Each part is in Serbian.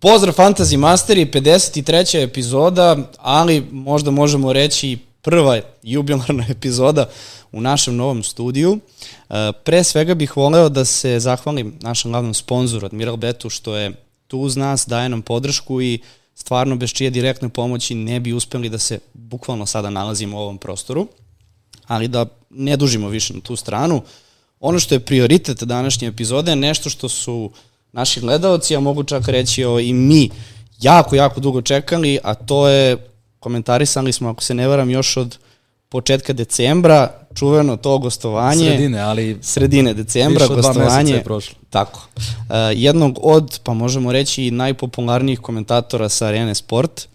Pozdrav Fantasy Masteri, 53. epizoda, ali možda možemo reći prva jubilarna epizoda u našem novom studiju. E, pre svega bih voleo da se zahvalim našem glavnom sponzoru Admiral Betu što je tu uz nas, daje nam podršku i stvarno bez čije direktne pomoći ne bi uspeli da se bukvalno sada nalazimo u ovom prostoru. Ali da ne dužimo više na tu stranu, ono što je prioritet današnje epizode je nešto što su naši gledalci, a mogu čak reći o, i mi, jako, jako dugo čekali, a to je, komentarisali smo, ako se ne varam, još od početka decembra, čuveno to gostovanje. Sredine, ali... Sredine decembra, više gostovanje. je prošlo. Tako. Uh, jednog od, pa možemo reći, najpopularnijih komentatora sa Arene Sport,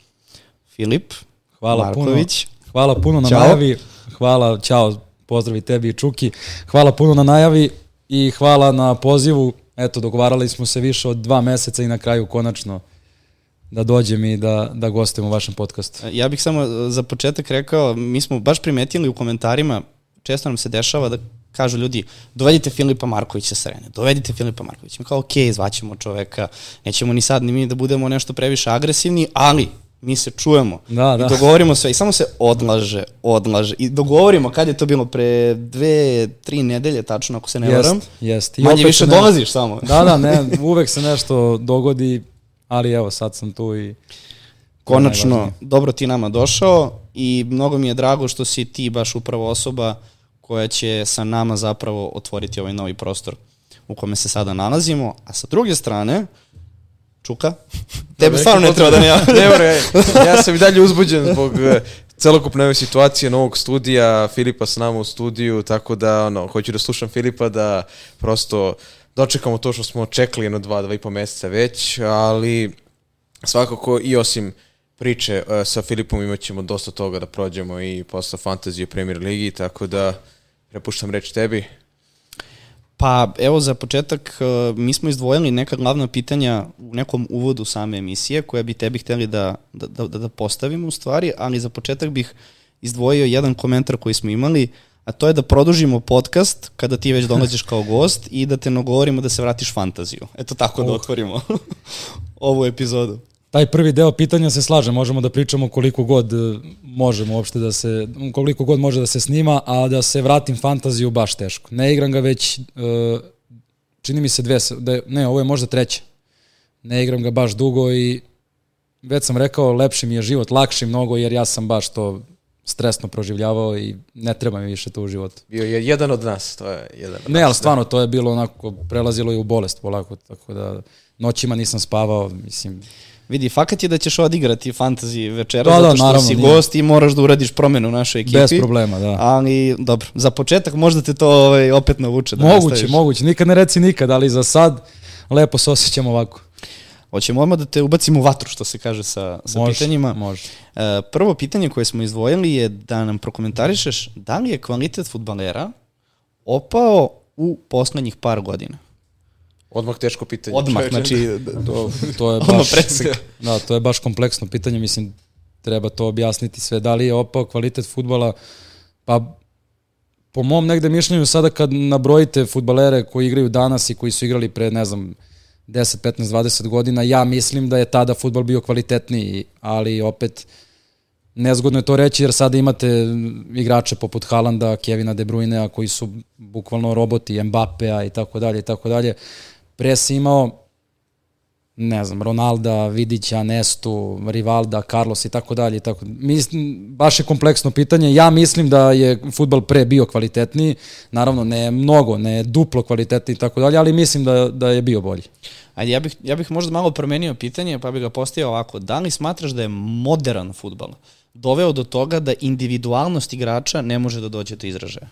Filip Hvala Marković. Puno. Hvala puno na Ćao. najavi. Hvala, čao, pozdravi tebi i Čuki. Hvala puno na najavi i hvala na pozivu. Eto, dogovarali smo se više od dva meseca i na kraju konačno da dođem i da, da gostujem u vašem podcastu. Ja bih samo za početak rekao, mi smo baš primetili u komentarima, često nam se dešava da kažu ljudi, dovedite Filipa Markovića sa Rene, dovedite Filipa Markovića. Mi kao, ok, zvaćemo čoveka, nećemo ni sad ni mi da budemo nešto previše agresivni, ali mi se čujemo da, da. i dogovorimo sve i samo se odlaže, odlaže i dogovorimo kad je to bilo pre dve, tri nedelje tačno ako se ne varam. Jest, jest. Manje više ne... dolaziš samo. Da, da, ne, uvek se nešto dogodi, ali evo sad sam tu i konačno dobro ti nama došao i mnogo mi je drago što si ti baš upravo osoba koja će sa nama zapravo otvoriti ovaj novi prostor u kome se sada nalazimo, a sa druge strane, Čuka, tebe stvarno ne treba da ne ja. ne mora, ja sam i dalje uzbuđen zbog eh, celokupne ove situacije novog studija, Filipa s nama u studiju, tako da ono, hoću da slušam Filipa da prosto dočekamo to što smo čekali jedno dva, dva i po meseca već, ali svakako i osim priče uh, sa Filipom imat ćemo dosta toga da prođemo i posle Fantasy u Premier Ligi, tako da prepuštam reč tebi. Pa evo za početak e, mi smo izdvojili neka glavna pitanja u nekom uvodu same emisije koje bi tebi hteli da, da, da, da postavimo u stvari, ali za početak bih izdvojio jedan komentar koji smo imali, a to je da produžimo podcast kada ti već dolaziš kao gost i da te nagovorimo da se vratiš fantaziju. Eto tako uh. da otvorimo ovu epizodu taj prvi deo pitanja se slaže, možemo da pričamo koliko god e, možemo uopšte da se, koliko god može da se snima, a da se vratim fantaziju baš teško. Ne igram ga već, e, čini mi se dve, da, ne, ovo je možda treća. Ne igram ga baš dugo i već sam rekao, lepši mi je život, lakši mnogo, jer ja sam baš to stresno proživljavao i ne treba mi više to u životu. Bio je jedan od nas, to je jedan od Ne, ali da. stvarno, to je bilo onako, prelazilo i u bolest polako, tako da noćima nisam spavao, mislim, Vidi, fakat je da ćeš odigrati fantasy večera, da, zato da, što naravno, si nije. gost i moraš da uradiš promenu u našoj ekipi. Bez problema, da. Ali, dobro, za početak možda te to ovaj, opet navuče da Moguće, nastaviš. moguće. Nikad ne reci nikad, ali za sad lepo se osjećam ovako. Hoćemo odmah da te ubacimo u vatru, što se kaže sa, sa može, pitanjima. Može. E, prvo pitanje koje smo izdvojili je da nam prokomentarišeš da li je kvalitet futbalera opao u poslednjih par godina? Odmah teško pitanje. Odmah, čovječe. znači, to, to je baš, da, to je baš kompleksno pitanje, mislim, treba to objasniti sve. Da li je opao kvalitet futbala? Pa, po mom negde mišljenju, sada kad nabrojite futbalere koji igraju danas i koji su igrali pre, ne znam, 10, 15, 20 godina, ja mislim da je tada futbol bio kvalitetniji, ali opet nezgodno je to reći jer sada imate igrače poput Halanda, Kevina De Bruyne, koji su bukvalno roboti, Mbappea i tako dalje i tako dalje Pre si imao ne znam, Ronalda, Vidića, Nestu, Rivalda, Carlos i tako dalje. Tako. Mislim, baš je kompleksno pitanje. Ja mislim da je futbal pre bio kvalitetniji, naravno ne mnogo, ne duplo kvalitetniji i tako dalje, ali mislim da, da je bio bolji. Ajde, ja bih, ja bih možda malo promenio pitanje, pa bih ga postavio ovako. Da li smatraš da je modern futbal doveo do toga da individualnost igrača ne može da dođe do izražaja?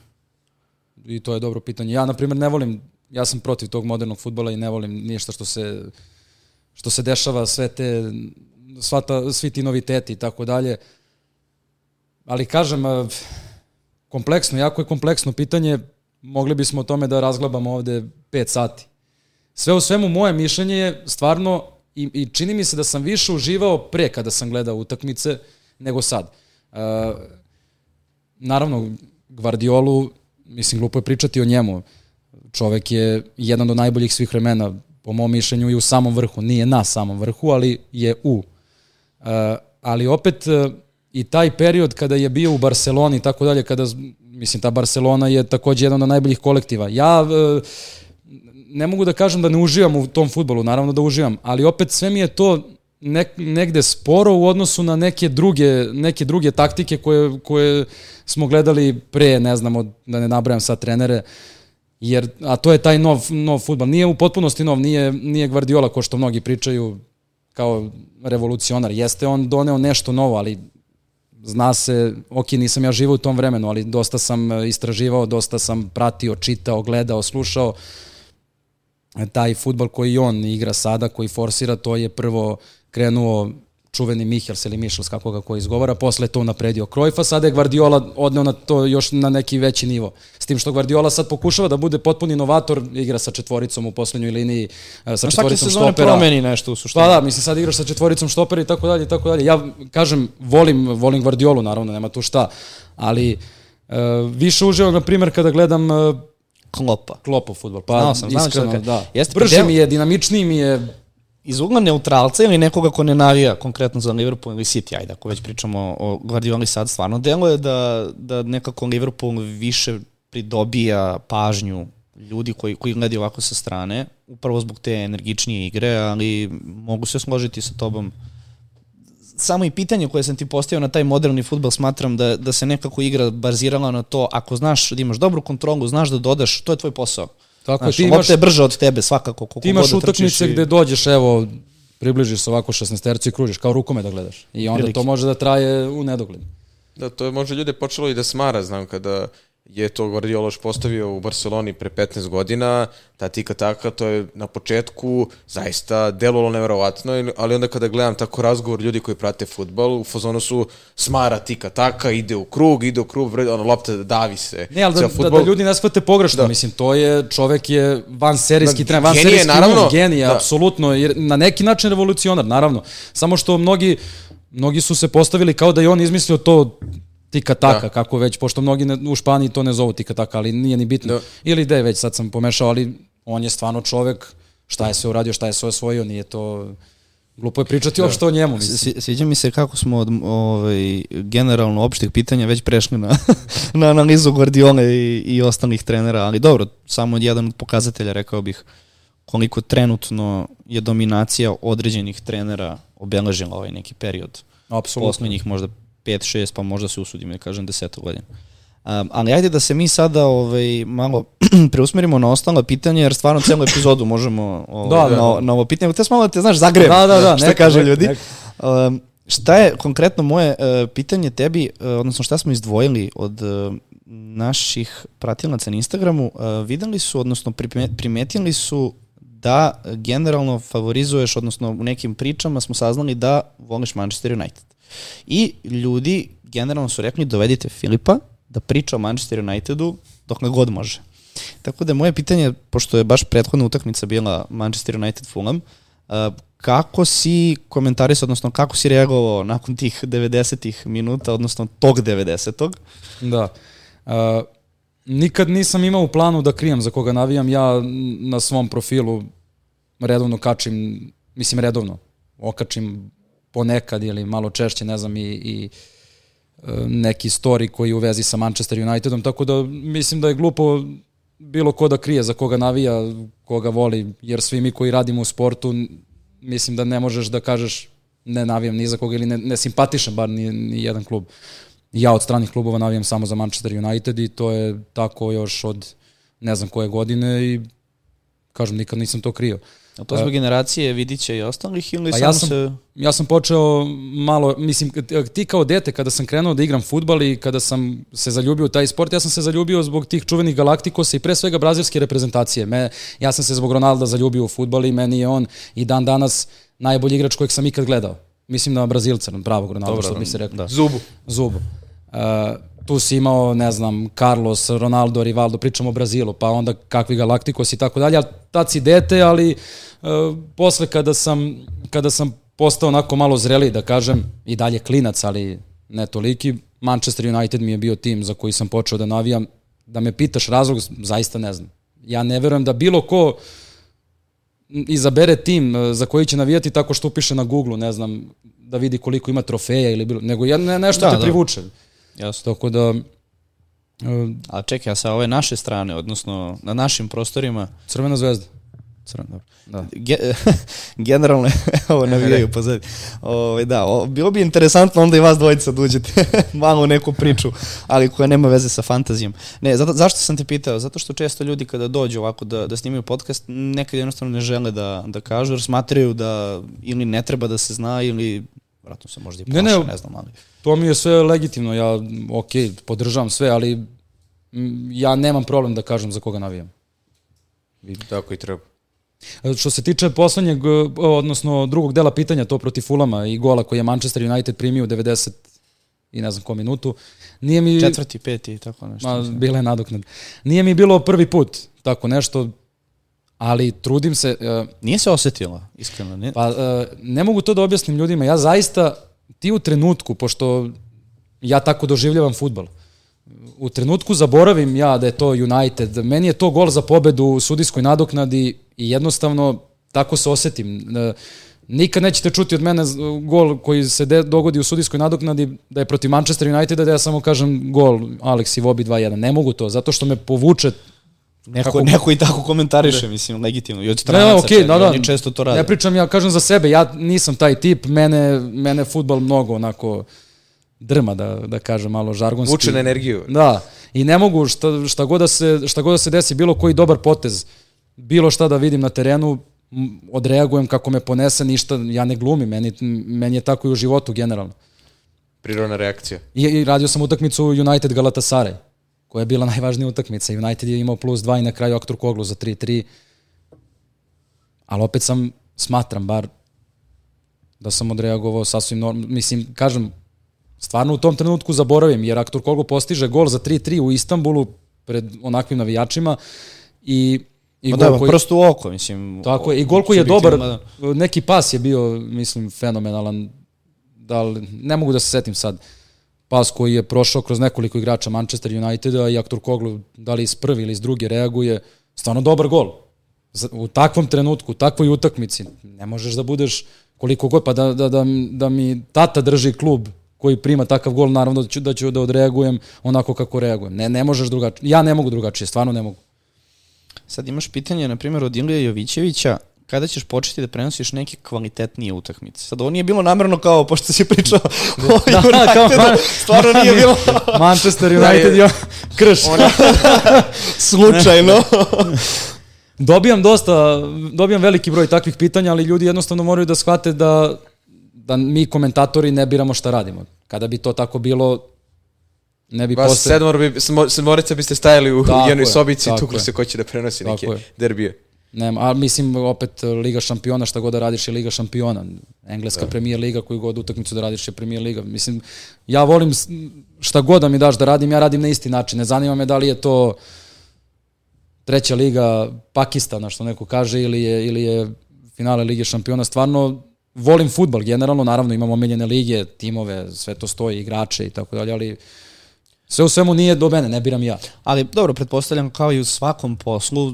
I to je dobro pitanje. Ja, na primjer, ne volim ja sam protiv tog modernog futbola i ne volim ništa što se što se dešava, sve te sva ta, svi ti noviteti i tako dalje. Ali kažem, kompleksno, jako je kompleksno pitanje, mogli bismo o tome da razglabamo ovde 5 sati. Sve u svemu, moje mišljenje je stvarno, i, i čini mi se da sam više uživao pre kada sam gledao utakmice, nego sad. Uh, naravno, Guardiolu, mislim, glupo je pričati o njemu. Uh, čovek je jedan od najboljih svih vremena po mom mišljenju i u samom vrhu. Nije na samom vrhu, ali je u. Uh, ali opet uh, i taj period kada je bio u Barceloni i tako dalje, kada, mislim, ta Barcelona je takođe jedan od najboljih kolektiva. Ja uh, ne mogu da kažem da ne uživam u tom futbolu, naravno da uživam, ali opet sve mi je to nek, negde sporo u odnosu na neke druge, neke druge taktike koje, koje smo gledali pre, ne znamo, da ne nabrajam sad trenere, jer, a to je taj nov, nov futbal. Nije u potpunosti nov, nije, nije Guardiola, ko što mnogi pričaju, kao revolucionar. Jeste on doneo nešto novo, ali zna se, ok, nisam ja živao u tom vremenu, ali dosta sam istraživao, dosta sam pratio, čitao, gledao, slušao. Taj futbal koji on igra sada, koji forsira, to je prvo krenuo čuveni Michels ili Michels, kako ga ko izgovara, posle to napredio Krojfa, sada je Guardiola odneo na to još na neki veći nivo. S tim što Guardiola sad pokušava da bude potpuni inovator, igra sa četvoricom u poslednjoj liniji, e, sa četvoricom štopera. promeni nešto u suštini. Pa da, mislim sad igraš sa četvoricom štopera i tako dalje i tako dalje. Ja kažem, volim, volim Guardiolu, naravno, nema tu šta, ali uh, više uživam, na primjer, kada gledam uh, Klopa. Klopa futbol. Pa, znao sam, iskreno, da. da. Jeste, Brže mi je, dinamičniji mi je, iz ugla neutralca ili nekoga ko ne navija konkretno za Liverpool ili City, ajde, ako već pričamo o Guardioli sad, stvarno deluje da, da nekako Liverpool više pridobija pažnju ljudi koji, koji gledaju ovako sa strane, upravo zbog te energičnije igre, ali mogu se složiti sa tobom. Samo i pitanje koje sam ti postavio na taj moderni futbol smatram da, da se nekako igra bazirala na to, ako znaš da imaš dobru kontrolu, znaš da dodaš, to je tvoj posao Tako Znaš, ti imaš, je brže od tebe svakako. Ti imaš da utakmice i... gde dođeš, evo, približiš se ovako 16 terci i kružiš, kao rukome da gledaš. I onda Prilike. to može da traje u nedogled. Da, to je možda ljude počelo i da smara, znam, kada je to Guardiola postavio u Barceloni pre 15 godina, ta tika taka, to je na početku zaista delovalo neverovatno, ali onda kada gledam tako razgovor ljudi koji prate futbol, u fazonu su smara tika taka, ide u krug, ide u krug, ono, lopta davi se. Ne, ali da, da, da, ljudi ne shvate pogrešno, da. mislim, to je, čovek je van serijski trener, van serijski naravno, genije, da. apsolutno, jer na neki način revolucionar, naravno, samo što mnogi mnogi su se postavili kao da je on izmislio to tika taka, da. kako već, pošto mnogi ne, u Španiji to ne zovu tika taka, ali nije ni bitno. Da. Ili da je već, sad sam pomešao, ali on je stvarno čovek, šta je sve uradio, šta je sve osvojio, nije to... Glupo je pričati da. uopšte o njemu. Mislim. Sviđa mi se kako smo od ovaj, generalno opštih pitanja već prešli na, na analizu Guardiola i, i ostalih trenera, ali dobro, samo jedan od pokazatelja rekao bih koliko trenutno je dominacija određenih trenera obeležila ovaj neki period. Apsolutno. Poslednjih možda 5, 6, pa možda se usudim da kažem 10 godina. Um, ali ajde da se mi sada ovaj, malo preusmerimo na ostala pitanja, jer stvarno celu epizodu možemo ovaj, da, da, na, na ovo pitanje. Te malo da te, znaš, zagrejem, da, da, da, šta neka, kaže ljudi. Um, šta je konkretno moje uh, pitanje tebi, uh, odnosno šta smo izdvojili od uh, naših pratilaca na Instagramu, uh, videli su, odnosno primetili su da generalno favorizuješ, odnosno u nekim pričama smo saznali da voliš Manchester United. I ljudi generalno su rekli dovedite Filipa da priča o Manchester Unitedu dok ne god može. Tako da moje pitanje, pošto je baš prethodna utakmica bila Manchester United Fulham, uh, kako si komentaris, odnosno kako si reagovao nakon tih 90-ih minuta, odnosno tog 90-tog? Da. Uh, nikad nisam imao u planu da krijem za koga navijam. Ja na svom profilu redovno kačim, mislim redovno, okačim ponekad ili malo češće, ne znam, i, i e, neki story koji u vezi sa Manchester Unitedom, tako da mislim da je glupo bilo ko da krije za koga navija, koga voli, jer svi mi koji radimo u sportu, mislim da ne možeš da kažeš ne navijam ni za koga ili ne, ne simpatišem bar ni, ni jedan klub. Ja od stranih klubova navijam samo za Manchester United i to je tako još od ne znam koje godine i kažem nikad nisam to krio. Uh, A to zbog generacije Vidića i ostalih ili pa samo ja sam, se... Ja sam počeo malo, mislim, ti kao dete kada sam krenuo da igram futbal i kada sam se zaljubio u taj sport, ja sam se zaljubio zbog tih čuvenih Galaktikosa i pre svega brazilske reprezentacije. Me, ja sam se zbog Ronalda zaljubio u futbal i meni je on i dan danas najbolji igrač kojeg sam ikad gledao. Mislim na Brazilca, na pravog Ronalda, Dobro, što bi se rekao. Da. Zubu. Zubu. Uh, tu si imao, ne znam, Carlos, Ronaldo, Rivaldo, pričamo o Brazilu, pa onda kakvi Galaktikos i tako dalje, ali tad si dete, ali uh, posle kada sam, kada sam postao onako malo zreliji, da kažem, i dalje klinac, ali ne toliki, Manchester United mi je bio tim za koji sam počeo da navijam. Da me pitaš razlog, zaista ne znam. Ja ne verujem da bilo ko izabere tim e, za koji će navijati tako što upiše na Google, ne znam, da vidi koliko ima trofeja ili bilo, nego ja, ne, nešto Da, te da. privuče. Jasno. Tako da, e, A čekaj, a sa ove naše strane, odnosno na našim prostorima, Crvena zvezda. crno, dobro. Da. Ge, generalno, evo navijaju pozadi. Ove, da, o, bilo bi interesantno onda i vas dvojica da uđete malo u neku priču, ali koja nema veze sa fantazijom. Ne, zato, zašto sam te pitao? Zato što često ljudi kada dođu ovako da, da snimaju podcast, nekad jednostavno ne žele da, da kažu, jer smatraju da ili ne treba da se zna, ili vratno se možda i Ne, plaše, ne. ne znam, ali... To mi je sve legitimno, ja, ok, podržavam sve, ali ja nemam problem da kažem za koga navijam. Tako i treba. E, Što se tiče poslednjeg, e, odnosno drugog dela pitanja, to protiv Fulama i gola koji je Manchester United primio u 90 i ne znam ko minutu, nije mi... Četvrti, peti i tako nešto. Ma, bila je nadoknad. Nije mi bilo prvi put tako nešto, ali trudim se, e, Nije se osetila, iskreno. Ne? pa e, ne mogu to da objasnim ljudima, ja zaista, ti u trenutku, pošto ja tako doživljavam futbal, u trenutku zaboravim ja da je to United, meni je to gol za pobedu u sudijskoj nadoknadi i jednostavno tako se osetim. E, Nikad nećete čuti od mene gol koji se de, dogodi u sudijskoj nadoknadi da je protiv Manchester Uniteda da ja samo kažem gol Alex Iwobi 2-1. Ne mogu to, zato što me povuče Neko, Kako- neko i tako komentariše, mislim, legitimno. I od stranaca, ne, okej, da, da. oni često to rade. Ne pričam, ja kažem za sebe, ja nisam taj tip, mene, mene futbal mnogo onako drma, da, da kažem malo žargonski. Vuče na energiju. Da, i ne mogu šta, šta, god da se, šta god da se desi, bilo koji dobar potez, bilo šta da vidim na terenu, odreagujem kako me ponese, ništa, ja ne glumim, meni, meni je tako i u životu generalno. Prirodna reakcija. I, i radio sam utakmicu United Galatasaray, koja je bila najvažnija utakmica. United je imao plus 2 i na kraju Aktor Koglu za 3-3. Ali opet sam, smatram bar, da sam odreagovao sasvim normalno. Mislim, kažem, stvarno u tom trenutku zaboravim, jer Aktor Koglu postiže gol za 3-3 u Istanbulu pred onakvim navijačima i I Ma gol da, koji- prosto u oko, mislim. Tako je, i gol koji je dobar, da. neki pas je bio, mislim, fenomenalan, da li, ne mogu da se setim sad, pas koji je prošao kroz nekoliko igrača Manchester Uniteda i Aktor Koglu, da li iz prvi ili iz druge reaguje, stvarno dobar gol. U takvom trenutku, u takvoj utakmici, ne možeš da budeš koliko god, pa da, da, da, da mi tata drži klub koji prima takav gol, naravno da ću da, ću da odreagujem onako kako reagujem. Ne, ne možeš drugačije. Ja ne mogu drugačije, stvarno ne mogu. Sad imaš pitanje, na primjer, od Ilija Jovićevića, kada ćeš početi da prenosiš neke kvalitetnije utakmice? Sad, ovo nije bilo namerno kao, pošto si pričao o Da, kao Unitedu, stvarno nije bilo Manchester United je krš. slučajno. Dobijam dosta, dobijam veliki broj takvih pitanja, ali ljudi jednostavno moraju da shvate da, da mi komentatori ne biramo šta radimo. Kada bi to tako bilo, ne bi Vas posle... sedmor bi, sedmo- sedmorica biste stajali u Tako jednoj je, sobici i tukli se ko će da prenosi neke je. derbije. Ne, a mislim opet Liga šampiona, šta god da radiš je Liga šampiona. Engleska premier liga, koju god utakmicu da radiš je premier liga. Mislim, ja volim šta god da mi daš da radim, ja radim na isti način. Ne zanima me da li je to treća liga Pakistana, što neko kaže, ili je, ili je finale Lige šampiona. Stvarno volim futbal generalno, naravno imamo omiljene lige, timove, sve to stoji, igrače i tako dalje, ali sve u svemu nije do mene, ne biram ja. Ali dobro, pretpostavljam kao i u svakom poslu,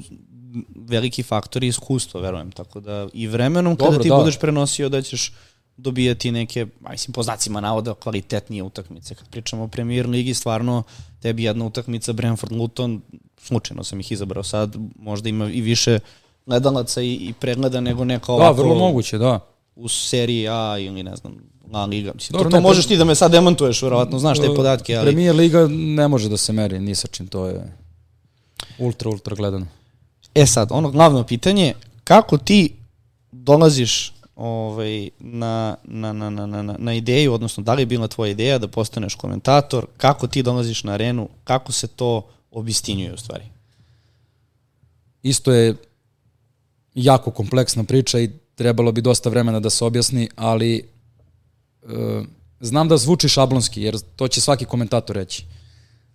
veliki faktor je iskustvo, verujem. Tako da i vremenom kada Dobro, ti da. budeš prenosio da ćeš dobijati neke, mislim, po znacima navoda, kvalitetnije utakmice. Kad pričamo o premier ligi, stvarno tebi jedna utakmica Brentford Luton, slučajno sam ih izabrao sad, možda ima i više gledalaca i, i pregleda nego neka Da, ovako vrlo moguće, da. u seriji A ili ne znam, La Liga. Mislim, Dobro, to, to ne, možeš ti da me sad demantuješ, verovatno, znaš te podatke, ali... Premier Liga ne može da se meri ni sa čim, to je ultra, ultra gledano. E sad, ono glavno pitanje, kako ti dolaziš ovaj, na, na, na, na, na, na ideju, odnosno da li je bila tvoja ideja da postaneš komentator, kako ti dolaziš na arenu, kako se to obistinjuje u stvari? Isto je jako kompleksna priča i trebalo bi dosta vremena da se objasni, ali e, znam da zvuči šablonski, jer to će svaki komentator reći.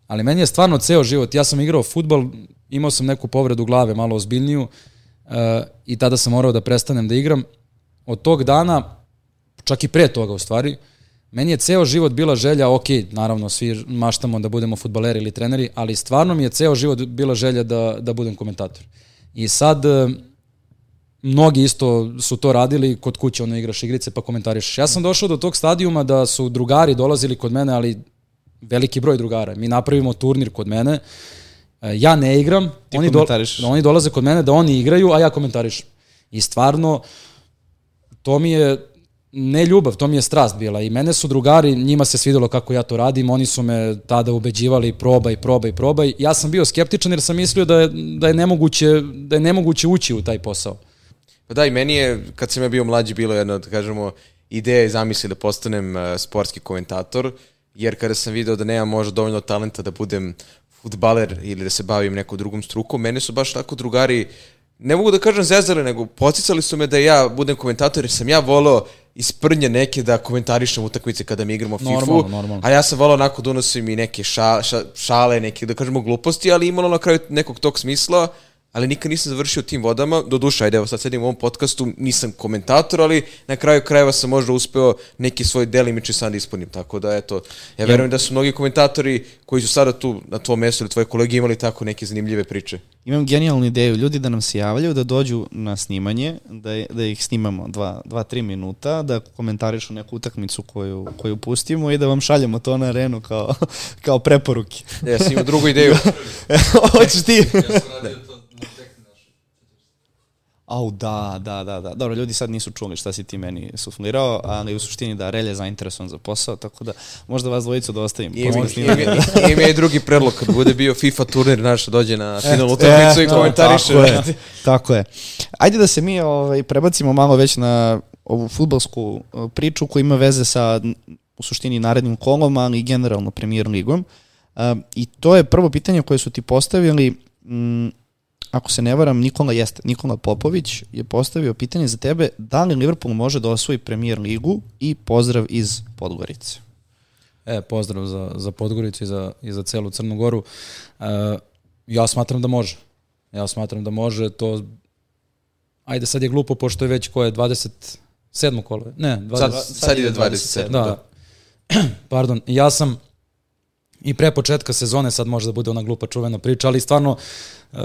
Ali meni je stvarno ceo život, ja sam igrao futbol, imao sam neku povredu glave, malo ozbiljniju, e, i tada sam morao da prestanem da igram. Od tog dana, čak i pre toga u stvari, meni je ceo život bila želja, ok, naravno svi maštamo da budemo futbaleri ili treneri, ali stvarno mi je ceo život bila želja da, da budem komentator. I sad, e, mnogi isto su to radili, kod kuće ono igraš igrice pa komentarišeš. Ja sam došao do tog stadijuma da su drugari dolazili kod mene, ali veliki broj drugara. Mi napravimo turnir kod mene, e, ja ne igram, Ti oni, do, komentarišeš. oni dolaze kod mene da oni igraju, a ja komentarišem. I stvarno, to mi je ne ljubav, to mi je strast bila i mene su drugari, njima se svidelo kako ja to radim, oni su me tada ubeđivali probaj, probaj, probaj. Ja sam bio skeptičan jer sam mislio da je, da je, nemoguće, da je nemoguće ući u taj posao. Pa da, i meni je, kad sam ja bio mlađi, bilo jedna, da kažemo, ideja i zamisli da postanem uh, sportski komentator, jer kada sam video da nemam možda dovoljno talenta da budem futbaler ili da se bavim nekom drugom strukom, mene su baš tako drugari, ne mogu da kažem zezali, nego poticali su me da ja budem komentator, jer sam ja volao iz prnje neke da komentarišem utakmice kada mi igramo FIFA, Normalno, normalno. a ja sam volao onako da unosim i neke ša, ša, šale, neke, da kažemo, gluposti, ali imalo na kraju nekog tog smisla, ali nikad nisam završio tim vodama, do duša, ajde, evo sad sedim u ovom podcastu, nisam komentator, ali na kraju krajeva sam možda uspeo neki svoj delimični san da ispunim, tako da, eto, ja verujem da su mnogi komentatori koji su sada tu na tvom mestu ili tvoje kolege imali tako neke zanimljive priče. Imam genijalnu ideju, ljudi da nam se javljaju, da dođu na snimanje, da, da ih snimamo 2-3 minuta, da komentarišu neku utakmicu koju, koju pustimo i da vam šaljemo to na arenu kao, kao preporuke. Ja sam imao drugu ideju. Hoćeš ti? Au, da, da, da, da. Dobro, ljudi sad nisu čuli šta si ti meni suflirao, ali u suštini da Relje je zainteresovan za posao, tako da možda vas dvojicu da ostavim. I ima, i drugi predlog, kad bude bio FIFA turnir naš, dođe na finalnu utakmicu i E, komentariše. Tako je, tako je. Ajde da se mi ovaj, prebacimo malo već na ovu futbalsku uh, priču koja ima veze sa u suštini narednim kolom, ali i generalno premier ligom. Uh, I to je prvo pitanje koje su ti postavili, ako se ne varam, Nikola jeste. Nikola Popović je postavio pitanje za tebe da li Liverpool može da osvoji premier ligu i pozdrav iz Podgorice. E, pozdrav za, za Podgoricu i za, i za celu Crnu Goru. E, ja smatram da može. Ja smatram da može, to... Ajde, sad je glupo, pošto je već koje, 27. kolo? je? Ne, 20... Sad, sad ide 27. Da. Pardon, ja sam i pre početka sezone, sad može da bude ona glupa čuvena priča, ali stvarno uh,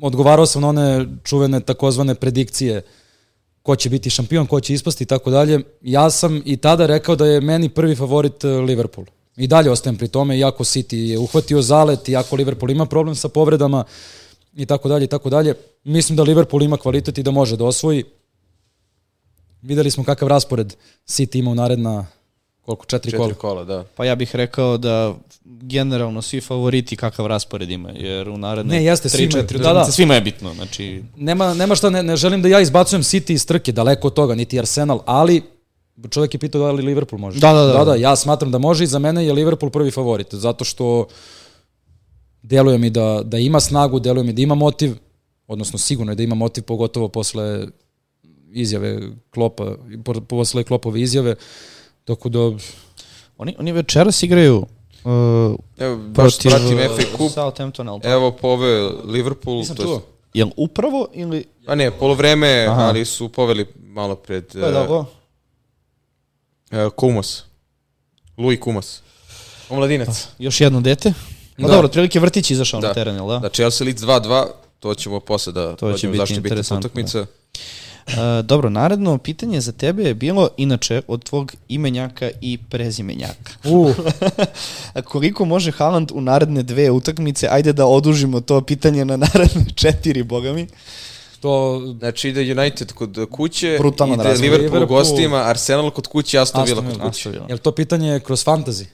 odgovarao sam na one čuvene takozvane predikcije ko će biti šampion, ko će ispasti i tako dalje. Ja sam i tada rekao da je meni prvi favorit uh, Liverpool. I dalje ostajem pri tome, iako City je uhvatio zalet, iako Liverpool ima problem sa povredama i tako dalje i tako dalje. Mislim da Liverpool ima kvalitet i da može da osvoji. Videli smo kakav raspored City ima u naredna koliko, četiri, Četiri kola. kola, da. Pa ja bih rekao da generalno svi favoriti kakav raspored ima, jer u naredne Ne, jeste, 3-4 svima je. utakmice Da, da. svima je bitno. Znači, Nema, nema šta, ne, ne želim da ja izbacujem City iz trke, daleko od toga, niti Arsenal, ali čovjek je pitao da li Liverpool može. Da, da, da. da, da ja smatram da može i za mene je Liverpool prvi favorit, zato što deluje mi da, da ima snagu, deluje mi da ima motiv, odnosno sigurno je da ima motiv, pogotovo posle izjave Klopa, po- posle Klopove izjave, tako da oni, oni večeras igraju uh, Evo, baš protiv pratim uh, FA Cup. Southamptona. ali? Evo pove Liverpool. nisam to jest- čuo. Jel upravo ili... A ne, polovreme, Aha. ali su poveli malo pred Ko je dobro? uh, uh, Kumas. Louis Kumas. Omladinac. Još jedno dete? No Da. dobro, otprilike vrtić izašao Da. na teren, jel da? Da, Chelsea Leeds 2-2, to ćemo posle da To će biti zašto biti utakmica. Uh, dobro, naredno pitanje za tebe je bilo, inače, od tvog imenjaka i prezimenjaka. U, A koliko može Haaland u naredne dve utakmice? Ajde da odužimo to pitanje na naredne četiri, boga mi. to Znači ide United kod kuće, Brutalno ide razlika. Liverpool u Liverpool- gostima, Arsenal kod kuće, Aston Villa kod kuće. Je li to pitanje kroz fantasy?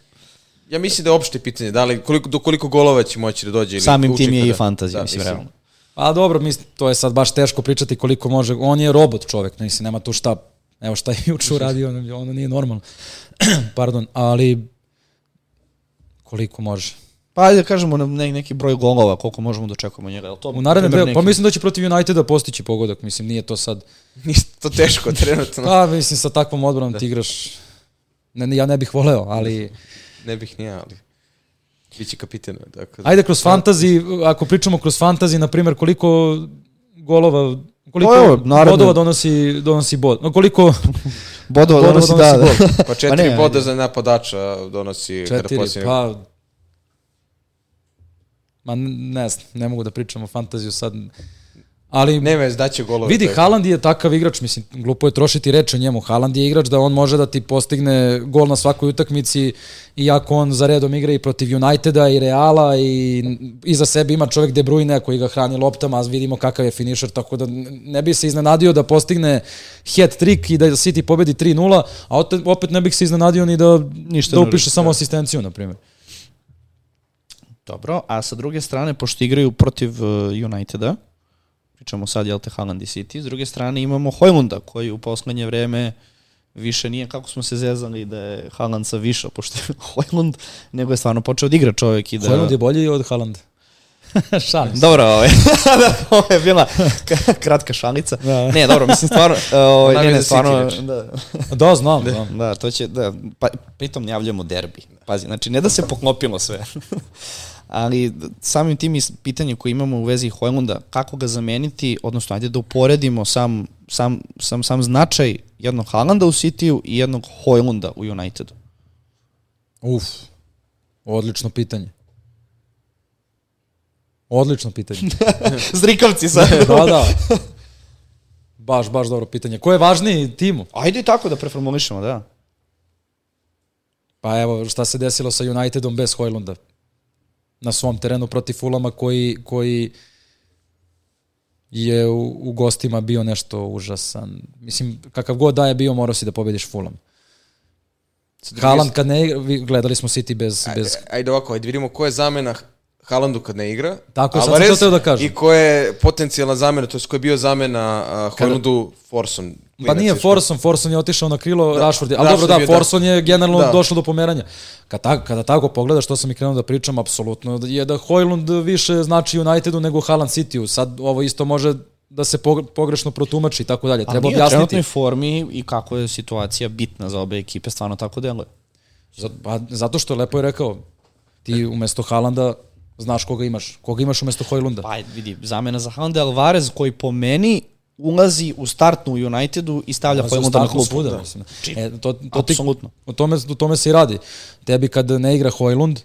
Ja mislim da je opšte pitanje, da li, koliko, do koliko golova će moći da dođe. Ili Samim tim je i da. fantazija, Da, mislim, realno. A dobro, mislim, to je sad baš teško pričati koliko može. On je robot čovek, mislim, nema tu šta. Evo šta je juče uradio, ono, ono nije normalno. Pardon, ali koliko može. Pa ajde da kažemo na ne, neki broj golova, koliko možemo da očekujemo njega. To, U naredne dve, pa neki- mislim da će protiv Uniteda postići pogodak, mislim, nije to sad... Ništa to teško trenutno. Pa, mislim, sa takvom odbranom ti igraš... Ne, ne, ja ne bih voleo, ali... Ne bih ni ja, ali biće kapitan. Dakle, Ajde kroz fantasy, ako pričamo kroz fantasy, na primjer, koliko golova, koliko Pa evo, naredno- bodova donosi, donosi bod. No, koliko Bodova bodova donosi, da, donosi da. gol? Pa četiri Pa ne, boda za napadača donosi kada Četiri, posljednje. pa... Ma ne znam, ne mogu da pričam o fantaziju sad. Ali Ne vez, daće golove. Vidi, Haaland je takav igrač, mislim, glupo je trošiti reč o njemu. Haaland je igrač da on može da ti postigne gol na svakoj utakmici, iako on za redom igra i protiv Uniteda i Reala i iza sebe ima čovjek De Bruyne koji ga hrani loptama, a vidimo kakav je finisher, tako da ne bi se iznenadio da postigne hat trick i da City pobedi 3-0, a opet- opet ne bih se iznenadio ni da, Ništa da ne upiše samo da. asistenciju, na primjer. Dobro, a sa druge strane, pošto igraju protiv uh, Uniteda, pričamo sad, jel te, Haaland i City, s druge strane imamo Hojlunda, koji u poslednje vreme više nije kako smo se zezali da je Haaland sa više, pošto je Hojlund, nego je stvarno počeo da igra čovjek i da... Hojlund je bolji od Haaland. Šalim se. Dobro, ovaj, da, ovo je bila kratka šalica. Da. Ne, dobro, mislim stvarno, ovaj, ne, Navija ne, stvarno, da, Da, znam, znam. da, to će, da, pa, pritom javljamo derbi. Pazi, znači, ne da se poklopilo sve, ali samim tim is- pitanje koje imamo u vezi Hojlunda, kako ga zameniti, odnosno, ajde da uporedimo sam, sam, sam, sam značaj jednog Haalanda u City-u i jednog Hojlunda u Unitedu. Uf, odlično pitanje. Odlično pitanje. Zrikavci sad. da, da. Baš, baš dobro pitanje. Ko je važniji timu? Ajde tako da preformulišemo, da. Pa evo, šta se desilo sa Unitedom bez Hojlunda? Na svom terenu protiv Fulama koji, koji je u, u gostima bio nešto užasan. Mislim, kakav god da je bio, morao si da pobediš Fulham. Haaland kad ne igra, gledali smo City bez, bez Ajde ovako, ajde vidimo ko je zamena Haalandu kad ne igra. Tako je, sad sam Alvarez to teo da kažem. I ko je potencijalna zamena, to je ko je bio zamena uh, Hojlundu Forson. Pa nije Forson, Forson je otišao na krilo da, Rashford, ali Rashford dobro da, je, da. Forson je generalno Da. došlo do pomeranja. Kad tako, kada tako pogledaš, što sam i krenuo da pričam, apsolutno je da Hojlund više znači Unitedu nego Haaland Cityu. Sad ovo isto može da se pog- pogrešno protumači i tako dalje. Treba A nije u objasniti. trenutnoj formi i kako je situacija bitna za obe ekipe, stvarno tako deluje. Zato, pa, zato što lepo je rekao, ti umesto Haalanda znaš koga imaš. Koga imaš umesto Hojlunda. Pa vidi, zamena za Haaland Alvarez koji po meni ulazi u startnu Unitedu i stavlja Hojlunda na klupu. svuda, Da. mislim. E, to, to ti, apsolutno. o, tome, o tome se i radi. Tebi kad ne igra Hojlund,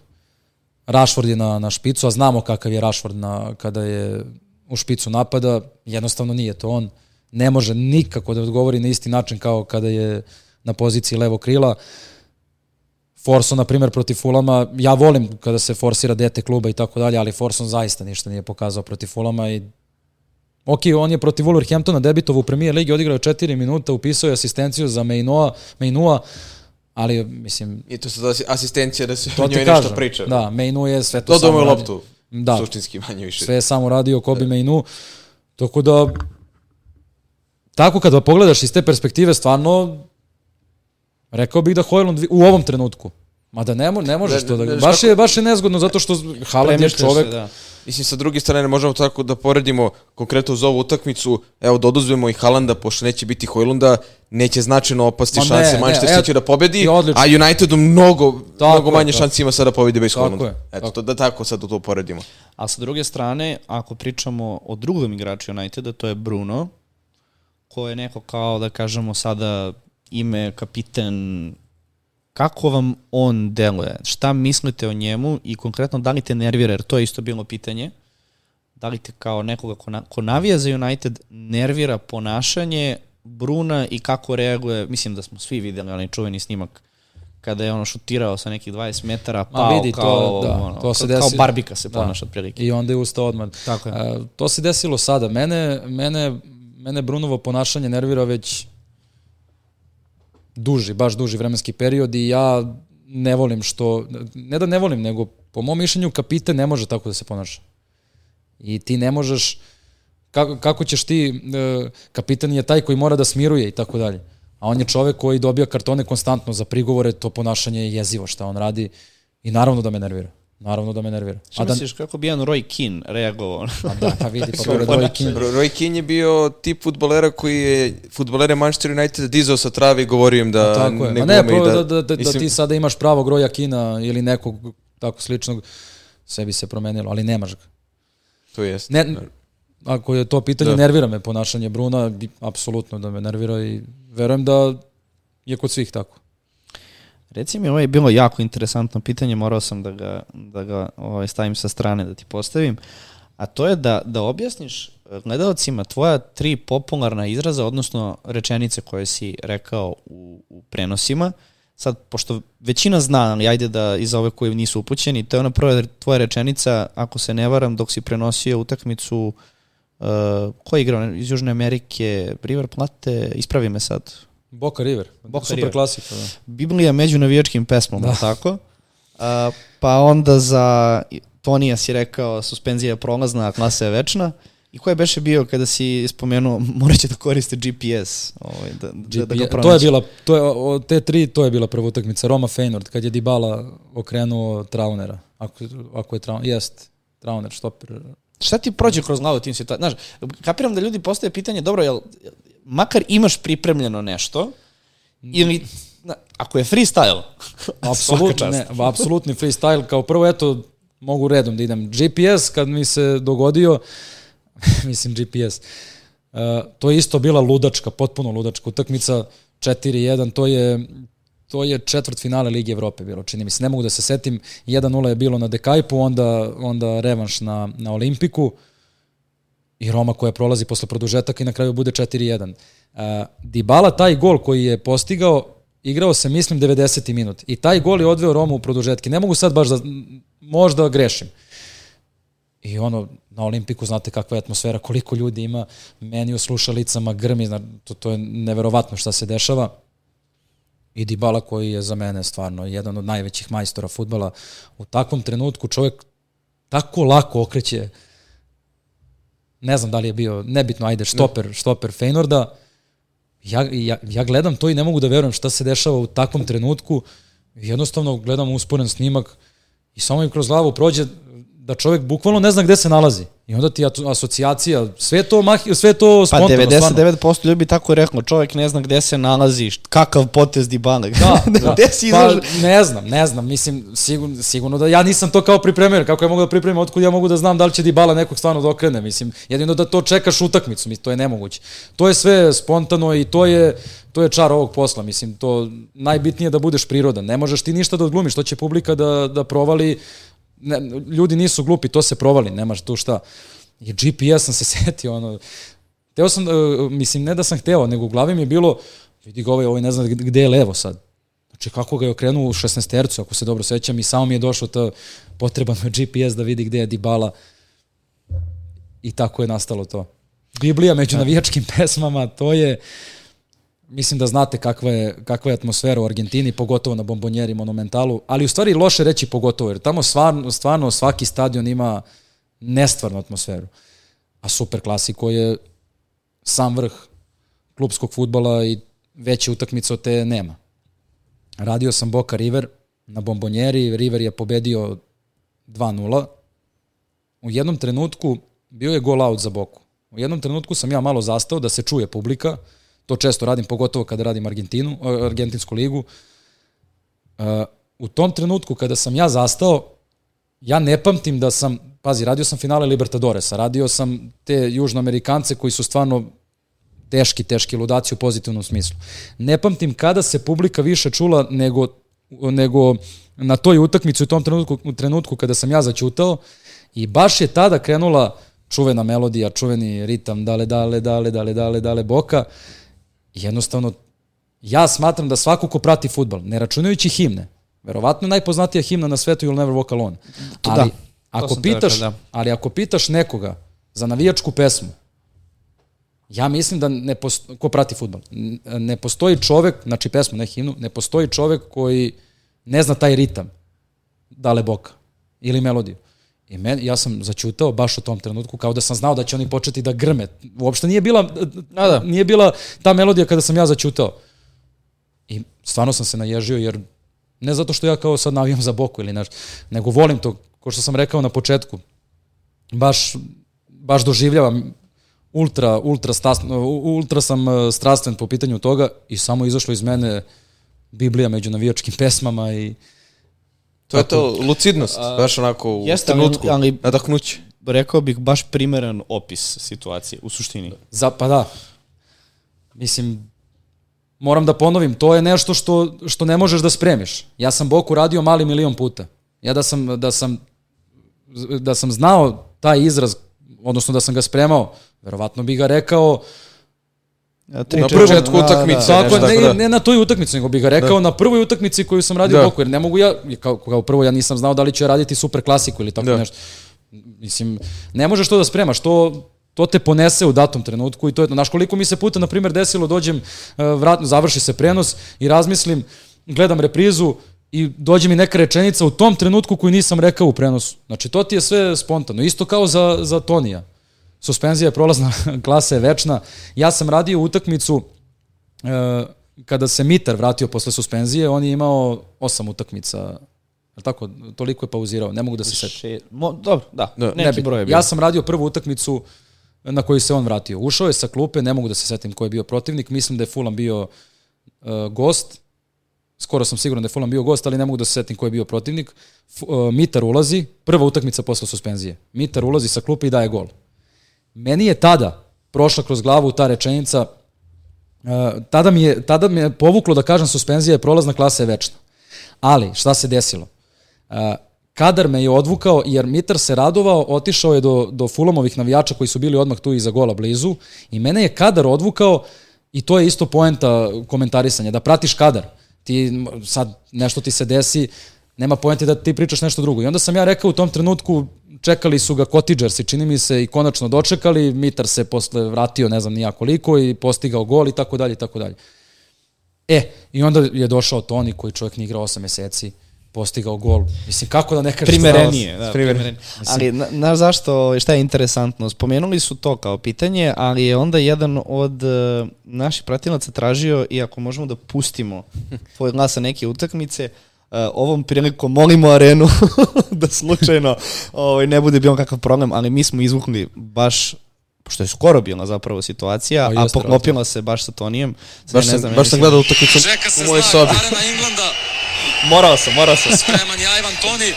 Rashford je na, na špicu, a znamo kakav je Rashford na, kada je u špicu napada, jednostavno nije to on. Ne može nikako da odgovori na isti način kao kada je na poziciji levo krila. Forson, na primjer, protiv Fulama, ja volim kada se forsira dete kluba i tako dalje, ali Forson zaista ništa nije pokazao protiv Fulama i Ok, on je protiv Wolverhamptona debitovo u premijer ligi, odigrao je 4 minuta, upisao je asistenciju za Meinua, Meinua ali mislim, I to sad asi- asistencija da se to o njoj kažem. nešto priča. Da, Meinu je sve to mu je radio. loptu. Da, Suštinski manje više. sve je samo radio Kobe Meinu. Tako da, tako kada pogledaš iz te perspektive, stvarno, rekao bih da Hojlund u ovom trenutku, Mada ne, mo, ne možeš Ne, to da... Baš je, baš je nezgodno zato što Haaland je čovek... se, da. Mislim, sa druge strane, možemo tako da poredimo konkretno uz ovu utakmicu, evo da oduzmemo i Halanda, pošto neće biti Hojlunda, neće značajno opasti Ma šanse ne, Manchester City da pobedi, a Unitedu mnogo, Tako mnogo je, manje tako. šansi ima sada da pobedi bez Hojlunda. je, Eto, tako. to, da tako sad to poredimo. A sa druge strane, ako pričamo o drugom igraču Uniteda, to je Bruno, ko je neko kao, da kažemo sada, ime, kapiten, kako vam on deluje? Šta mislite o njemu i konkretno da li te nervira, jer to je isto bilo pitanje, da li te kao nekoga ko, na, ko navija za United nervira ponašanje Bruna i kako reaguje, mislim da smo svi videli onaj čuveni snimak kada je ono šutirao sa nekih 20 metara, pao vidi, to- kao, da, ono, to se kao, kao barbika se da. ponaša otprilike. I onda je ustao odmah. Tako je. E, to se desilo sada. Mene, mene, mene Brunovo ponašanje nervira već duži, baš duži vremenski period i ja ne volim što, ne da ne volim, nego po mom mišljenju kapiten ne može tako da se ponaša. I ti ne možeš, kako, kako ćeš ti, e, kapitan je taj koji mora da smiruje i tako dalje. A on je čovek koji dobija kartone konstantno za prigovore, to ponašanje je jezivo šta on radi i naravno da me nervira. Naravno da me nervira. Šta da, misliš kako bi jedan Roy Keane reagovao? a da, pa vidi, pa pored Roy. Keane. Ro- Roy Keane je bio tip futbolera koji je futbolere Manchester United dizao sa trave i govorio im da Tako je. ne Ma ne, pa da, da, da, da mislim, ti sada imaš pravog Roja Kina ili nekog tako sličnog, sve bi se promenilo, ali nemaš ga. To jest. Ne, ako je to pitanje, Da. nervira me ponašanje Bruna, apsolutno da me nervira i verujem da je kod svih tako. Reci mi, ovo je bilo jako interesantno pitanje, morao sam da ga, da ga ovaj, stavim sa strane da ti postavim, a to je da, da objasniš gledalcima tvoja tri popularna izraza, odnosno rečenice koje si rekao u, u prenosima. Sad, pošto većina zna, ali ajde da iza ove koji nisu upućeni, to je ona prva tvoja rečenica, ako se ne varam, dok si prenosio utakmicu uh, ko je igrao iz Južne Amerike, River Plate, ispravi me sad. Boca River, Boca super River. klasika. Da. Biblija među navijačkim pesmom, Da. tako? Uh, pa onda za Tonija si rekao suspenzija je prolazna, a klasa je večna. I ko je beše bio kada si spomenuo morat će da koriste GPS, ovaj, da, da, da ga GP, to je pronaći? bila, to je, od te tri, to je bila prva utakmica. Roma Feynord, kad je Dybala okrenuo Traunera. Ako, ako je Trauner, jest, Trauner, štoper. Šta ti prođe kroz glavu tim situacijama? Znaš, kapiram da ljudi postave pitanje, dobro, jel, makar imaš pripremljeno nešto, ili, na, ako je freestyle, Apsolutno, ne, apsolutni freestyle. Kao prvo, eto, mogu redom da idem. GPS, kad mi se dogodio, mislim GPS, uh, to je isto bila ludačka, potpuno ludačka utakmica, 4-1, to je to je četvrt finale Lige Evrope bilo, čini mi se. Ne mogu da se setim, 1-0 je bilo na Dekajpu, onda, onda revanš na, na Olimpiku i Roma koja prolazi posle produžetaka i na kraju bude 4-1. Uh, Dybala taj gol koji je postigao, igrao se, mislim, 90. minut. I taj gol je odveo Romu u produžetke. Ne mogu sad baš da, možda grešim. I ono, na Olimpiku znate kakva je atmosfera, koliko ljudi ima, meni u slušalicama grmi, to, to je neverovatno šta se dešava. I Dybala koji je za mene stvarno jedan od najvećih majstora futbala. U takvom trenutku čovjek tako lako okreće ne znam da li je bio, nebitno, ajde, štoper, štoper Feynorda, ja, ja, ja gledam to i ne mogu da verujem šta se dešava u takvom trenutku, jednostavno gledam usporen snimak i samo mi kroz glavu prođe da čovjek bukvalno ne zna gde se nalazi. I onda ti asocijacija, sve to, sve to Pa spontano, stvarno. 99% ljudi bi tako reklo, čovjek ne zna gde se nalazi, kakav potez Dybala. Da, da. gde si pa, ne znam, ne znam, mislim, sigurno, sigurno da ja nisam to kao pripremio, kako ja mogu da pripremim, otkud ja mogu da znam da li će Dybala nekog stvarno da okrene, mislim, jedino da to čekaš utakmicu, mislim, to je nemoguće. To je sve spontano i to je, to je čar ovog posla, mislim, to najbitnije je da budeš prirodan, ne možeš ti ništa da odglumiš, to će publika da, da provali, ne, ljudi nisu glupi, to se provali, nemaš tu šta. I GPS sam se setio, ono, Teo sam, uh, mislim, ne da sam hteo, nego u glavi mi je bilo, vidi ga ovaj, ovaj ne zna gde je levo sad. Znači, kako ga je okrenuo u 16 tercu, ako se dobro sećam, i samo mi je došlo to potreban GPS da vidi gde je Dybala. I tako je nastalo to. Biblija među navijačkim pesmama, to je, mislim da znate kakva je, kakva je atmosfera u Argentini, pogotovo na Bombonjeri Monumentalu, ali u stvari loše reći pogotovo, jer tamo stvarno, stvarno svaki stadion ima nestvarnu atmosferu. A Super Klasiko je sam vrh klubskog futbala i veće utakmice od te nema. Radio sam Boca River na Bombonjeri, River je pobedio 2-0. U jednom trenutku bio je gol out za Boku. U jednom trenutku sam ja malo zastao da se čuje publika, to često radim, pogotovo kada radim Argentinu, Argentinsku ligu. Uh, u tom trenutku kada sam ja zastao, ja ne pamtim da sam, pazi, radio sam finale Libertadoresa, radio sam te južnoamerikance koji su stvarno teški, teški ludaci u pozitivnom smislu. Ne pamtim kada se publika više čula nego, nego na toj utakmici u tom trenutku, u trenutku kada sam ja začutao i baš je tada krenula čuvena melodija, čuveni ritam, dale, dale, dale, dale, dale, dale, boka. Jednostavno, ja smatram da svako ko prati futbal, ne računajući himne, verovatno najpoznatija himna na svetu You'll Never Walk Alone. Ali, Da, to ako pitaš, rekao, da. ali ako pitaš nekoga za navijačku pesmu, ja mislim da ne postoji, ko prati futbol, n- ne postoji čovek, znači pesmu, ne himnu, ne postoji čovek koji ne zna taj ritam, dale boka ili melodiju. I men, ja sam začutao baš u tom trenutku kao da sam znao da će oni početi da grme. Uopšte nije bila, A da. nije bila ta melodija kada sam ja začutao. I stvarno sam se naježio jer ne zato što ja kao sad navijam za boku ili nešto, nego volim to, ko što sam rekao na početku. Baš, baš doživljavam ultra, ultra, stas, ultra sam eh, strastven po pitanju toga i samo izašlo iz mene Biblija među navijačkim pesmama i To je to, lucidnost, baš onako u jeste, ali- trenutku, ali- nadahnuće. Rekao bih baš primeren opis situacije, u suštini. Za, pa da. Mislim, moram da ponovim, to je nešto što, što ne možeš da spremiš. Ja sam Boku radio mali milion puta. Ja da sam, da sam, da sam znao taj izraz, odnosno da sam ga spremao, Verovatno bi ga rekao Ja, tri, Na početku da, da, utakmice. da. Tako, nešto ne, da. ne na toj utakmici, nego bih ga rekao na prvoj utakmici koju sam radio Da. da. boku, jer ne mogu ja, kao, kao prvo ja nisam znao da li će raditi super klasiku ili tako Da. nešto. Mislim, ne možeš to da spremaš, to, to te ponese u datom trenutku i to je, znaš koliko mi se puta, na primjer, desilo, dođem, eh, vrat, završi se prenos i razmislim, gledam reprizu i dođe mi neka rečenica u tom trenutku koju nisam rekao u prenosu. Znači, to ti je sve spontano. Isto kao za, za Tonija. Suspenzija je prolazna, klasa je večna. Ja sam radio utakmicu e, kada se Mitar vratio posle suspenzije, on je imao osam utakmica, je li tako, toliko je pauzirao, ne mogu da se setim. Mo, dobro, da, Da. neki Nebitno. broj je bio. Ja sam radio prvu utakmicu na koju se on vratio. Ušao je sa klupe, ne mogu da se setim ko je bio protivnik, mislim da je Fulham bio uh, gost, skoro sam siguran da je Fulham bio gost, ali ne mogu da se setim ko je bio protivnik. F, uh, Mitar ulazi, prva utakmica posle suspenzije. Mitar ulazi sa klupe i daje gol. Meni je tada prošla kroz glavu ta rečenica, uh, tada, mi je, tada mi je povuklo da kažem suspenzija je prolazna klasa je večna. Ali, šta se desilo? Uh, kadar me je odvukao jer Mitar se radovao, otišao je do, do Fulamovih navijača koji su bili odmah tu iza gola blizu i mene je kadar odvukao i to je isto poenta komentarisanja, da pratiš kadar. Ti sad nešto ti se desi, nema poente da ti pričaš nešto drugo. I onda sam ja rekao u tom trenutku, čekali su ga Cottagers i čini mi se i konačno dočekali, Mitar se posle vratio ne znam nija koliko i postigao gol i tako dalje i tako dalje. E, i onda je došao Toni koji čovjek nije igrao 8 meseci, postigao gol. Mislim, kako da ne kažeš primerenije. Da, Primer- primerenije. Ali, na, znaš zašto, šta je interesantno? Spomenuli su to kao pitanje, ali je onda jedan od uh, naših pratilaca tražio, i ako možemo da pustimo tvoj glas sa neke utakmice, uh, ovom prilikom molimo arenu da slučajno ovaj, ne bude bilo kakav problem, ali mi smo izvukli baš pošto je skoro bila zapravo situacija, a jeste, poklopila se baš sa Tonijem. Sad Baš ne znam, baš sam gledao utakmicu u mojoj znak sobi. Arena Englanda. Morao sam, morao sam. Spreman je Ivan Toni.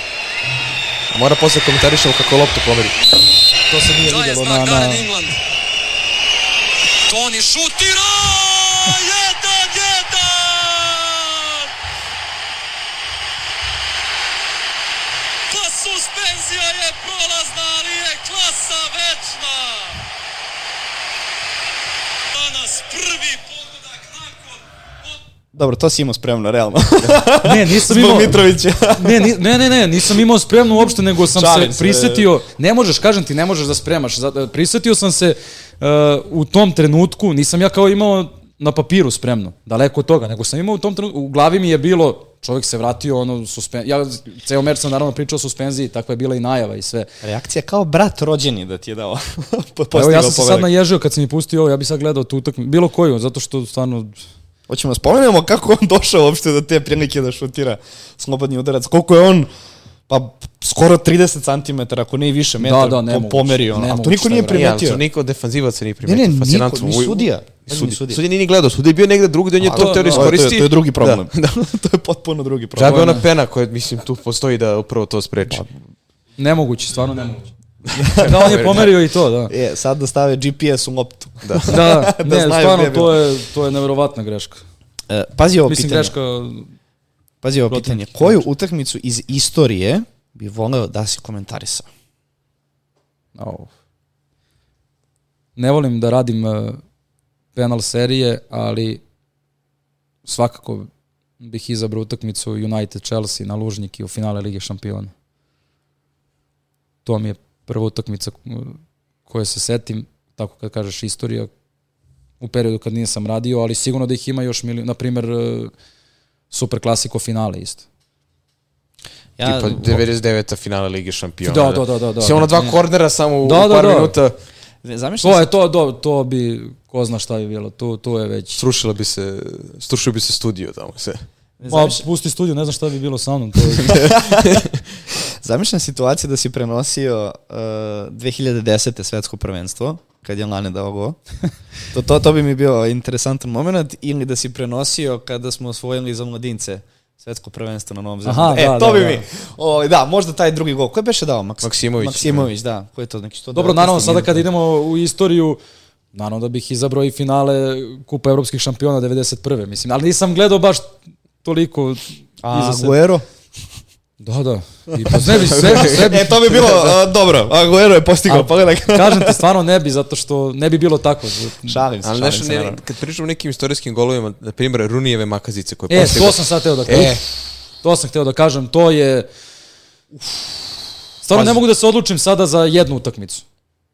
Mora posle komentarišemo kako loptu pomeri. To se nije vidjelo znak na, na, Arena England. Toni šutira! Jedan, jedan! Pa suspenzija je prolazna, ali je klasa večna! Danas prvi pogodak nakon... Dobro, to si imao spremno, realno. Ne, nisam Zbog imao... Mitrovića. Ne, ne, ne, ne, nisam imao spremno uopšte, nego sam Šalim se se. prisetio, ne možeš, kažem ti, ne možeš da spremaš, prisetio sam se uh, u tom trenutku, nisam ja kao imao na papiru spremno, daleko od toga, nego sam imao u tom trenutku, u glavi mi je bilo, čovjek se vratio, ono, suspen... ja ceo meč sam naravno pričao o suspenziji, takva je bila i najava i sve. Reakcija kao brat rođeni da ti je dao. Pa evo, ja sam se sad naježio kad sam mi pustio ovo, ja bi sad gledao tu utakmicu, bilo koju, zato što stvarno, Hoćemo da spomenemo kako on došao uopšte do te prilike da šutira slobodni udarac. Koliko je on pa skoro 30 cm, ako ne i više metar, Da, da, po- nemoguće, pomerio. ono. A to niko šta nije. Ja, primetio. to niko defanzivaca nije Ne, primetio. ne, niko, Fascinantno. ni sudija. Sudi, sudija. sudija nije ni gledao, sudija je bio negde drugde, on je to da to je- To je, to, je, iskoristi. drugi problem. Da. to je potpuno drugi problem. je ona ne. pena koja, mislim, tu postoji da upravo to spreči. nemoguće, stvarno nemoguće. Da, on je pomerio i to, da. E, sad da stave GPS u loptu. Da. Da, Da ne, znaju stvarno, je to je, to je neverovatna greška. E, pazi ovo Mislim, pitanje. greška Pazi ovo pitanje. Koju utakmicu iz istorije bi voleo da si komentarisao? Au. Ne volim da radim uh, penal serije, ali svakako bih izabrao utakmicu United Chelsea na Lužnjiki u finale Lige šampiona. To mi je prva utakmica uh, koje se setim, tako kad kažeš istorija, u periodu kad nisam radio, ali sigurno da ih ima još milion, na primjer uh, Super klasiko finale isto. Ja, Tipa 99. finale Lige šampiona. Da, da, da, da, da. Sve ono dva kornera samo u Da, da, par da. minuta. Zamišljam To je to, to, to bi, ko zna šta bi bilo, to, to je već... Srušila bi se, strušio bi se studio tamo sve. Pa, Zamišljam, pusti studio, ne znam šta bi bilo sa mnom. To je... zamišljam situaciju da si prenosio uh, 2010. svetsko prvenstvo, kad je Lane dao go. To, to, to bi mi bio interesantan moment. Ili da si prenosio kada smo osvojili za mladince svetsko prvenstvo na Novom Zelandu. E, da, to da, bi da. mi. O, da, možda taj drugi gol. Ko je beše dao? Maks Maksimović. Maksimović, da. Ko je to? Neki 119 Dobro, naravno, sada minut. kad idemo u istoriju, naravno da bih izabrao i finale Kupa evropskih šampiona 91. Mislim, ali nisam gledao baš toliko A. Aguero? Da, da. I pa ne bi, sve, sve bi, E, to bi bilo uh, dobro. Aguero je postigao, pogledaj. kažem ti, stvarno ne bi, zato što ne bi bilo tako. Šalim se, Ali šalim se, ne, naravno. kad pričamo o nekim istorijskim golovima, na primjer Runijeve makazice koje E, postigao- to sam sad teo da kažem. E. To sam hteo da kažem, to je... Stvarno ne mogu da se odlučim sada za jednu utakmicu.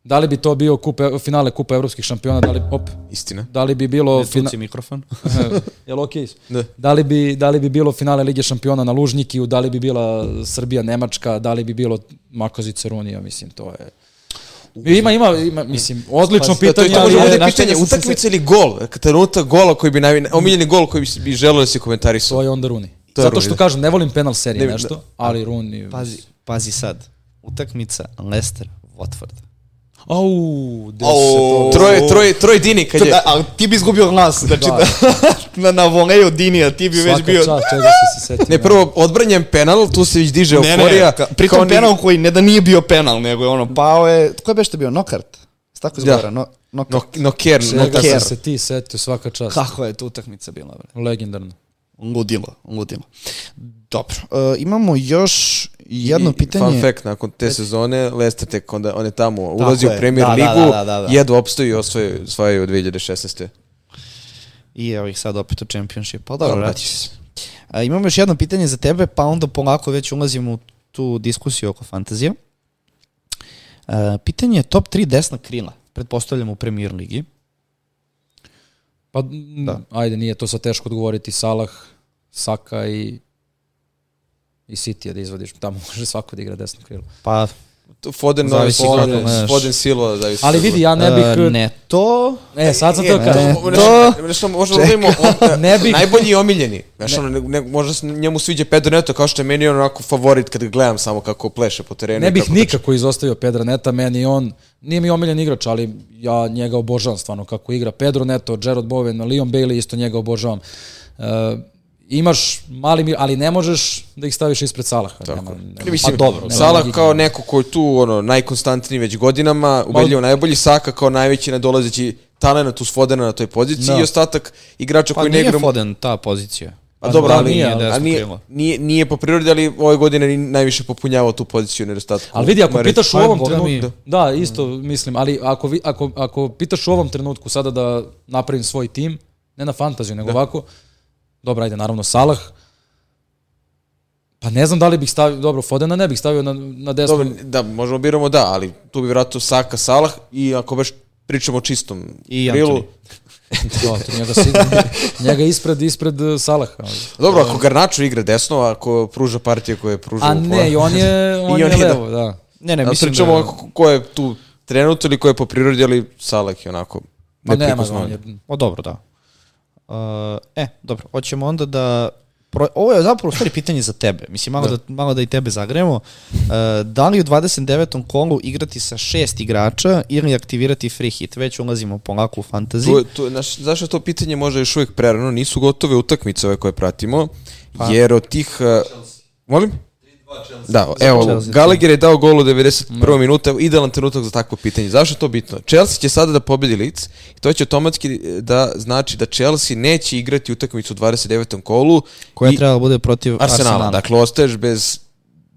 Da li bi to bio kup, finale Kupa evropskih šampiona, da li, op, Istina. da li bi bilo... Fina, Tuci mikrofon. jel okej? Da. Da li, bi, da li bi bilo finale Lige šampiona na Lužnikiju, da li bi bila Srbija-Nemačka, da li bi bilo Makazice Runija, mislim, to je... Ima, ima, ima, mislim, odlično To, to, pitanje, to može ali bude je, pitanje, utakmica ili gol? Trenutak gola koji bi najvi, omiljeni gol koji bi, bi želeo da se komentarisu. to je onda Runi. To je Zato što da. kažem, ne volim penal serije Ne, nešto, da. ali Runi... Pazi, pazi sad. Utakmica Leicester Watford. Au, gde se Au. to... Troje, troje, troje Dini kad je... Da, ali ti bi izgubio glas, znači da, na, na voleju Dinija ti bi već Svaka bio... čast, čega si se setio. Ne, prvo, odbranjen penal, tu se već diže Ne, euforija. ne, ka, pritom ni- penal koji ne da nije bio penal, nego je ono, pao je, ko je bešte bio, Nokart? Se Tako izgovara, no, No, Nokart. no ker, no, Čega se ti setio, svaka čast. Kako je tu utakmica bila, bre? Legendarno. Ludilo, ludilo. Dobro, uh, imamo još jedno I pitanje. Fun fact, nakon te sezone, Leicester tek onda, on je tamo ulazi u je. Premier Da, da, ligu, da, da, da. jedva opstoji i osvoje, osvajaju 2016. I evo ih sad opet u Championship. Pa dobro, će se. A, imamo još jedno pitanje za tebe, pa onda polako već ulazimo u tu diskusiju oko fantazija. A, pitanje je top 3 desna krila, pretpostavljamo u Premier Ligi. Pa, Da. da. ajde, nije to sad teško odgovoriti. Salah, Saka i i City da izvadiš. Tamo može svako da igra desno krilo. Pa, Foden, Zavisi Foden, kako. Foden Silva, zavisi. Ali vidi, ja ne bih... e, ne to, E, sad sam E, teo kažem. to- to- Nešto, nešto možemo da vidimo, on, Ne bih- najbolji i omiljeni. Znaš, ono, ne, ne, možda se njemu sviđa Pedro Neto, kao što je meni on onako favorit kad ga gledam samo kako pleše po terenu. Ne i bih kako nikako izostavio Pedra Neta, meni on, nije mi omiljen igrač, ali ja njega obožavam stvarno kako igra. Pedro Neto, Jared Bowen, Leon Bailey, isto njega obožavam. Uh, imaš mali, ali ne možeš da ih staviš ispred Salaha. Nema, nema, Ne, mislim, pa dobro. nema Salah kao neko ko je tu ono, najkonstantniji već godinama, ubedljivo najbolji, Saka kao najveći nadolazeći talent uz Fodena na toj poziciji Da. i ostatak igrača pa koji ne nije igra... Foden ta pozicija. A dobro, da, ali, nije, nije, ali ali nije, nije, nije po prirodi, ali ove godine ni najviše popunjavao tu poziciju nedostatku. Ali vidi, ako pitaš u Pa, ovom trenutku, da, isto mislim, ali ako, vi, ako, ako pitaš u ovom trenutku sada da napravim svoj tim, ne na fantaziju, nego ovako, dobro, ajde, naravno Salah, pa ne znam da li bih stavio, dobro, Fodena ne bih stavio na, na desnu, Dobro, da, možemo biramo da, ali tu bi vratno Saka, Salah i ako baš pričamo o čistom I. Da, to njega, sigurno, njega ispred, ispred uh, Salaha. Dobro, ako Garnačo igra desno, ako pruža partije koje pruža A ne, i on je, on I je on je, da. levo, da. Ne, ne, Ali mislim pričamo da... ako- ko je tu trenutno ili ko je po prirodi, ali Salah je onako Pa nema on je, O, dobro, da. Uh, e, dobro, hoćemo onda da... Pro, ovo je zapravo stvari pitanje za tebe. Mislim, malo da, malo da i tebe zagremo. Uh, da li u 29. kolu igrati sa šest igrača ili aktivirati free hit? Već ulazimo polako u fantasy. Tu, tu, naš, zašto to pitanje možda još uvijek prerano? Nisu gotove utakmice ove koje pratimo, Pa. jer od tih... Uh, molim? Da, evo, Chelsea, Gallagher je dao gol u 91. minuta, idealan trenutak za takvo pitanje. Zašto je to bitno? Chelsea će sada da pobedi Leeds i to će automatski da znači da Chelsea neće igrati utakmicu u 29. kolu koja i treba da bude protiv Arsenala. Arsenala. Dakle, ostaješ bez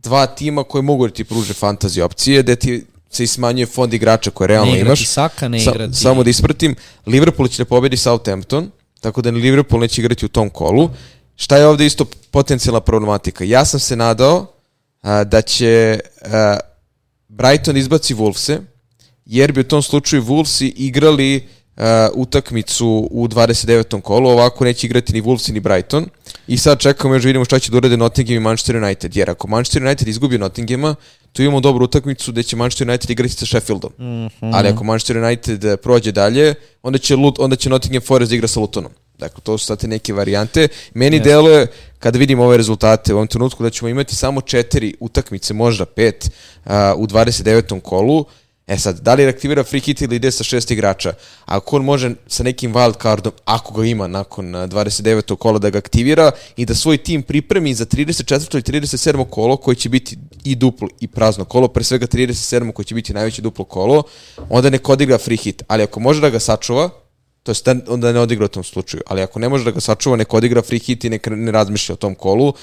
dva tima koji mogu da ti pruže fantasy opcije, gde ti se i smanjuje fond igrača koje realno ne imaš. Saka, ne Sa- igrati... Samo da ispratim, Liverpool će da pobedi Southampton, tako da ni Liverpool neće igrati u tom kolu. Šta je ovde isto potencijalna problematika? Ja sam se nadao a, da će a, Brighton izbaci Wolvese, jer bi u tom slučaju Wolvesi igrali uh, utakmicu u 29. kolu, ovako neće igrati ni Wolves ni Brighton. I sad čekamo još vidimo šta će da urade Nottingham i Manchester United, jer ako Manchester United izgubi Nottinghama, tu imamo dobru utakmicu gde će Manchester United igrati sa Sheffieldom. Ali ako Manchester United eh, prođe dalje, onda će, Lut, onda će Nottingham Forest da igra sa Lutonom. Dakle, to su sad te neke varijante. Meni deluje, kada vidim ove rezultate u ovom trenutku, da ćemo imati samo četiri utakmice, možda pet, uh, u 29. kolu. E sad, da li aktivira free hit ili ide sa šest igrača? Ako on može sa nekim wild cardom, ako ga ima nakon uh, 29. kola da ga aktivira i da svoj tim pripremi za 34. i 37. kolo koji će biti i duplo i prazno kolo, pre svega 37. koji će biti najveće duplo kolo, onda nek odigra free hit. Ali ako može da ga sačuva, to jest da- onda ne odigra u tom slučaju. Ali ako ne može da ga sačuva, nek odigra free hit i nek ne razmišlja o tom kolu.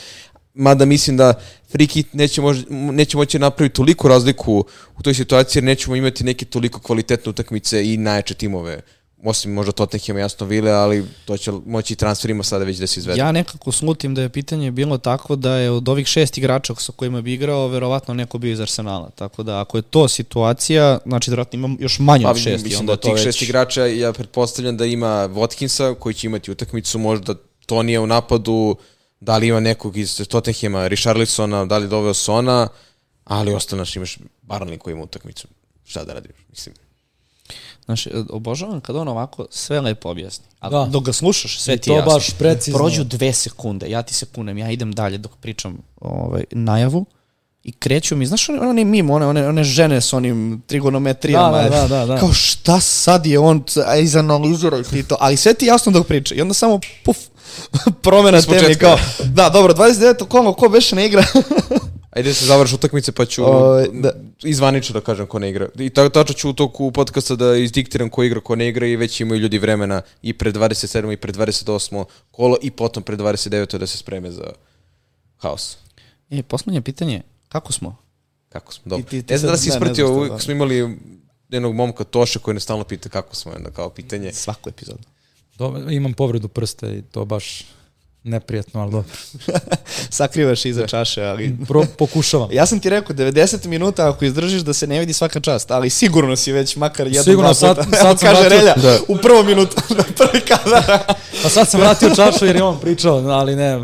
mada mislim da free hit neće, mož, neće moći napraviti toliko razliku u toj situaciji jer nećemo imati neke toliko kvalitetne utakmice i najjače timove osim možda Tottenham jasno Vile, ali to će moći i transferima sada već da se izvede. Ja nekako slutim da je pitanje bilo tako da je od ovih šest igrača sa kojima bi igrao, verovatno neko bio iz Arsenala. Tako da ako je to situacija, znači vratno imam još manje Pa, od šest. i mislim onda da to tih već... šest igrača, ja pretpostavljam da ima Watkinsa koji će imati utakmicu, možda Tonija u napadu, da li ima nekog iz Tottenhama, Richarlisona, da li doveo Sona, ali ostalo naš imaš Barnley koji ima utakmicu. Šta da radiš? Mislim, Znaš, obožavam kad on ovako sve lepo objasni. A Da. dok ga slušaš, sve I ti je to jasno. baš precizno. Prođu dve sekunde, ja ti se kunem, ja idem dalje dok pričam ovaj, najavu i kreću mi, znaš, one, one mimo, one, one, one žene s onim trigonometrijama. Da, da, da, da, da. Kao šta sad je on, a izanaliziraj ti to, ali sve ti jasno dok priča. I onda samo, puf, promena teme, kao, da, dobro, 29. kolo, ko beše ne igra? Ajde da se završi utakmice pa ću Ovaj, da. izvanično da kažem ko ne igra. I ta, tačno ću u toku podcasta da izdiktiram ko igra, ko ne igra i već imaju ljudi vremena i pred 27. i pred 28. kolo i potom pred 29. da se spreme za haos. e, poslednje pitanje, kako smo? Kako smo, dobro. ti- ti ne znam da si ne, ne ispratio, šta, uvijek da. smo imali jednog momka Toša koji nas stalno pita kako smo, onda kao pitanje. Svaku epizodu. Dobro, imam povredu prsta i to baš neprijatno, ali dobro. Sakrivaš iza čaše, ali... Pro, pokušavam. Ja sam ti rekao, 90 minuta ako izdržiš da se ne vidi svaka čast, ali sigurno si već makar jedan, Sigurno, dva sad- puta. sad Evo, sam kaže vratio- Relja, Da. u prvom minutu, na prvi kadar. Pa sad sam vratio čašu jer je on pričao, ali ne,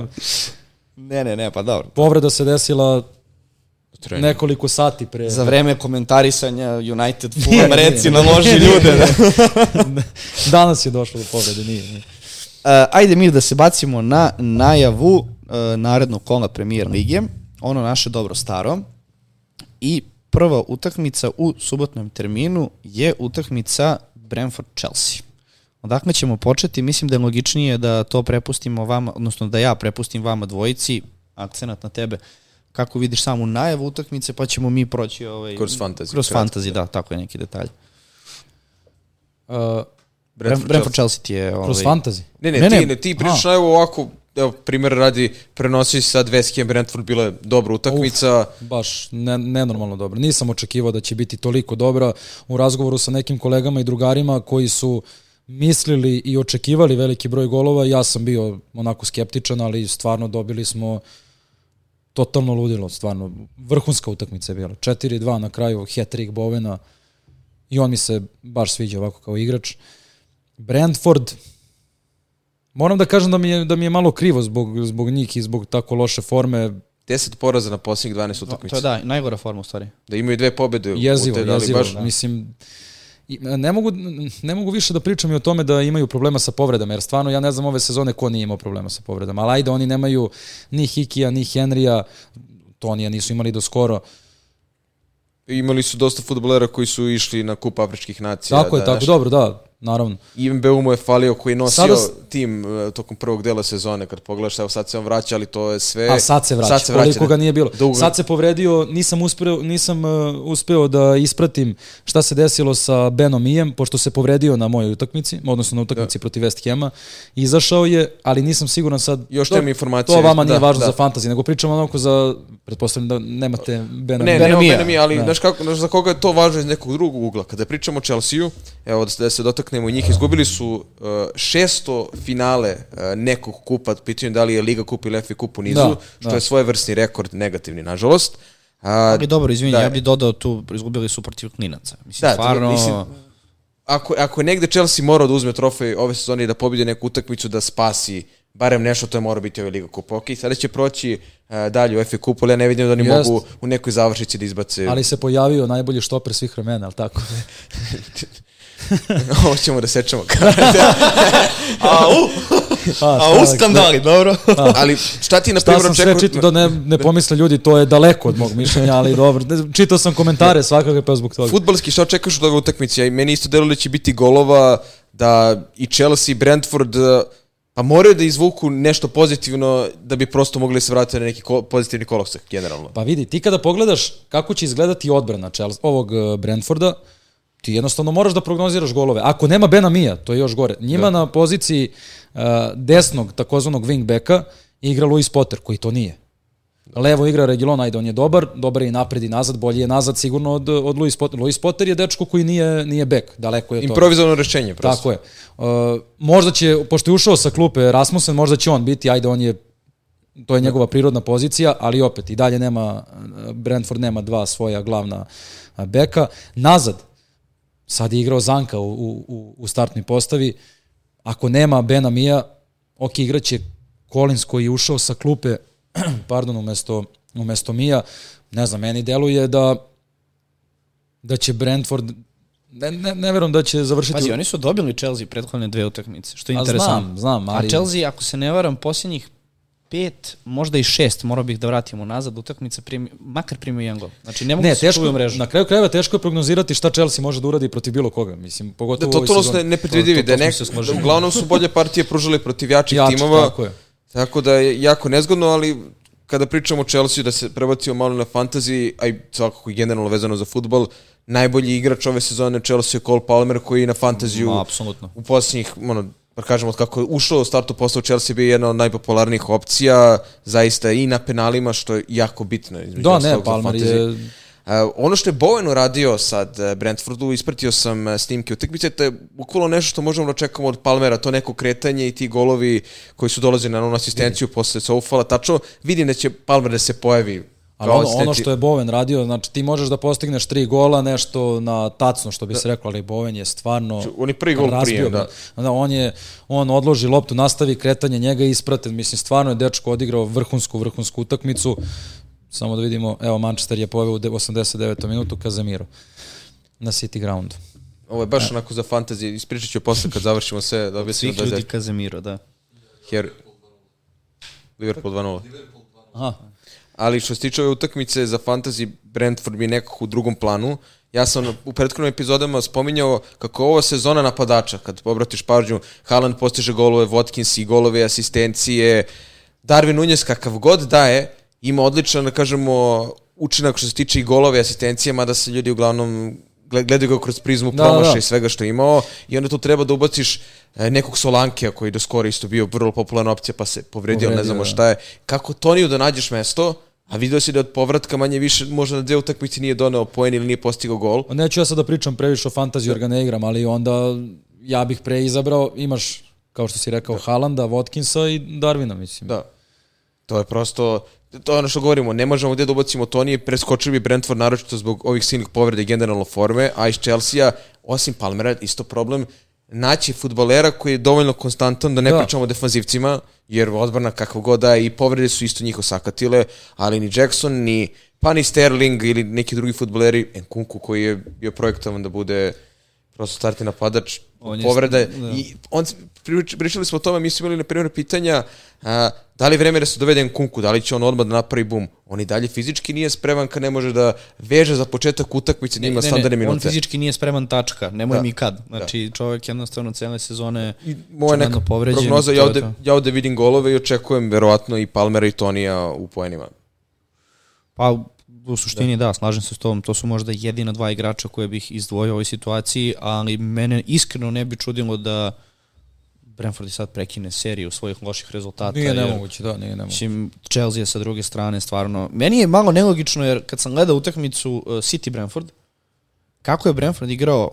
ne, ne, ne, pa dobro. povreda se desila Trening. nekoliko sati pre. Za vreme komentarisanja United Fulham reci naloži ljude. Da. Danas je došlo do povrede, nije. nije. Uh, ajde mi da se bacimo na najavu uh, narednog kola premijer lige, ono naše dobro staro. I prva utakmica u subotnom terminu je utakmica Brentford-Chelsea. Odakle ćemo početi? Mislim da je logičnije da to prepustimo vama, odnosno da ja prepustim vama dvojici, akcenat na tebe, kako vidiš samu najavu utakmice, pa ćemo mi proći ovaj, Kroz fantasy, Kroz fantasy, da, tako je neki detalj. Uh, Brentford, Brentford Chelsea ti je... Ovaj, kroz fantasy. Ne, ne, Ne, ti, ne. ne, ti pričaš evo ovako, evo, primjer radi, prenosi se sad West Ham Brentford, bila je dobra utakmica. Baš ne, nenormalno dobro. Nisam očekivao da će biti toliko dobra u razgovoru sa nekim kolegama i drugarima koji su mislili i očekivali veliki broj golova. Ja sam bio onako skeptičan, ali stvarno dobili smo totalno ludilo, stvarno. Vrhunska utakmica je bila. 4-2 na kraju, hat-trick Bovena i on mi se baš sviđa ovako kao igrač. Brentford, moram da kažem da mi je, da mi je malo krivo zbog, zbog njih i zbog tako loše forme. 10 poraza na posljednjih 12 To, utakmica. to je da, najgora forma u stvari. Da imaju dve pobede. u Jezivo, te, da jezivo. baš- da. Mislim, ne mogu, ne mogu više da pričam i o tome da imaju problema sa povredama, jer stvarno ja ne znam ove sezone ko nije imao problema sa povredama, ali ajde, oni nemaju ni Hikija, ni Henrija, Tonija nisu imali do skoro. Imali su dosta futbolera koji su išli na kup afričkih nacija. Tako je, da, tako, znaš, dobro, da, naravno. I MBU mu je falio koji je nosio Sada tim uh, tokom prvog dela sezone, kad pogledaš, evo sad se on vraća, ali to je sve... A sad se vraća, Sad se vraća, koliko da. ga nije bilo. Dugo- Sad se povredio, nisam uspeo, nisam uh, uspeo da ispratim šta se desilo sa Benom Ijem, pošto se povredio na mojoj utakmici, odnosno na utakmici protiv West Hama. Izašao je, ali nisam siguran sad... Još to, nemam informacije. To vama nije Da, važno da. za fantasy, nego pričamo onako za... Pretpostavljam da nemate Bena Ne, Ija. ne, Benamija. ne, Benamija, ali Da. znaš, kako, znaš za koga je to važno iz nekog drugog ugla. Kada pričamo o Chelsea-u, evo da se, da se dotaknemo njih, izgubili su uh, 600 finale uh, nekog kupa, pitanje da li je Liga kup ili FA kup u nizu, Da, što da. je svojevrsni rekord negativni, nažalost. A, Ali dobro, izvini, da. ja bih dodao tu, izgubili su protiv klinaca. Mislim, Da, stvarno... mislim, ako, ako je negde Chelsea morao da uzme trofej ove sezone i da pobedi neku utakmicu da spasi barem nešto, to je mora biti ova Liga kupa. Ok, sada će proći uh, dalje u FA kupu, ali ja ne vidim da oni Jest. mogu u nekoj završnici da izbace... Ali se pojavio najbolji štoper svih vremena, ali tako? Ovo ćemo da sečemo. Au, A, au, šta- skandali, dobro. ali šta ti na Šta primjer sam sve očekuješ? čitao, da ne, ne pomisle ljudi, to je daleko od mog mišljenja, ali dobro. Ne, Čitao sam komentare svakako pa zbog toga. Futbalski, šta očekuješ od ove utakmice? I meni isto deluje da će biti golova, da i Chelsea i Brentford eh, pa moraju da izvuku nešto pozitivno da bi prosto mogli se vratiti na neki ko, pozitivni kolosek, generalno. Pa vidi, ti kada pogledaš kako će izgledati odbrana Chelsea, ovog uh, Brentforda, ti jednostavno moraš da prognoziraš golove. Ako nema Bena Mija, to je još gore. Njima na poziciji uh, desnog, takozvanog wingbacka, igra Luis Potter, koji to nije. Levo igra Regilon, ajde, on je dobar, dobar je i napred i nazad, bolji je nazad sigurno od, od Luis Potter. Luis Potter je dečko koji nije, nije bek, daleko je od toga. Improvizovano rešenje, prosto. Tako je. Uh, možda će, pošto je ušao sa klupe Rasmussen, možda će on biti, ajde, on je to je njegova prirodna pozicija, ali opet i dalje nema, Brentford nema dva svoja glavna beka. Nazad, sad je igrao Zanka u, u, u startnoj postavi, ako nema Bena Mija, ok, igraće Collins koji je ušao sa klupe, pardon, umesto, umesto Mija, ne znam, meni deluje da da će Brentford ne, ne, ne verujem da će završiti... Pazi, oni su dobili Chelsea prethodne dve utakmice, što je A interesantno. znam, znam, ali- A Chelsea, ako se ne varam, posljednjih pet, možda i šest, morao bih da vratimo nazad, utakmice primi, makar primio jedan gol. Znači, ne mogu Ne, da teško, mrežu. na kraju krajeva teško je prognozirati šta Chelsea može da uradi protiv bilo koga, mislim, Da, pogotovo u ovoj totalno ste sezoni. nepredvidivi, To- da, to- to se da uglavnom su bolje partije pružili protiv jačih Jači, timova. tako je. Tako da je jako nezgodno, ali kada pričamo o Chelsea, da se prebacimo malo na fantasy, a i svakako generalno vezano za futbol, najbolji igrač ove sezone Chelsea je Cole Palmer koji je na fantaziju Ma, apsolutno. u posljednjih, ono, da kažemo, od kako je ušao u startu postao Chelsea bio jedna od najpopularnijih opcija, zaista i na penalima, što je jako bitno. između Da, ne, Palmer je... Uh, ono što je Bowen uradio sad uh, Brentfordu, ispratio sam uh, snimke utakmice, to je bukvalno nešto što možemo da očekamo od Palmera, to neko kretanje i ti golovi koji su dolazili na onu asistenciju posle Soufala, tačno vidim da će Palmer da se pojavi Ali ono, ono što je Bowen radio, znači ti možeš da postigneš tri gola, nešto na tacno, što bi se reklo, ali Bowen je stvarno On je prvi gol razbio prije, da. da. on je, on odloži loptu, nastavi kretanje, njega isprate, mislim, stvarno je dečko odigrao vrhunsku, vrhunsku utakmicu, samo da vidimo, evo, Manchester je poveo u de- 89. minutu Kazemiro na City groundu. Ovo je baš onako za fantasy, ispričat ću posle kad završimo sve, da Svih da ljudi Kazemiro, da. Her... Liverpool 2-0. Aha, ali što se tiče ove utakmice za fantasy, Brentford bi nekako u drugom planu. Ja sam u prethodnim epizodama spominjao kako je ovo sezona napadača, kad obratiš pažnju, Haaland postiže golove, Watkins i golove, asistencije, Darwin Nunez kakav god daje, ima odličan, da kažemo, učinak što se tiče i golove i asistencije, mada se ljudi uglavnom gled- gledaju ga kroz prizmu Da, promaša da. i svega što je imao i onda tu treba da ubaciš e, nekog Solankija koji do skoro isto bio vrlo popularna opcija pa se povredio, ne Povredio, znamo da. šta je. Kako Toniju da nađeš mesto, a vidio si da od povratka manje više možda na dve utakmice nije doneo poen ili nije postigao gol. neću ja sad da pričam previše o fantaziju jer ga ne igram, ali onda ja bih pre izabrao, imaš, kao što si rekao, Haalanda, Watkinsa i Darwina, mislim. Da. To je prosto, to je ono što govorimo, ne možemo gde da ubacimo Tonije, preskočili bi Brentford naročito zbog ovih silnih povreda i generalno forme, a iz Chelsea, osim Palmera, isto problem, naći futbolera koji je dovoljno konstantan, da ne Da. pričamo o defanzivcima, jer odbrana kakvo god da je i povrede su isto njih osakatile, ali ni Jackson, ni pa ni Sterling ili neki drugi futboleri, Nkunku koji je bio projektovan da bude prosto startni napadač, On povreda je, da. i on, prič- pričali smo o tome, mi smo imali na primjer pitanja a, da li vreme da se dovede Nkunku, da li će on odmah da napravi bum. On i dalje fizički nije spreman kad ne može da veže za početak utakmice, da ima standardne on minute. fizički nije spreman tačka, nemoj Da. mi kad. Znači, čovjek jednostavno cele sezone I moja neka povređen, prognoza, ja ovde, ja ovde vidim golove i očekujem verovatno i Palmera i Tonija u poenima. Pa, u suštini da. slažem se s tobom, to su možda jedina dva igrača koje bih izdvojio u ovoj situaciji, ali mene iskreno ne bi čudilo da Brentford i sad prekine seriju svojih loših rezultata. Nije nemoguće, da, nije nemoguće. Mislim, Chelsea je sa druge strane stvarno... Meni je malo nelogično jer kad sam gledao utakmicu uh, City Brentford, kako je Brentford igrao,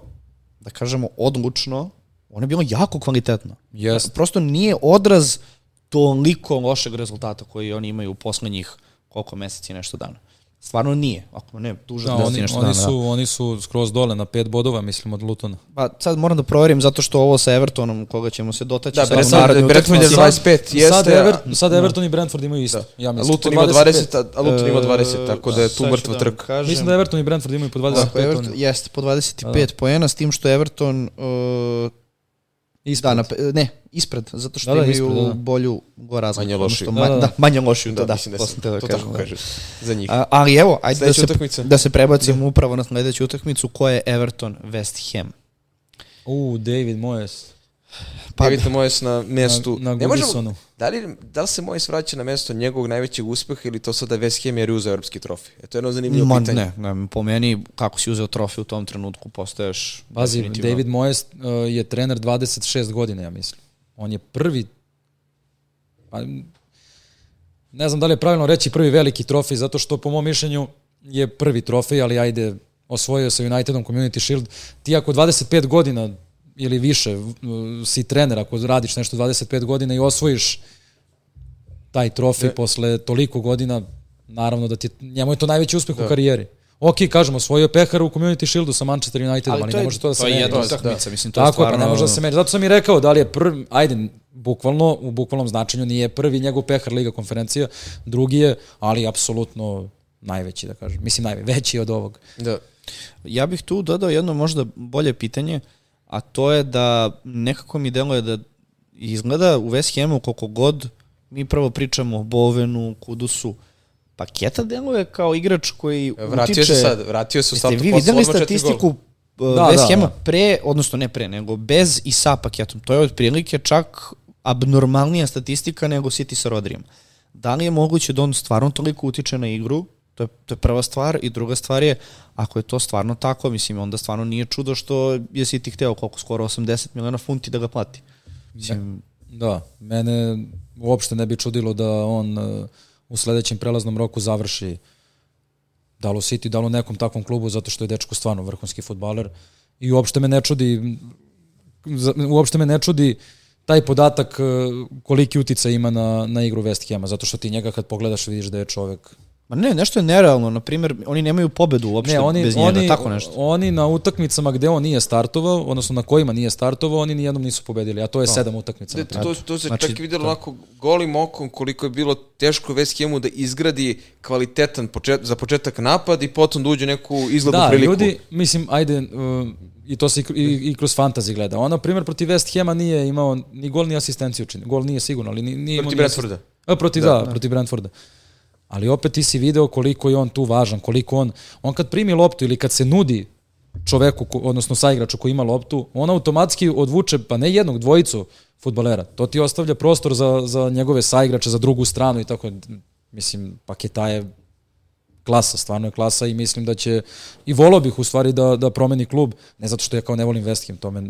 da kažemo, odlučno, ono je bilo jako kvalitetno. Jest. Prosto nije odraz toliko lošeg rezultata koji oni imaju u poslednjih koliko meseci i nešto dana. Stvarno nije. Ako ne, duže Da, i oni, nešto oni, dana. su, oni su skroz dole na pet bodova, mislim, od Lutona. Pa sad moram da proverim zato što ovo sa Evertonom, koga ćemo se dotaći Da, sad u Brentford- je utakmici. 25, jeste, sad, Ever, sad Everton i Brentford imaju isto. Ja A mislim, Luton ima 20, a, Luton ima E, 20, tako da je tu sad mrtva da trka. kažem. Mislim da Everton i Brentford imaju po 25. Tako, Everton, jeste, po 25 poena, s tim što Everton uh, Ispred. da, na, ne, ispred, zato što Da, da, imaju ispred, da. bolju go razliku. Manje lošiju. ma- Da, da, da. manje lošiju, da, Da, da, mislim da sam teo da to kažem, tako da. za njih. A, ali evo, ajde da Sledeća se, utakmica. da se prebacimo upravo na sledeću utakmicu, koja je Everton West Ham. U, David Moyes. Pa- Vidite Mojes na mestu. Na, na ne možemo, da, li, da li se Mojes vraća na mesto njegovog najvećeg uspeha ili to sada West Ham jer je uzeo evropski trofej? E, to je jedno zanimljivo Ma, pitanje. ne, ne, po meni, kako si uzeo trofej u tom trenutku, postaješ Pazi, definitivno- David Moyes uh, je trener 26 godina, ja mislim. On je prvi pa, ne znam da li je pravilno reći prvi veliki trofej, zato što po mom mišljenju je prvi trofej, ali ajde, osvojio sa Unitedom Community Shield. Ti ako 25 godina ili više si trener, ako radiš nešto 25 godina i osvojiš taj trofej posle toliko godina, naravno da ti, njemu je to najveći uspeh u karijeri. Ok, kažemo, osvojio pehar u Community Shieldu sa Manchester Unitedom, ali, ne može to da se to je meri. jedna Da. utakmica, mislim, to Tako je, stvarno... pa ne može da se meri. Zato sam i rekao da li je prvi, ajde, bukvalno, u bukvalnom značenju nije prvi njegov pehar Liga konferencija, drugi je, ali apsolutno najveći, da kažem. Mislim, najveći od ovog. Da. Ja bih tu dodao jedno možda bolje pitanje, a to je da nekako mi deluje da izgleda u West Hamu koliko god mi prvo pričamo o Bovenu, Kudusu, Paketa deluje kao igrač koji Vratio utiče... se sad, vratio se u Jeste startu vi videli odmah četiri statistiku uh, Da, West da, Hama da. pre, odnosno ne pre, nego bez i sa paketom. To je otprilike čak abnormalnija statistika nego City sa Rodrijem. Da li je moguće da on stvarno toliko utiče na igru? To je, to je prva stvar. I druga stvar je, ako je to stvarno tako, mislim, onda stvarno nije čudo što je City hteo koliko, skoro 80 miliona funti da ga plati. Mislim, Da, mene uopšte ne bi čudilo da on uh, u sledećem prelaznom roku završi da li u City, da li u nekom takvom klubu, zato što je dečko stvarno vrhunski futbaler. I uopšte me ne čudi, uopšte me ne čudi taj podatak uh, koliki utica ima na, na igru West Hama, zato što ti njega kad pogledaš vidiš da je čovek ma ne, nešto je nerealno. Na primjer, oni nemaju pobedu uopšte Ne, oni, bez njega, oni, tako nešto. Oni na utakmicama gde on nije startovao, odnosno na kojima nije startovao, oni nijednom nisu pobedili, a to je sedam utakmica. Da, na primjer. to, to se Znači, čak i videlo onako golim okom koliko je bilo teško West Hamu da izgradi kvalitetan počet, za početak napad i potom da uđe neku izglednu Da, priliku. ljudi, mislim, ajde, uh, i to se i, i, i kroz fantasy gleda. On, na primjer, protiv West Hama nije imao ni gol, ni asistenciju učinio. Gol nije sigurno, ali ni- nije imao... Protiv Brentforda. protiv, da, da, protiv Brentforda. Ali opet ti si video koliko je on tu važan, koliko on, on kad primi loptu ili kad se nudi čoveku, odnosno saigraču koji ima loptu, on automatski odvuče, pa ne jednog, dvojicu futbolera. To ti ostavlja prostor za, za njegove saigrače, za drugu stranu i tako. Mislim, paketa je klasa, stvarno je klasa i mislim da će i volao bih u stvari da, da promeni klub, ne zato što ja kao ne volim West Ham, tome,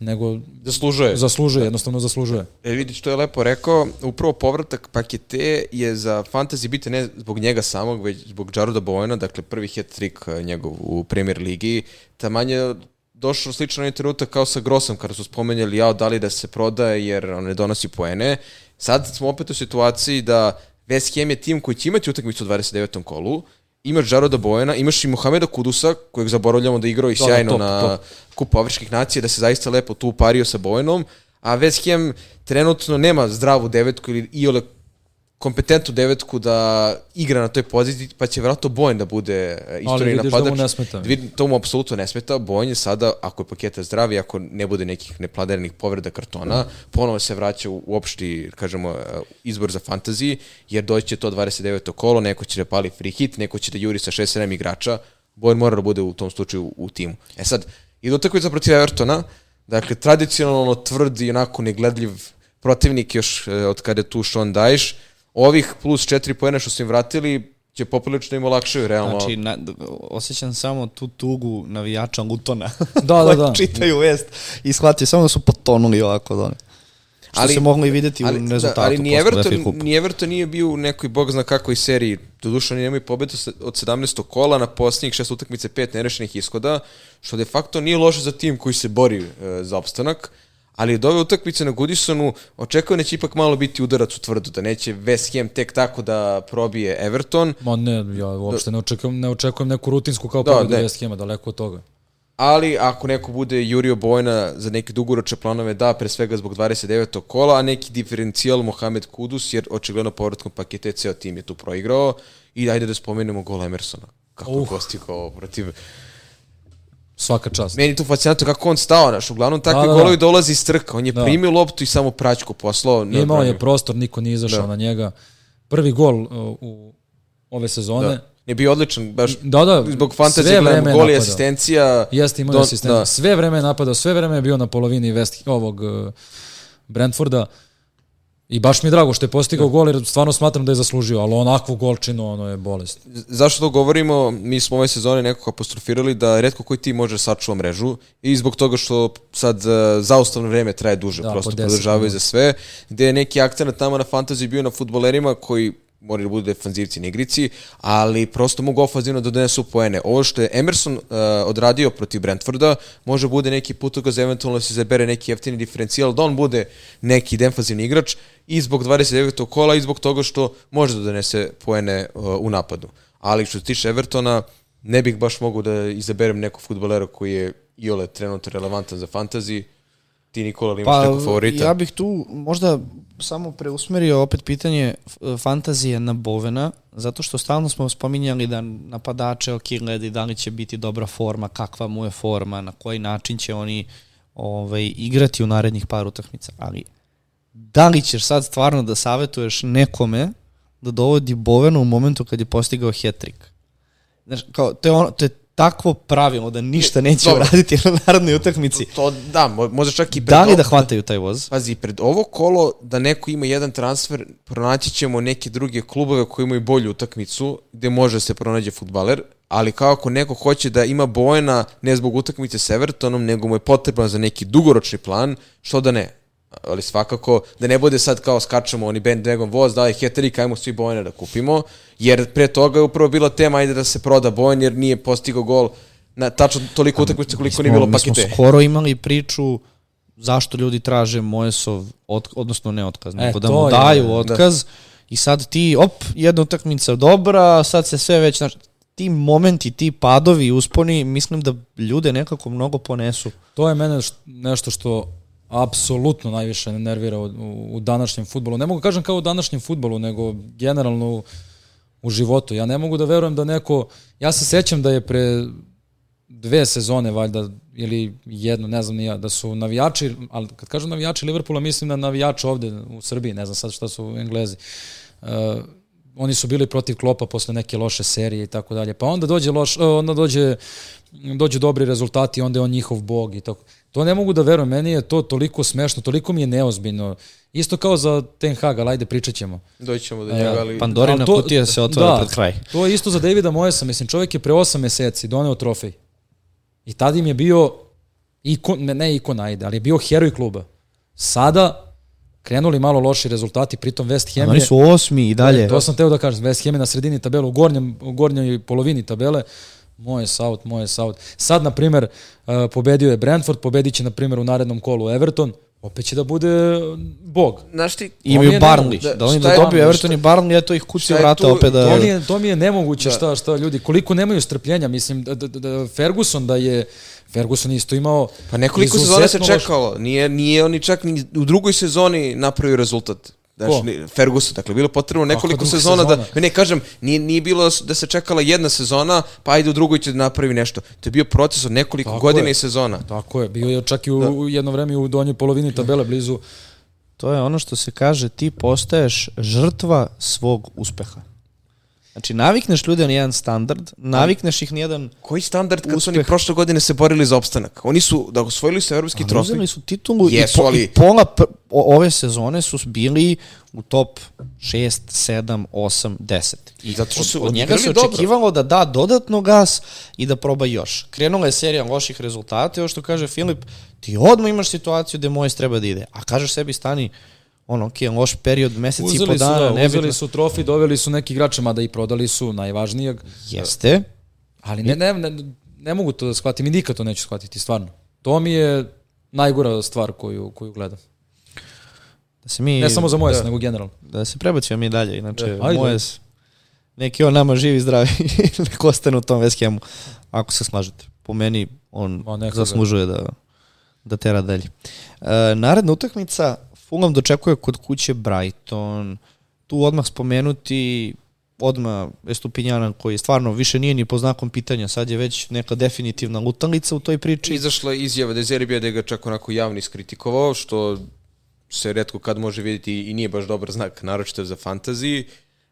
nego Zaslužuje. zaslužuje, jednostavno zaslužuje. E, vidi što je lepo rekao, upravo povratak pakete je za fantasy bitan ne zbog njega samog, već zbog Jaroda Bojena, dakle prvi hat-trick eh, njegov u premier ligi. Tamanje došao slično na trenutak kao sa Grossom kada su spomenjali jao da li da se prodaje jer on ne donosi poene. Sad smo opet u situaciji da West Ham je tim koji će imati utakmicu u 29. kolu, imaš Jaroda Bojena, imaš i Mohameda Kudusa, kojeg zaboravljamo da igrao i Da, da, sjajno top, na top. Kupu Afričkih nacija, da se zaista lepo tu upario sa Bojenom, a West Ham trenutno nema zdravu devetku ili iole kompetentnu devetku da igra na toj poziciji, pa će vjerojatno Bojen da bude e, istoriji vidiš da mu napadač. ne smeta. Vidim, to mu apsolutno ne smeta. Bojen je sada, ako je paketa zdravi, ako ne bude nekih nepladerenih povreda kartona, ponovo se vraća u, u opšti, kažemo, e, izbor za fantasy, jer doći će to 29. kolo, neko će da pali free hit, neko će da juri sa 6-7 igrača, Bojen mora da bude u tom slučaju u, u timu. E sad, idu utakmica protiv Evertona, dakle, tradicionalno tvrd i onako negledljiv protivnik još e, od kada je tu Sean Daješ, ovih plus 4 pojene što su im vratili će poprilično im olakšaju, realno. Znači, na, osjećam samo tu tugu navijača Lutona. Da, da, da. čitaju vest i shvatio samo da su potonuli ovako dole. Što ali, se moglo i videti u rezultatu. Da, ali ni Everton, ni Everton nije bio u nekoj bog zna kakvoj seriji. Doduše oni nemaju pobedu od 17. kola na posljednjih šest utakmice, pet nerešenih ishoda, što de facto nije loše za tim koji se bori e, za opstanak. Ali od ove utakmice na Goodisonu očekujem da će ipak malo biti udarac u tvrdu, da neće West Ham tek tako da probije Everton, Ma ne, ja uopšte ne očekujem, ne očekujem neku rutinsku kao Da, pobedu. West Hama, daleko od toga. ali ako neko bude Jurio Bojna za neke dugoročne planove, da, pre svega zbog 29. kola, a neki diferencijal Mohamed Kudus, jer očigledno povratkom pakete ceo tim je tu proigrao i ajde da spomenemo gol Emersona. Kako uh. je Uh. postigao protiv... Svaka čast. Meni je tu fascinantno kako on stao, naš, uglavnom takvi Da, da, da. golovi dolazi iz trka. On je Da. primio loptu i samo praćku poslao. Imao je prostor, niko nije izašao Da. na njega. Prvi gol uh, u ove sezone. Da. Je bio odličan, baš Da, da, zbog fantazije gledamo gol i asistencija. Jeste imao asistencija. da. Sve vreme je napadao, sve vreme je bio na polovini West, ovog uh, Brentforda. I baš mi je drago što je postigao gol, jer stvarno smatram da je zaslužio, ali onakvu golčinu, ono je bolest. Zašto to govorimo? Mi smo ove sezone nekako apostrofirali da redko koji tim može da sačuva mrežu i zbog toga što sad uh, zaustavno vreme traje duže, Da, prosto po 10 podržavaju za sve, gde je neki akcent tamo na fantaziji bio na futbolerima koji moraju da budu defanzivci na igrici, ali prosto mogu ofanzivno da donesu poene. Ovo što je Emerson uh, odradio protiv Brentforda, može bude neki putokaz, eventualno se zabere neki jeftini diferencijal, da on bude neki defanzivni igrač i zbog 29. kola i zbog toga što može da donese poene uh, u napadu. Ali što se tiče Evertona, ne bih baš mogu da izaberem nekog futbolera koji je iole trenutno relevantan za fantasy. Ti, Nikola, imaš Pa, nekog favorita? ja bih tu možda samo preusmerio opet pitanje f- fantazije na Bovena, zato što stalno smo spominjali da napadače, ok, gledi da li će biti dobra forma, kakva mu je forma, na koji način će oni ovaj, igrati u narednih par utakmica, ali da li ćeš sad stvarno da savetuješ nekome da dovodi Bovena u momentu kad je postigao hat-trick? Znaš, kao, to je, ono, to je takvo pravilo da ništa neće Dobro. uraditi na narodnoj utakmici. To, da, mo- možda čak i pred Da li ovo- da hvataju taj voz? Pazi, pred ovo kolo da neko ima jedan transfer, pronaći ćemo neke druge klubove koji imaju bolju utakmicu, gde može da se pronađe futbaler, ali kao ako neko hoće da ima Bojena ne zbog utakmice s Evertonom, nego mu je potreban za neki dugoročni plan, što da ne? Ali svakako, da ne bude sad kao skačemo oni band dragon voz, da je hat-trick, ajmo svi Bojena da kupimo, jer pre toga je upravo bila tema, ajde da se proda Bojen, jer nije postigao gol na tačno toliko utakmice koliko nije bilo mi smo pakete. skoro imali priču zašto ljudi traže Mojesov, od, odnosno ne otkaz, nego da to mu je, daju da. otkaz i sad ti, op, jedna utakmica dobra, sad se sve već, znaš, ti momenti, ti padovi i usponi, mislim da ljude nekako mnogo ponesu. To je mene št- nešto što apsolutno najviše nervira u, u, današnjem futbolu. Ne mogu da kažem kao u današnjem futbolu, nego generalno u, u životu. Ja ne mogu da verujem da neko... Ja se sećam da je pre dve sezone, valjda, ili jedno, ne znam ni ja, da su navijači, ali kad kažem navijači Liverpoola, mislim na navijače ovde u Srbiji, ne znam sad šta su Englezi. Uh, oni su bili protiv Klopa posle neke loše serije i tako dalje. Pa onda dođe loš, uh, onda dođe dođu dobri rezultati, onda je on njihov bog i tako. To ne mogu da verujem, meni je to toliko smešno, toliko mi je neozbiljno. Isto kao za Ten Hag, ali ajde pričat ćemo. Doći ćemo do E, njega, ali... Pandorina Ali to- kutija se otvara da, pred kraj. To je isto za Davida Moyesa, mislim, čovjek je pre 8 meseci doneo trofej. I tad im je bio ikon, ne, ne ikon, ajde, ali je bio heroj kluba. Sada krenuli malo loši rezultati, pritom West Ham Oni je... su osmi i dalje. To sam teo da kažem, West Ham je na sredini tabele, u, gornjem, u gornjoj polovini tabele, moje saut, moje saut. Sad, na primer, uh, pobedio je Brentford, pobedit će, na primer, u narednom kolu Everton, opet će da bude uh, bog. Znaš ti, I imaju Barnley. da- Da, oni da je- dobiju šta- Everton i Barnley, eto ih kuci vrata tu- opet da... To mi je, to mi je nemoguće Da. šta, šta ljudi, koliko nemaju strpljenja, mislim, da, da, da Ferguson da je, Ferguson isto imao Pa nekoliko sezona se čekalo. Nije, nije oni čak ni u drugoj sezoni napravio rezultat. Ko? Ni- Ferguson, dakle, bilo potrebno nekoliko sezona, sezona? da, ne kažem, nije, nije bilo da se čekala jedna sezona, pa ajde u drugoj će da napravi nešto. To je bio proces od nekoliko Tako godina je. i sezona. Tako je, bio je čak i u, u jedno vreme u donjoj polovini tabele, blizu. To je ono što se kaže, ti postaješ žrtva svog uspeha. Znači, navikneš ljude na jedan standard, navikneš ih na jedan... Koji standard kad su Uspeh. oni prošle godine se borili za opstanak? Oni su, da osvojili su evropski trofej. Uzeli su titulu Jesu, i, po, ali- i pola ove sezone su bili u top 6, 7, 8, 10. I Zato što su od, od njega se odigrali dobro. očekivalo da da dodatno gas i da proba još. Krenula je serija loših rezultata, ovo što kaže Filip, ti odmah imaš situaciju gde Mojes treba da ide. A kažeš sebi stani, ono, ok, loš period, mesec i po Uzeli su, dana, da, nebitno. uzeli su trofej, doveli su neki igrače, mada i prodali su najvažnijeg. Jeste, Ali ne, ne, ne, ne mogu to da shvatim i nikad to neću shvatiti, stvarno. To mi je najgora stvar koju, koju gledam. da se mi... Ne samo za moje, nego generalno. Da se prebacimo mi dalje, inače, Da, ajde. Mojes, neki on nama živi zdravi, neko ostane u tom West Hamu, ako se slažete. Po meni, on Ma, zaslužuje da, da tera dalje. E, naredna utakmica, Fulham dočekuje kod kuće Brighton, tu odmah spomenuti odmah Estupinjana koji stvarno više nije ni po znakom pitanja, sad je već neka definitivna lutalica u toj priči. Izašla je izjava da je Zerbi da je ga čak onako javno iskritikovao, što se redko kad može vidjeti i nije baš dobar znak, naročito za fantaziji.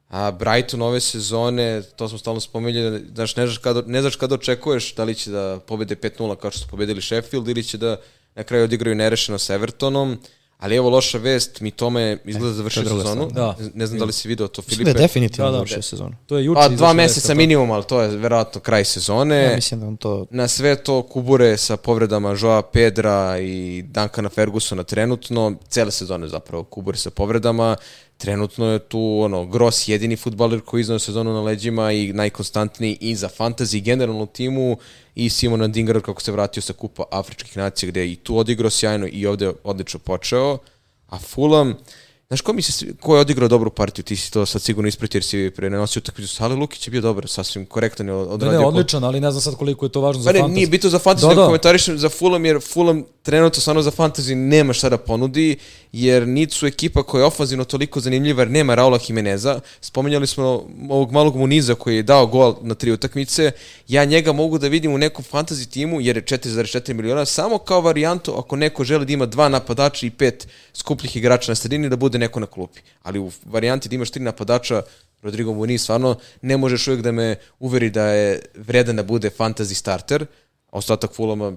A Brighton ove sezone, to smo stalno spomenuli, znaš, ne znaš kad, ne znaš kad očekuješ da li će da pobede 5-0 kao što su pobedili Sheffield ili će da na kraju odigraju nerešeno sa Evertonom. Ali evo loša vest, mi tome izgleda završio druga sezonu. strana. Da. Ne, znam da li si video to, Mislim Filipe. da je definitivno Da, da. završio sezonu. To je juče. Pa dva meseca minimum, ali to je verovatno kraj sezone. Ja mislim da on to... Na sve to kubure sa povredama Joa Pedra i Duncana Fergusona trenutno, cele sezone zapravo kubure sa povredama. Trenutno je tu ono, Gros jedini futbaler koji iznao sezonu na leđima i najkonstantniji i za fantasy i generalno u timu i Simona Dingra kako se vratio sa kupa Afričkih nacija gde je i tu odigrao sjajno i ovde odlično počeo. A Fulham, Znaš, ko, mi se, ko je odigrao dobru partiju? Ti si to sad sigurno ispratio jer si prenosio utakmicu. Sale Lukić je bio dobar, sasvim korektan je Ne, odradio. ne, odličan, ali ne znam sad koliko je to važno za Pa ne, fantasy. nije bitno za fantasy, da, da. komentarišem za Fulham, jer Fulham trenutno stvarno za fantasy nema šta da ponudi, jer niti su ekipa koja je ofanzivno toliko zanimljiva, jer nema Raula Jimeneza. Spomenjali smo ovog malog Muniza koji je dao gol na tri utakmice. Ja njega mogu da vidim u nekom fantasy timu, jer je 4,4 miliona, samo kao varijantu ako neko želi da ima dva napadača i pet skupljih igrača na sredini, da bude neko na klupi. Ali u varijanti da imaš tri napadača, Rodrigo Muniz stvarno ne možeš uvijek da me uveri da je vredan da bude fantasy starter, ostatak Fulama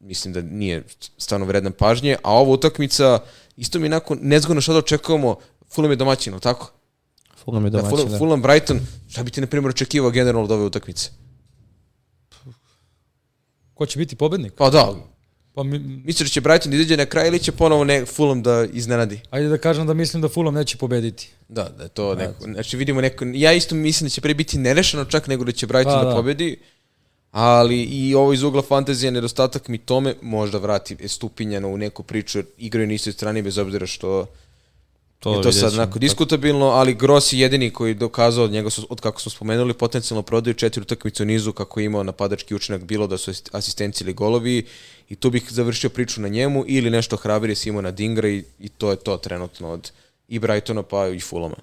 mislim da nije stvarno vredan pažnje, a ova utakmica isto mi je onako nezgodno šta da očekujemo, Fulham je domaćin, ali tako? Fulham je Da, domaćin, Fulham, da. Fulham Brighton, šta bi ti na primjer očekivao generalno od ove utakmice? Ko će biti pobednik? Pa da, Pa mi, misliš da će Brighton da izađe na kraj ili će ponovo ne, Fulham da iznenadi? ajde da kažem da mislim da Fulham neće pobediti. Da, da je to neko, znači vidimo neko, ja isto mislim da će pre biti nerešeno čak nego da će Brighton Pa, da, da. pobedi, ali i ovo iz ugla fantazije nedostatak mi tome možda vrati stupinjano u neku priču, jer igraju na istoj strani bez obzira što to je to sad ćemo. onako diskutabilno, ali Gross je jedini koji je dokazao od njega, su, od kako smo spomenuli, potencijalno prodaju četiri utakmice u nizu kako je imao napadački učinak, bilo da su asist- asistencije ili golovi i tu bih završio priču na njemu ili nešto hrabrije Simona Dingra i, i to je to trenutno od i Brightona pa i Fulama.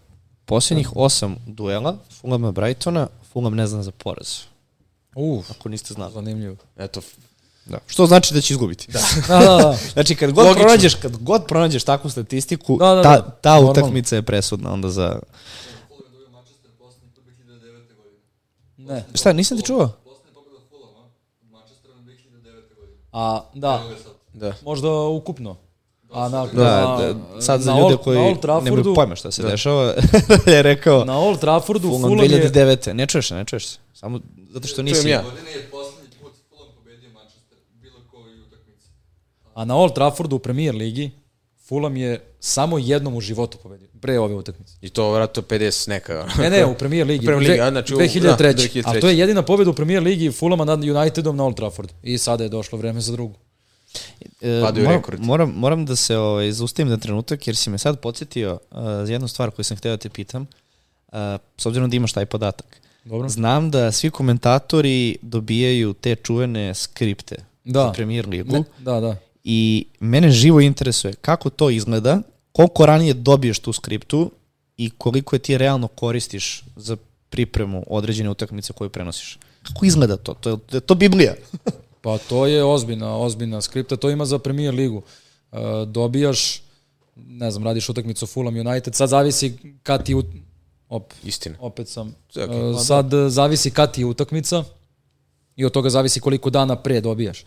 Posljednjih osam duela Fulhama Brightona, Fulham ne zna za poraz. Uf, Ako niste znali. zanimljivo. Eto, Da. Što znači da će izgubiti. Da. Da, da, da. Znači, kad god, Logično. pronađeš, kad god pronađeš takvu statistiku, Da, da, ta, da. ta Normalno. utakmica je presudna onda za... Ne. Šta, nisam ti čuo? A, da, da. možda ukupno. A na, Da, na, da, sad za na ljude koji Old nemaju Traffordu, pojma šta se dešava, je rekao Na Old Traffordu Fulham Fulham je... 2009. Ne čuješ se, ne čuješ se. Samo zato što nisi... Čujem ja. Godine je poslednji put Fulham pobedio Manchester, bilo koju utakmicu. A na Old Traffordu u Premier ligi Fulham je samo jednom u životu pobedio, pre ove utakmice. I to vratno 50 neka. Ne, ne, u Premier ligi. U Premier ligi, znači u- 2003. da, Da, 2003. A to je jedina pobjeda u Premier ligi Fulhama nad Unitedom na Old Traffordu. I sada je došlo vreme za drugu. E, Padaju moram, moram, moram da se ovaj, zaustavim na trenutak jer si me sad podsjetio uh, za jednu stvar koju sam htio da te pitam. Uh, s obzirom da imaš taj podatak. Dobro? Znam da svi komentatori dobijaju te čuvene skripte Da. za Premier ligu Ne, da, da. i mene živo interesuje kako to izgleda, koliko ranije dobiješ tu skriptu i koliko je ti realno koristiš za pripremu određene utakmice koju prenosiš. Kako izgleda to? To je, to Biblija. Pa to je ozbiljna, ozbiljna skripta. To ima za Premier ligu. Uh, dobijaš, ne znam, radiš utakmicu Fulham United, sad zavisi kad ti... Op, Istina. opet sam. Okej. Uh, sad uh, zavisi kad ti je utakmica i od toga zavisi koliko dana pre dobijaš.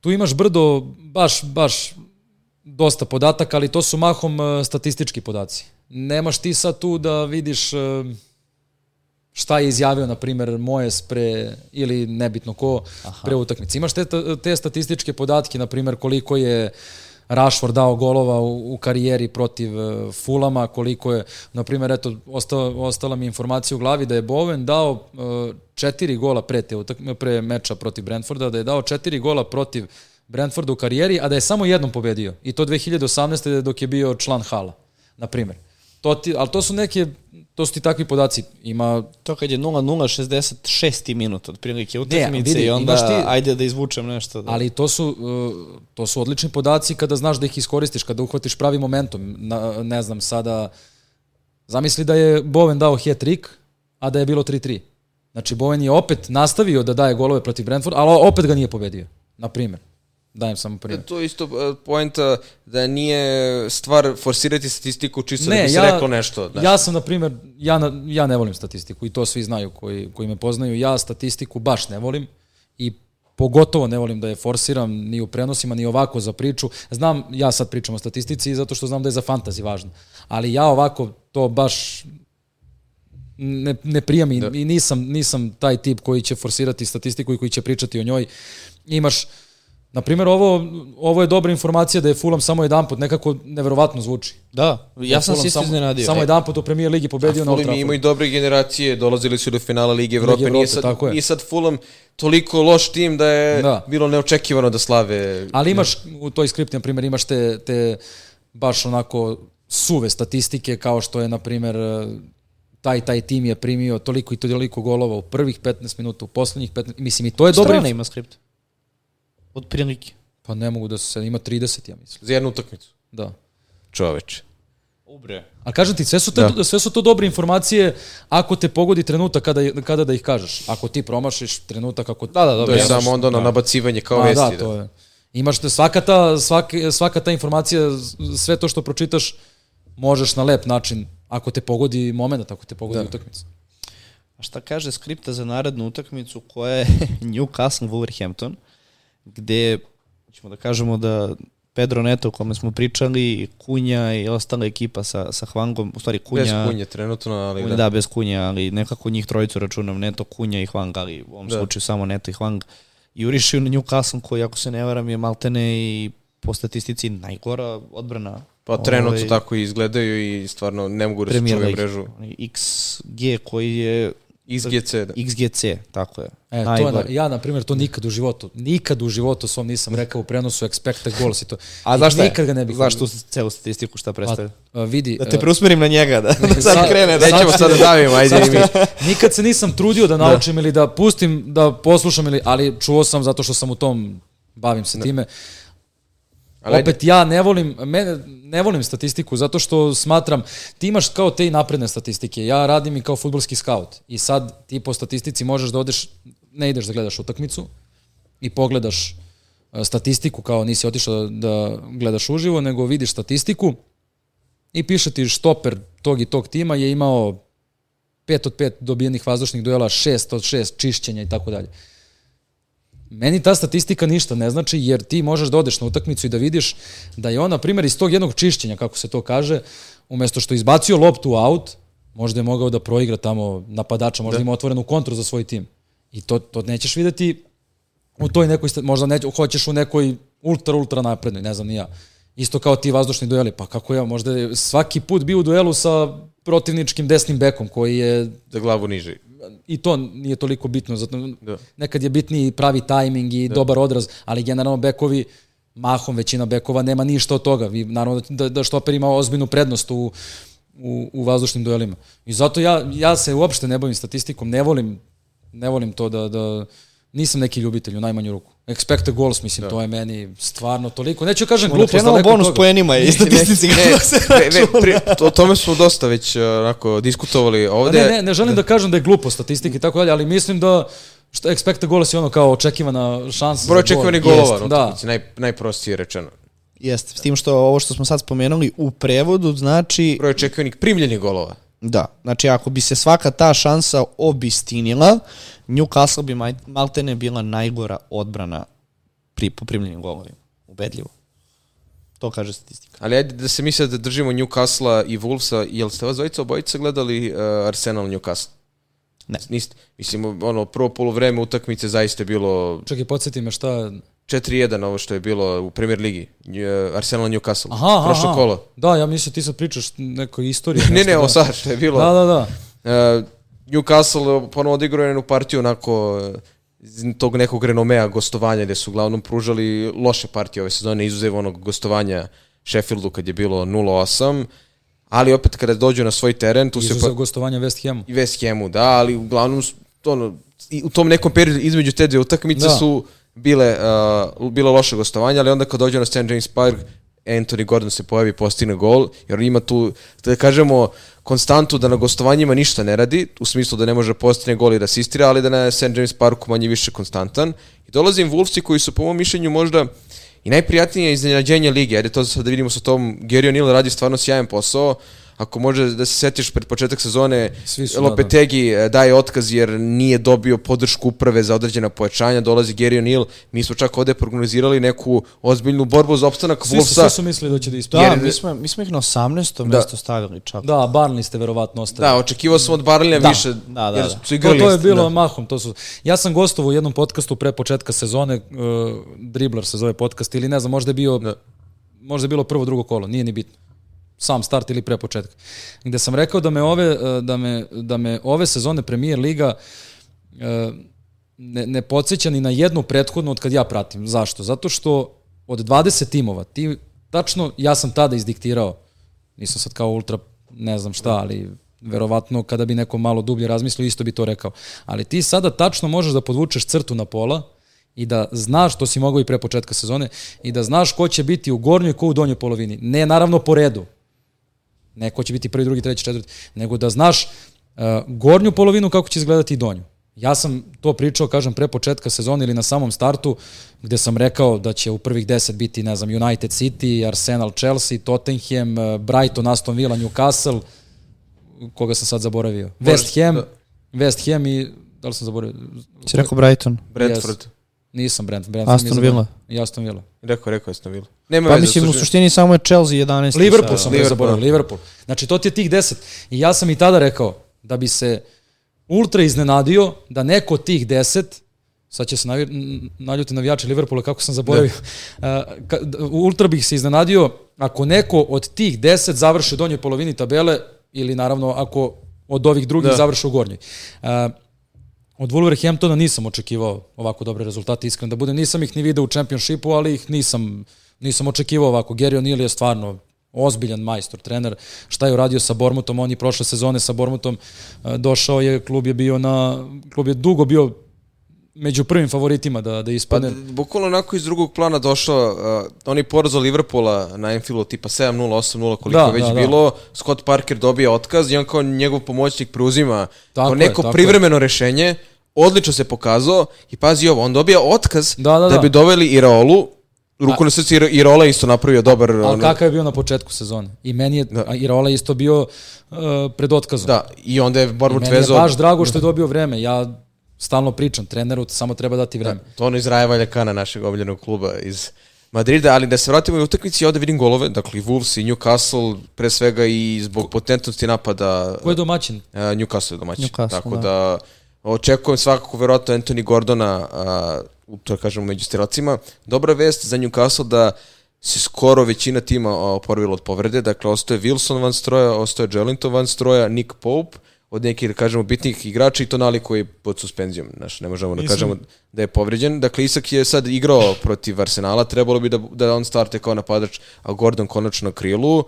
Tu imaš brdo, baš, baš dosta podataka, ali to su mahom uh, statistički podaci. Nemaš ti sad tu da vidiš uh, šta je izjavio, na primjer, Mojes pre, ili nebitno ko, Aha. pre utakmice. Imaš te, te statističke podatke, na primjer, koliko je Rashford dao golova u, u karijeri protiv uh, Fulama, koliko je, na primjer, eto, ostala, ostala mi informacija u glavi da je Bowen dao uh, četiri gola pre, te pre meča protiv Brentforda, da je dao četiri gola protiv Brentforda u karijeri, a da je samo jednom pobedio. I to 2018. dok je bio član Hala, na primjer. To ti, ali to su neke, to su ti takvi podaci. Ima To kad je 0-0, 66. minut od prilike utakmice vidi, i onda ti- ajde da izvučem nešto. Da. Ali to su, uh, to su odlični podaci kada znaš da ih iskoristiš, kada uhvatiš pravi momentum. Na, ne znam, sada... Zamisli da je Bowen dao hat-trick, a da je bilo 3-3. Znači, Bowen je opet nastavio da daje golove protiv Brentford, ali opet ga nije pobedio. Na primjer. Dajem samo primjer. To je isto uh, poenta da nije stvar forsirati statistiku čisto da Ne, bi se ja, reklo nešto. Da. ja sam, na primjer, ja, na, ja ne volim statistiku i to svi znaju koji, koji me poznaju. Ja statistiku baš ne volim i pogotovo ne volim da je forsiram ni u prenosima, ni ovako za priču. Znam, ja sad pričam o statistici zato što znam da je za fantazi važno. Ali ja ovako to baš ne, ne prija mi i nisam, nisam taj tip koji će forsirati statistiku i koji će pričati o njoj. Imaš, Na primjer, ovo, ovo je dobra informacija da je Fulham samo jedan put, nekako neverovatno zvuči. Da, ja sam Fulham se isto samo- iznenadio. Samo E, jedan put u premijer ligi pobedio na Old Fulham Traffordu. imaju dobre generacije, dolazili su do finala Lige Evrope, Evrope, nije, sad, tako je. nije sad Fulham toliko loš tim da je Da. bilo neočekivano da slave. Ali imaš u toj skripti, na primjer, imaš te, te baš onako suve statistike kao što je, na primjer, taj taj tim je primio toliko i toliko golova u prvih 15 minuta, u poslednjih 15, mislim i to je dobro. Strana ima skript. Od prilike. Pa ne mogu da se, ima 30, ja mislim. Za jednu utakmicu. Da. Čoveče. Ubre. A kažem ti, sve su, te, Da. sve su to dobre informacije ako te pogodi trenutak kada, kada da ih kažeš. Ako ti promašiš trenutak, ako... Da, da, To dobro. je samo onda ono nabacivanje kao A, vesti. da, to je. Imaš te, svaka ta, svaki, svaka ta informacija, sve to što pročitaš, možeš na lep način, ako te pogodi moment, ako te pogodi da. utakmica. A šta kaže skripta za narednu utakmicu koja je Newcastle Wolverhampton, gde ćemo da kažemo da Pedro Neto o kome smo pričali, Kunja i ostala ekipa sa, sa Hwangom, u stvari Kunja, Bez kunje trenutno, ali Kunja, da. da. bez Kunja, ali nekako njih trojicu računam Neto, Kunja i Hwang, ali u ovom Da. slučaju samo Neto i Hwang. Juriši na Newcastle koji, ako se ne varam, je maltene i po statistici najgora odbrana. Pa trenutno ovaj, tako i izgledaju i stvarno ne mogu da se League. mrežu. XG koji je Iz GC, da. XGC, tako je. E, to je, na- ja, na primjer, to nikad u životu, nikad u životu svom nisam rekao u prenosu expected goals i to. A znaš šta je? Nikad ga ne bih... Znaš tu celu statistiku šta predstavlja? A, vidi, Da te e, preusmerim na njega, da, da sad sad- krene. Da, Nećemo sad da davimo, ajde i mi. Nikad se nisam trudio da naučim ili da pustim, da poslušam, ili, ali čuo sam zato što sam u tom, bavim se time. Ali. Opet ja ne volim, mene, ne volim statistiku zato što smatram, ti imaš kao te i napredne statistike, ja radim i kao futbolski scout i sad ti po statistici možeš da odeš, ne ideš da gledaš utakmicu i pogledaš e, statistiku kao nisi otišao da, da gledaš uživo, nego vidiš statistiku i piše ti štoper tog i tog tima je imao 5 od 5 dobijenih vazdušnih duela, 6 od 6 čišćenja i tako dalje. Meni ta statistika ništa ne znači, jer ti možeš da odeš na utakmicu i da vidiš da je on, na primjer, iz tog jednog čišćenja, kako se to kaže, umesto što izbacio loptu u aut, možda je mogao da proigra tamo napadača, možda da. ima otvorenu kontru za svoj tim. I to, to nećeš videti u toj nekoj, možda ne, hoćeš u nekoj ultra, ultra naprednoj, ne znam ni ja. Isto kao ti vazdušni dueli, pa kako ja, možda je svaki put bio u duelu sa protivničkim desnim bekom koji je Za glavu niže. I to nije toliko bitno, zato Da. nekad je bitniji pravi tajming i da. dobar odraz, ali generalno bekovi, mahom većina bekova nema ništa od toga. Vi, naravno da, da štoper ima ozbiljnu prednost u, u, u vazdušnim duelima. I zato ja, ja se uopšte ne bavim statistikom, ne volim, ne volim to da, da nisam neki ljubitelj u najmanju ruku. Expected goals, mislim, da. to je meni stvarno toliko. Neću da kažem glupost, Krenulo daleko od bonus toga. poenima i statistici. Ne, kako se ne, ne, pri, o tome smo dosta već uh, onako diskutovali ovde. Ne, ne, ne želim da. kažem da je glupo statistika i tako dalje, ali mislim da što expected goals je ono kao očekivana šansa Broj očekivanih golova, no, da. naj, najprostije rečeno. Jeste, s tim što ovo što smo sad spomenuli u prevodu znači Broj očekivanih primljenih golova. Da, znači ako bi se svaka ta šansa obistinila, Newcastle bi maltene bila najgora odbrana pri poprimljenim golovima. Ubedljivo. To kaže statistika. Ali ajde da se mi sad držimo Newcastle-a i Wolvesa, jel ste vas dvojica obojica gledali uh, Arsenal Newcastle? Ne. Niste. Mislim, ono, prvo polovreme utakmice zaista je bilo Čekaj, podsjeti me šta... 4-1 ovo što je bilo u Premier Ligi. Arsenal Newcastle. Aha, Prošlo aha. kolo. Da, ja mislim ti sad pričaš neko istoriju. ne, ne, ovo da. sad što je bilo. Da, da, da. Uh, Newcastle ponovo odigrao jednu partiju onako iz tog nekog renomea gostovanja gde su uglavnom pružali loše partije ove sezone, izuzev onog gostovanja Sheffieldu kad je bilo 0-8, ali opet kada dođu na svoj teren, tu se Izuzev pa, gostovanja West Hamu. i West Hamu, da, ali uglavnom ono, i u tom nekom periodu između te dve utakmice Da. su bile, uh, bilo loše gostovanje, ali onda kad dođu na St. James Park, Anthony Gordon se pojavi i postigne gol, jer ima tu, da kažemo, konstantu da na gostovanjima ništa ne radi, u smislu da ne može da postigne gol i da asistira, ali da na St. James Parku manje više konstantan. I dolaze im Wolvesi koji su po mom mišljenju možda i najprijatnije iznenađenje lige. Ajde to sad da vidimo sa tom, Gary O'Neill radi stvarno sjajan posao, ako može da se setiš pred početak sezone, da, Lopetegi e, daje otkaz jer nije dobio podršku uprave za određena pojačanja, dolazi Gary O'Neill, mi smo čak ovde prognozirali neku ozbiljnu borbu za opstanak Svi Wolvesa. svi su mislili da će da Da, ispadne. Jer- mi smo, mi smo ih na 18. Da. mesto stavili čak. Da, Barnley ste verovatno ostavili. Da, očekivao sam od Barlija Da, više, da, da, jer da. su To, igrali... to je bilo da. mahom. To su, ja sam gostovao u jednom podcastu pre početka sezone, uh, Dribler se zove podcast, ili ne znam, možda je bio, Da. možda je bilo prvo, drugo kolo, nije ni bitno. Sam start ili pre početka. Gde sam rekao da me ove, uh, da me, da me ove sezone Premier Liga uh, ne, ne podsjeća ni na jednu prethodnu od kad ja pratim. Zašto? Zato što od 20 timova, ti, tačno ja sam tada izdiktirao, nisam sad kao ultra ne znam šta, ali verovatno kada bi neko malo dublje razmislio, isto bi to rekao. Ali ti sada tačno možeš da podvučeš crtu na pola i da znaš, to si mogao i pre početka sezone, i da znaš ko će biti u gornjoj, ko u donjoj polovini. Ne naravno po redu, ne ko će biti prvi, drugi, treći, četvrti, nego da znaš uh, gornju polovinu kako će izgledati i donju. Ja sam to pričao, kažem, pre početka sezone ili na samom startu, gde sam rekao da će u prvih deset biti, ne znam, United City, Arsenal, Chelsea, Tottenham, uh, Brighton, Aston Villa, Newcastle, koga sam sad zaboravio. West Ham, da. West Ham i, da li sam zaboravio? Si rekao Brighton? Brentford. Nisam Brent, Brentford Aston. Villa. I Aston Villa. Rekao, rekao sam bilo. Nema Pa veze, mislim, u suštini samo je Chelsea 11. Liverpool sa- sam Liverpool. Liverpool. zaboravio, Liverpool. Znači, to ti je tih deset. I ja sam i tada rekao da bi se ultra iznenadio da neko od tih deset sad će se naljuti navijači Liverpoola kako sam zaboravio. Da. d- ultra bih se iznenadio ako neko od tih deset završi u donjoj polovini tabele ili naravno ako od ovih drugih da. završi u gornjoj. Uh, od Wolverhamptona nisam očekivao ovako dobre rezultate, iskreno da budem. Nisam ih ni video u čempionšipu, ali ih nisam, nisam očekivao ovako. Gary O'Neill je stvarno ozbiljan majstor, trener. Šta je uradio sa Bormutom? On je prošle sezone sa Bormutom e, došao je, klub je bio na, klub je dugo bio među prvim favoritima da, da Pa, ispadne. bukvalno onako iz drugog plana došao, uh, oni poraz od Liverpoola na Anfieldu tipa 7-0, 8-0, koliko Da, je već da, da. bilo, Scott Parker dobija otkaz i on kao njegov pomoćnik preuzima Tako kao je, neko tako privremeno rešenje, odlično se pokazao i pazi ovo, on dobija otkaz Da, da, da da. bi doveli Iraolu, ruku na srce Iro- Irola je isto napravio dobar... Ali ono- kakav je bio na početku sezone? I meni je, Da. a Irola je isto bio uh, pred otkazom. Da, i onda je I Borbut meni je vezao... baš drago što je dobio vreme. Ja stalno pričam, treneru samo treba dati vreme. To ono iz Raja Valjakana, našeg omiljenog kluba iz Madrida, ali da se vratimo u utakmici, ja ovde vidim golove, dakle i Wolves i Newcastle, pre svega i zbog potentnosti napada Ko je domaćin? uh, Newcastle je domaćin. Newcastle, Tako da. da. očekujem svakako verovatno Anthony Gordona, uh, u, to kažemo među strelacima. Dobra vest za Newcastle da se skoro većina tima oporavila od povrede, dakle ostaje Wilson van stroja, ostaje Jelinton van stroja, Nick Pope, od nekih, da kažemo, bitnih igrača i to nali koji je pod suspenzijom. Znaš, ne možemo da kažemo da je povređen. Dakle, Isak je sad igrao protiv Arsenala, trebalo bi da, da on starte kao napadač, a Gordon konačno na krilu.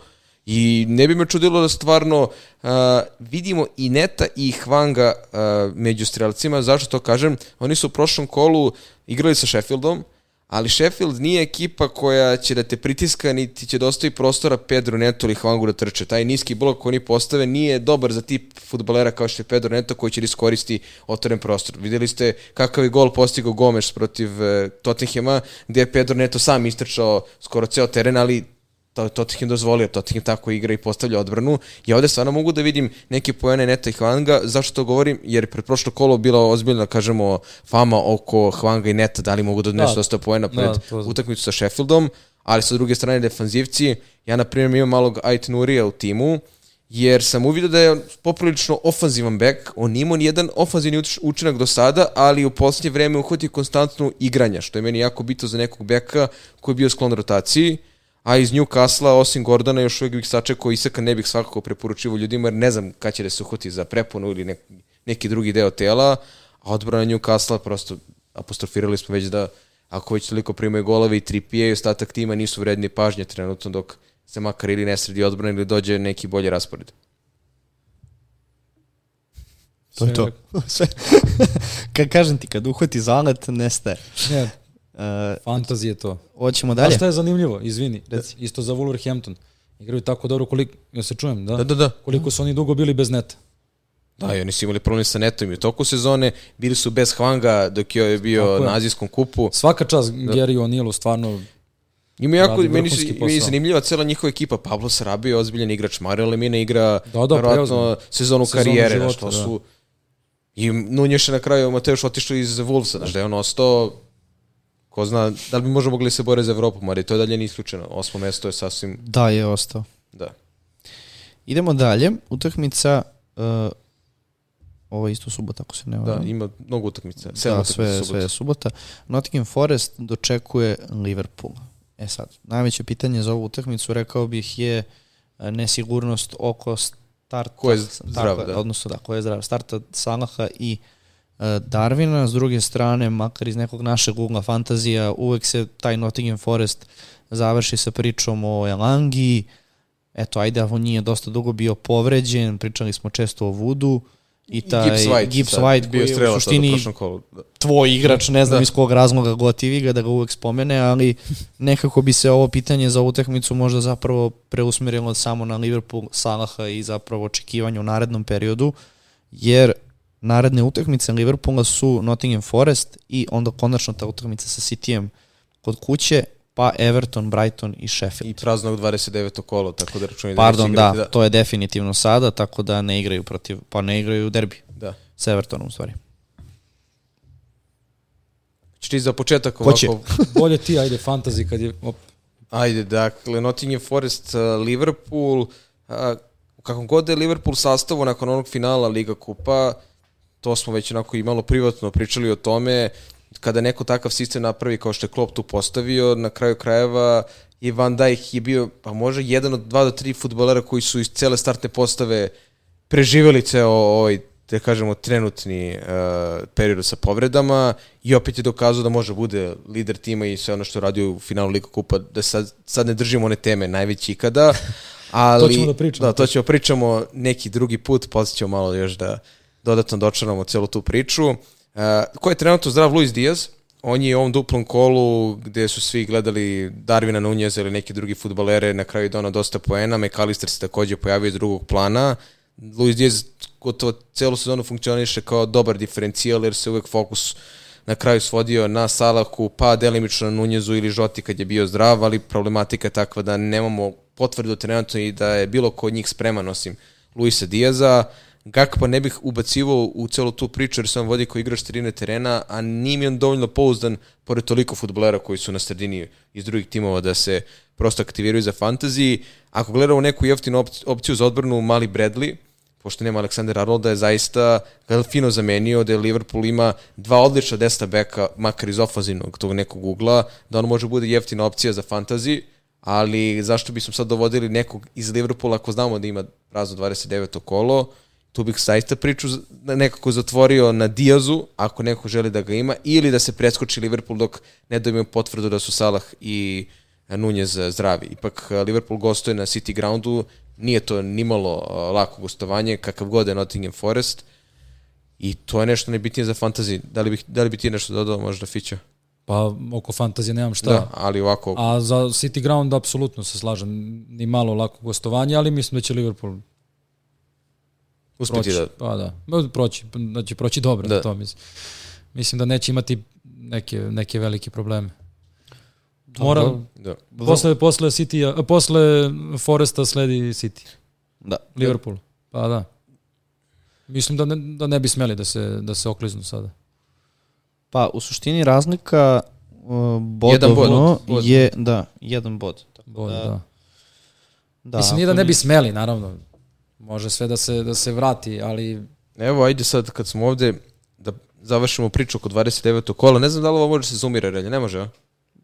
I ne bi me čudilo da stvarno uh, vidimo i Neta i Hvanga uh, među strelcima. Zašto to kažem? Oni su u prošlom kolu igrali sa Sheffieldom, ali Sheffield nije ekipa koja će da te pritiska, niti će da ostavi prostora Pedro Neto ili Hvangu da trče. Taj niski blok koji oni postave nije dobar za tip futbolera kao što je Pedro Neto koji će da iskoristi otvoren prostor. Videli ste kakav je gol postigao Gomes protiv e, Tottenhama, gde je Pedro Neto sam istrčao skoro ceo teren, ali Tottenham dozvolio, Tottenham tako igra i postavlja odbranu. Ja ovde stvarno mogu da vidim neke pojene Neta i Hvanga. Zašto to govorim? Jer pred prošlo kolo bila ozbiljna, kažemo, fama oko Hvanga i Neta, da li mogu da odnesu Da. dosta pojena Da, pred to znam. utakmicu sa Sheffieldom, ali sa druge strane defanzivci, ja na primjer imam malog Ait Nurija u timu, jer sam uvidio da je poprilično ofanzivan bek, on nije imao nijedan ofanzivni uč- učinak do sada, ali u posljednje vreme uhvati konstantnu igranja, što je meni jako bitno za nekog beka koji je bio sklon rotaciji, a iz Newcastle, osim Gordona, još uvijek bih sačekao Isaka, ne bih svakako preporučivo ljudima, jer ne znam kada će da se uhvati za preponu ili nek, neki drugi deo tela, a odbrana Newcastle prosto apostrofirali smo već da ako već toliko primaju golove i Trippier i ostatak tima nisu vredni pažnje trenutno dok se makar ili ne sredi odbrana ili dođe neki bolji raspored. To je to. Sve. kad kažem ti, kad uhvati zalet, nestaje. Ne, fantazije to. hoćemo A dalje? šta je zanimljivo? Izvini, Reci. isto za Wolverhampton. Igraju tako dobro koliko, ja se čujem, da? Da, da, da. Koliko su oni dugo bili bez neta. Da, i oni su imali problem sa netom i u toku sezone, bili su bez Hvanga dok je bio Tako je. na azijskom kupu. Svaka čast Gary O'Neillu, stvarno Ima jako, meni, vrhunski meni je zanimljiva cela njihova ekipa. Pablo Sarabio je ozbiljan igrač, Mario Lemina igra Da, da, verovatno sezonu Sezonu karijere, života, znaš, to da. su... I Nunješ je na kraju, Mateoš otišao iz Wolvesa, znaš, da je on ostao, ko zna, da li bi možda mogli se bore za Evropu, Mari, to je dalje isključeno. Osmo mesto je sasvim, Da, je ostao. da. Idemo dalje. Utakmica, uh, ovo je isto subota, ako se ne Da, varam. ima mnogo utakmica. Sedam Da, sve, subota. sve je subota. Nottingham Forest dočekuje Liverpool. E sad, najveće pitanje za ovu utakmicu, rekao bih, je e, nesigurnost oko starta. Ko je zdrav, tako, da. Odnosno, da, ko je zdrav. Starta Salaha i e, Darwina. S druge strane, makar iz nekog našeg ugla fantazija, uvek se taj Nottingham Forest završi sa pričom o Elangi. Eto, ajde, on nije dosta dugo bio povređen, pričali smo često o Vudu. I taj Gibbs White, Gibbs White koji je u suštini kolu. Da. tvoj igrač, ne znam Da. iz kog razloga gotivi ga da ga uvek spomene, ali nekako bi se ovo pitanje za utakmicu možda zapravo preusmerilo samo na Liverpool, Salaha i zapravo očekivanje u narednom periodu, jer naredne utakmice Liverpoola su Nottingham Forest i onda konačno ta utakmica sa Cityjem kod kuće, pa Everton, Brighton i Sheffield. I praznog 29. kolo, tako da računaj da Pardon, da, igrati, to je definitivno sada, tako da ne igraju protiv, pa ne igraju derbi da. sa Evertonom u stvari. Ćeš ti za početak Hoće. ovako Bolje ti, ajde, fantasy kad je... Op, Ajde, dakle, Nottingham Forest, uh, Liverpool, uh, u kakvom god da je Liverpool sastavu nakon onog finala Liga Kupa, to smo već onako i malo privatno pričali o tome, kada neko takav sistem napravi kao što je Klopp tu postavio, na kraju krajeva i Van Dijk je bio, pa može, jedan od dva do tri futbolera koji su iz cele startne postave preživeli ceo ovaj, da kažemo, trenutni uh, period sa povredama i opet je dokazao da može bude lider tima i sve ono što je radio u finalu Liga Kupa, da sad, sad ne držimo one teme najveći ikada, ali... To ćemo da pričamo. Da, to ćemo pričamo neki drugi put, posle ćemo malo još da dodatno dočaramo celu tu priču. Uh, ko je trenutno zdrav Luis Diaz? On je u ovom duplom kolu gde su svi gledali Darvina Nuneza ili neki drugi futbalere, na kraju donao dosta poena, McAllister se takođe pojavio iz drugog plana. Luis Diaz gotovo celu sezonu funkcioniše kao dobar diferencijal jer se uvek fokus na kraju svodio na Salahu, pa delimično na Nunjezu ili Žoti kad je bio zdrav, ali problematika je takva da nemamo potvrdu trenutno i da je bilo ko od njih spreman osim Luisa Diaza. Gakpa ne bih ubacivao u celu tu priču jer on vodi kao igrač sredine terena, a nije mi on dovoljno pouzdan pored toliko futbolera koji su na sredini iz drugih timova da se prosto aktiviraju za fantaziji. Ako gledamo neku jeftinu opci- opciju za odbranu, mali Bradley, pošto nema Aleksandar Arnolda, je zaista fino zamenio da je Liverpool ima dva odlična desna beka, makar iz ofanzivnog tog nekog ugla, da on može bude jeftina opcija za fantasy, ali zašto bismo sad dovodili nekog iz Liverpoola ako znamo da ima prazno 29. kolo, tu bih zaista priču nekako zatvorio na Diazu, ako neko želi da ga ima, ili da se preskoči Liverpool dok ne dobijemo potvrdu da su Salah i Nunez zdravi. Ipak eh, Liverpool gostuje na City Groundu, nije to nimalo eh, lako gostovanje, kakav god je Nottingham Forest, i to je nešto najbitnije za fantasy. Da li, bih, da li bi ti nešto dodao možda Fića? pa oko fantazije nemam šta. Da, ali ovako, A za City Ground apsolutno se slažem. Ni malo lako gostovanje, ali mislim da će Liverpool uspeti proći. da... Pa da, proći, da će proći dobro Da. da. to mislim. Mislim da neće imati neke, neke velike probleme. Mora, da. posle, posle, City, posle Foresta sledi City, Da. Liverpool. Pa da. Mislim da ne, da ne bi smeli da se, da se okliznu sada. Pa, u suštini razlika uh, Jedan bod. bodovno Bod. je, da, jedan bod. Tako Bod, da, da. da, Mislim, nije da ne bi smeli, naravno. Može sve da se, da se vrati, ali Evo, ajde sad kad smo ovde da završimo priču oko 29. kola. Ne znam da li ovo može se zoomira relje, ne može, a?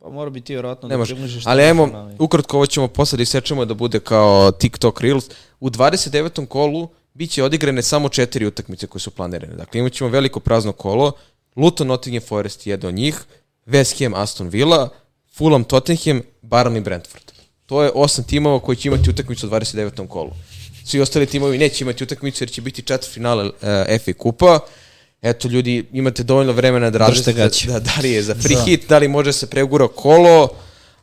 Pa mora biti vjerojatno Ne da može. približiš Ali ajmo, ali- ukratko ovo ćemo posle da isečemo da bude kao TikTok Reels. U 29. kolu biće odigrane samo četiri utakmice koje su planirane. Dakle, imat ćemo veliko prazno kolo. Luton, Nottingham Forest je jedan od njih. West Ham, Aston Villa, Fulham, Tottenham, Burnley, Brentford. To je osam timova koji će imati utakmicu u 29. kolu. Svi ostali timovi neće imati utakmicu jer će biti četvrt finale uh, FA kupa. Eto, ljudi, imate dovoljno vremena da razmislite gaće. da, da li je za free hit, da li može se pregura kolo,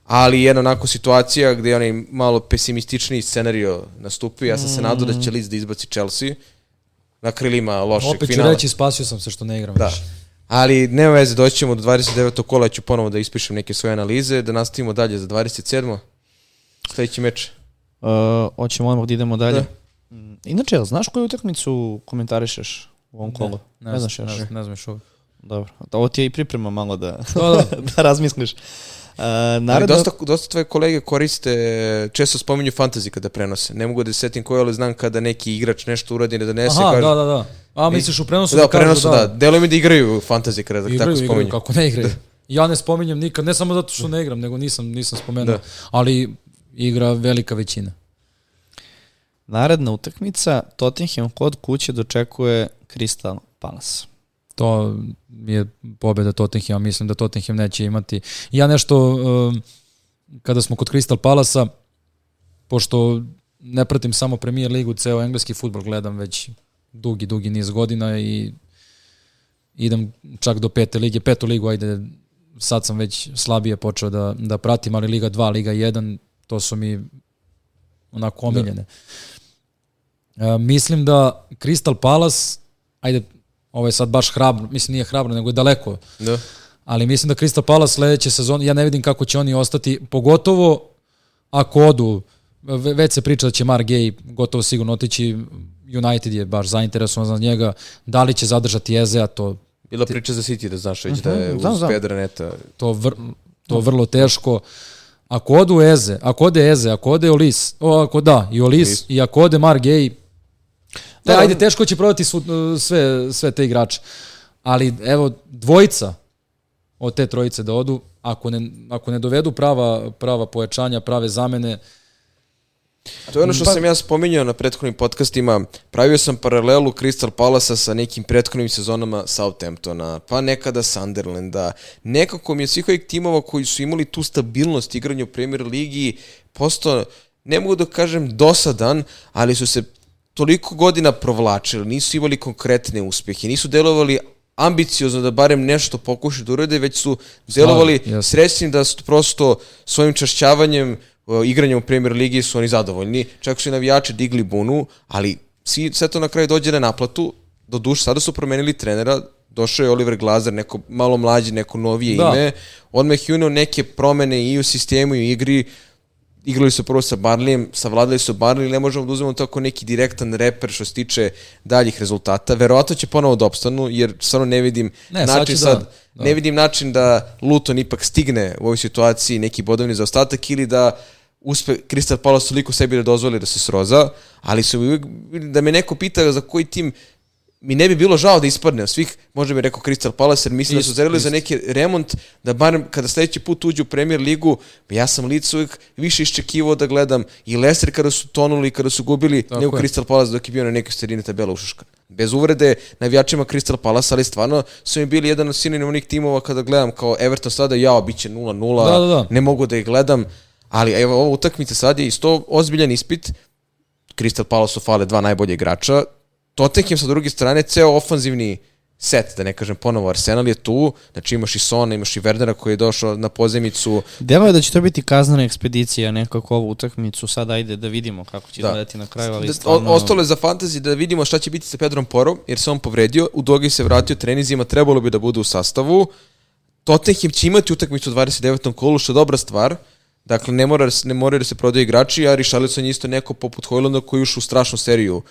ali jedna onako situacija gde je onaj malo pesimističniji scenario nastupio. Ja sam se nadao da će Leeds da izbaci Chelsea na krilima lošeg opet ću finala. reći spasio sam se što ne igram Da. više. Ali nema veze, doći ćemo do 29. kola, ću ponovo da ispišem neke svoje analize, da nastavimo dalje za 27. Sledeći meč. Uh, hoćemo odmah da idemo dalje. Da. Mm, Inače, jel znaš koju utakmicu komentarišeš u ovom kolu? Ne, Ne znaš još? ne, ne znam još uvijek. Dobro. Ovo ti je i priprema malo da, Da, da. da razmisliš. Uh, Ali naredno, dosta, dosta tvoje kolege koriste, često spominju fantasy kada prenose. Ne mogu da se setim koje, ali znam kada neki igrač nešto uradi, ne donese, Aha, kaže... da, da, da. A, misliš u prenosu Da, kažu prenosu, da. Deluje mi da igraju fantasy kada Igraju, tako igraju, spominju. kako ne igraju. Ja ne spominjem nikad, ne samo zato što ne igram, nego nisam, nisam spomenuo. Da. Ali igra velika većina. naredna utakmica, Tottenham kod kuće dočekuje Crystal Palace. To je pobjeda Tottenhama, mislim da Tottenham neće imati. Ja nešto, um, kada smo kod Crystal Palasa, pošto ne pratim samo Premier ligu, ceo engleski futbol gledam već dugi, dugi niz godina i idem čak do pete lige, petu ligu, ajde, sad sam već slabije počeo da, da pratim, ali Liga 2, Liga 1, to su mi onako omiljene. E, mislim da Crystal Palace, ajde, ovo je sad baš hrabro, mislim nije hrabro, nego je daleko, Da. ali mislim da Crystal Palace sledeće sezone, ja ne vidim kako će oni ostati, pogotovo ako odu, ve- već se priča da će Mark Gay gotovo sigurno otići, United je baš zainteresovan za njega, da li će zadržati Ezea, to, Bila priča za City, da znaš već da je Mhm, uz znam. Pedra Neta. to, vr, to vrlo teško. Ako odu Eze, ako ode Eze, ako ode Olis, o, ako da, i Olis, Olis. i ako ode Mark Gay, Da, da, ajde, on- teško će prodati svu, sve, sve te igrače. Ali, evo, dvojica od te trojice da odu, ako ne, ako ne dovedu prava, prava pojačanja, prave zamene, To je ono što Pa- sam ja spominjao na prethodnim podcastima. Pravio sam paralelu Crystal Palasa sa nekim prethodnim sezonama Southamptona, pa nekada Sunderlanda. Nekako mi je svih ovih timova koji su imali tu stabilnost igranja u Premier Ligi postao, ne mogu da kažem dosadan, ali su se toliko godina provlačili, nisu imali konkretne uspehe, nisu delovali ambiciozno da barem nešto pokušaju da urade, već su delovali jasno. srećnim da su prosto svojim čašćavanjem uh, igranjem u Premier Ligi su oni zadovoljni. Čak su i navijači digli bunu, ali svi, sve to na kraju dođe na naplatu. Do duše, sada su promenili trenera, došao je Oliver Glazer, neko malo mlađi, neko novije Da. ime. Odmah je uneo neke promene i u sistemu i u igri. Igrali su prvo sa Barlijem, savladali su Barlij, ne možemo da uzmemo to kao neki direktan reper što se tiče daljih rezultata. Verovatno će ponovo da opstanu, jer stvarno ne vidim Ne, sad način će sad, da, da. ne vidim način da Luton ipak stigne u ovoj situaciji neki bodovni zaostatak ili da uspe Crystal Palace toliko sebi da dozvoli da se sroza, ali su da me neko pita za koji tim mi ne bi bilo žao da ispadne od svih, možda bi rekao Crystal Palace, jer mislim da su zreli za neki remont, da barem kada sledeći put uđu u Premier ligu, ja sam lice uvijek više iščekivao da gledam i Leicester kada su tonuli, kada su gubili, Tako nego je. Crystal Palace dok je bio na nekoj sredini tabela ušuškan. Bez uvrede navijačima Crystal Palace, ali stvarno su mi bili jedan od sinonimnih timova kada gledam kao Everton sada, jao, bit će 0-0, Da, da, da. ne mogu da ih gledam, ali evo ova utakmica sad je isto ozbiljan ispit, Crystal Palace fale dva najbolje igrača, Tottenham sa druge strane, ceo ofanzivni set, da ne kažem ponovo, Arsenal je tu, znači imaš i Sona, imaš i Wernera koji je došao na pozemicu, Delo je da će to biti kaznana ekspedicija nekako ovu utakmicu. Sad ajde da vidimo kako će Da. izgledati na kraju, ali Da, stvarno... ostalo je za fantasy da vidimo šta će biti sa Pedrom Porom, jer se on povredio, u Dogi se vratio trenizima, trebalo bi da bude u sastavu. Tottenham će imati utakmicu u 29. kolu, što je dobra stvar. Dakle, ne, mora, ne moraju da se prodaju igrači, a Richarlison je isto neko poput Hojlanda koji je u strašnu seriju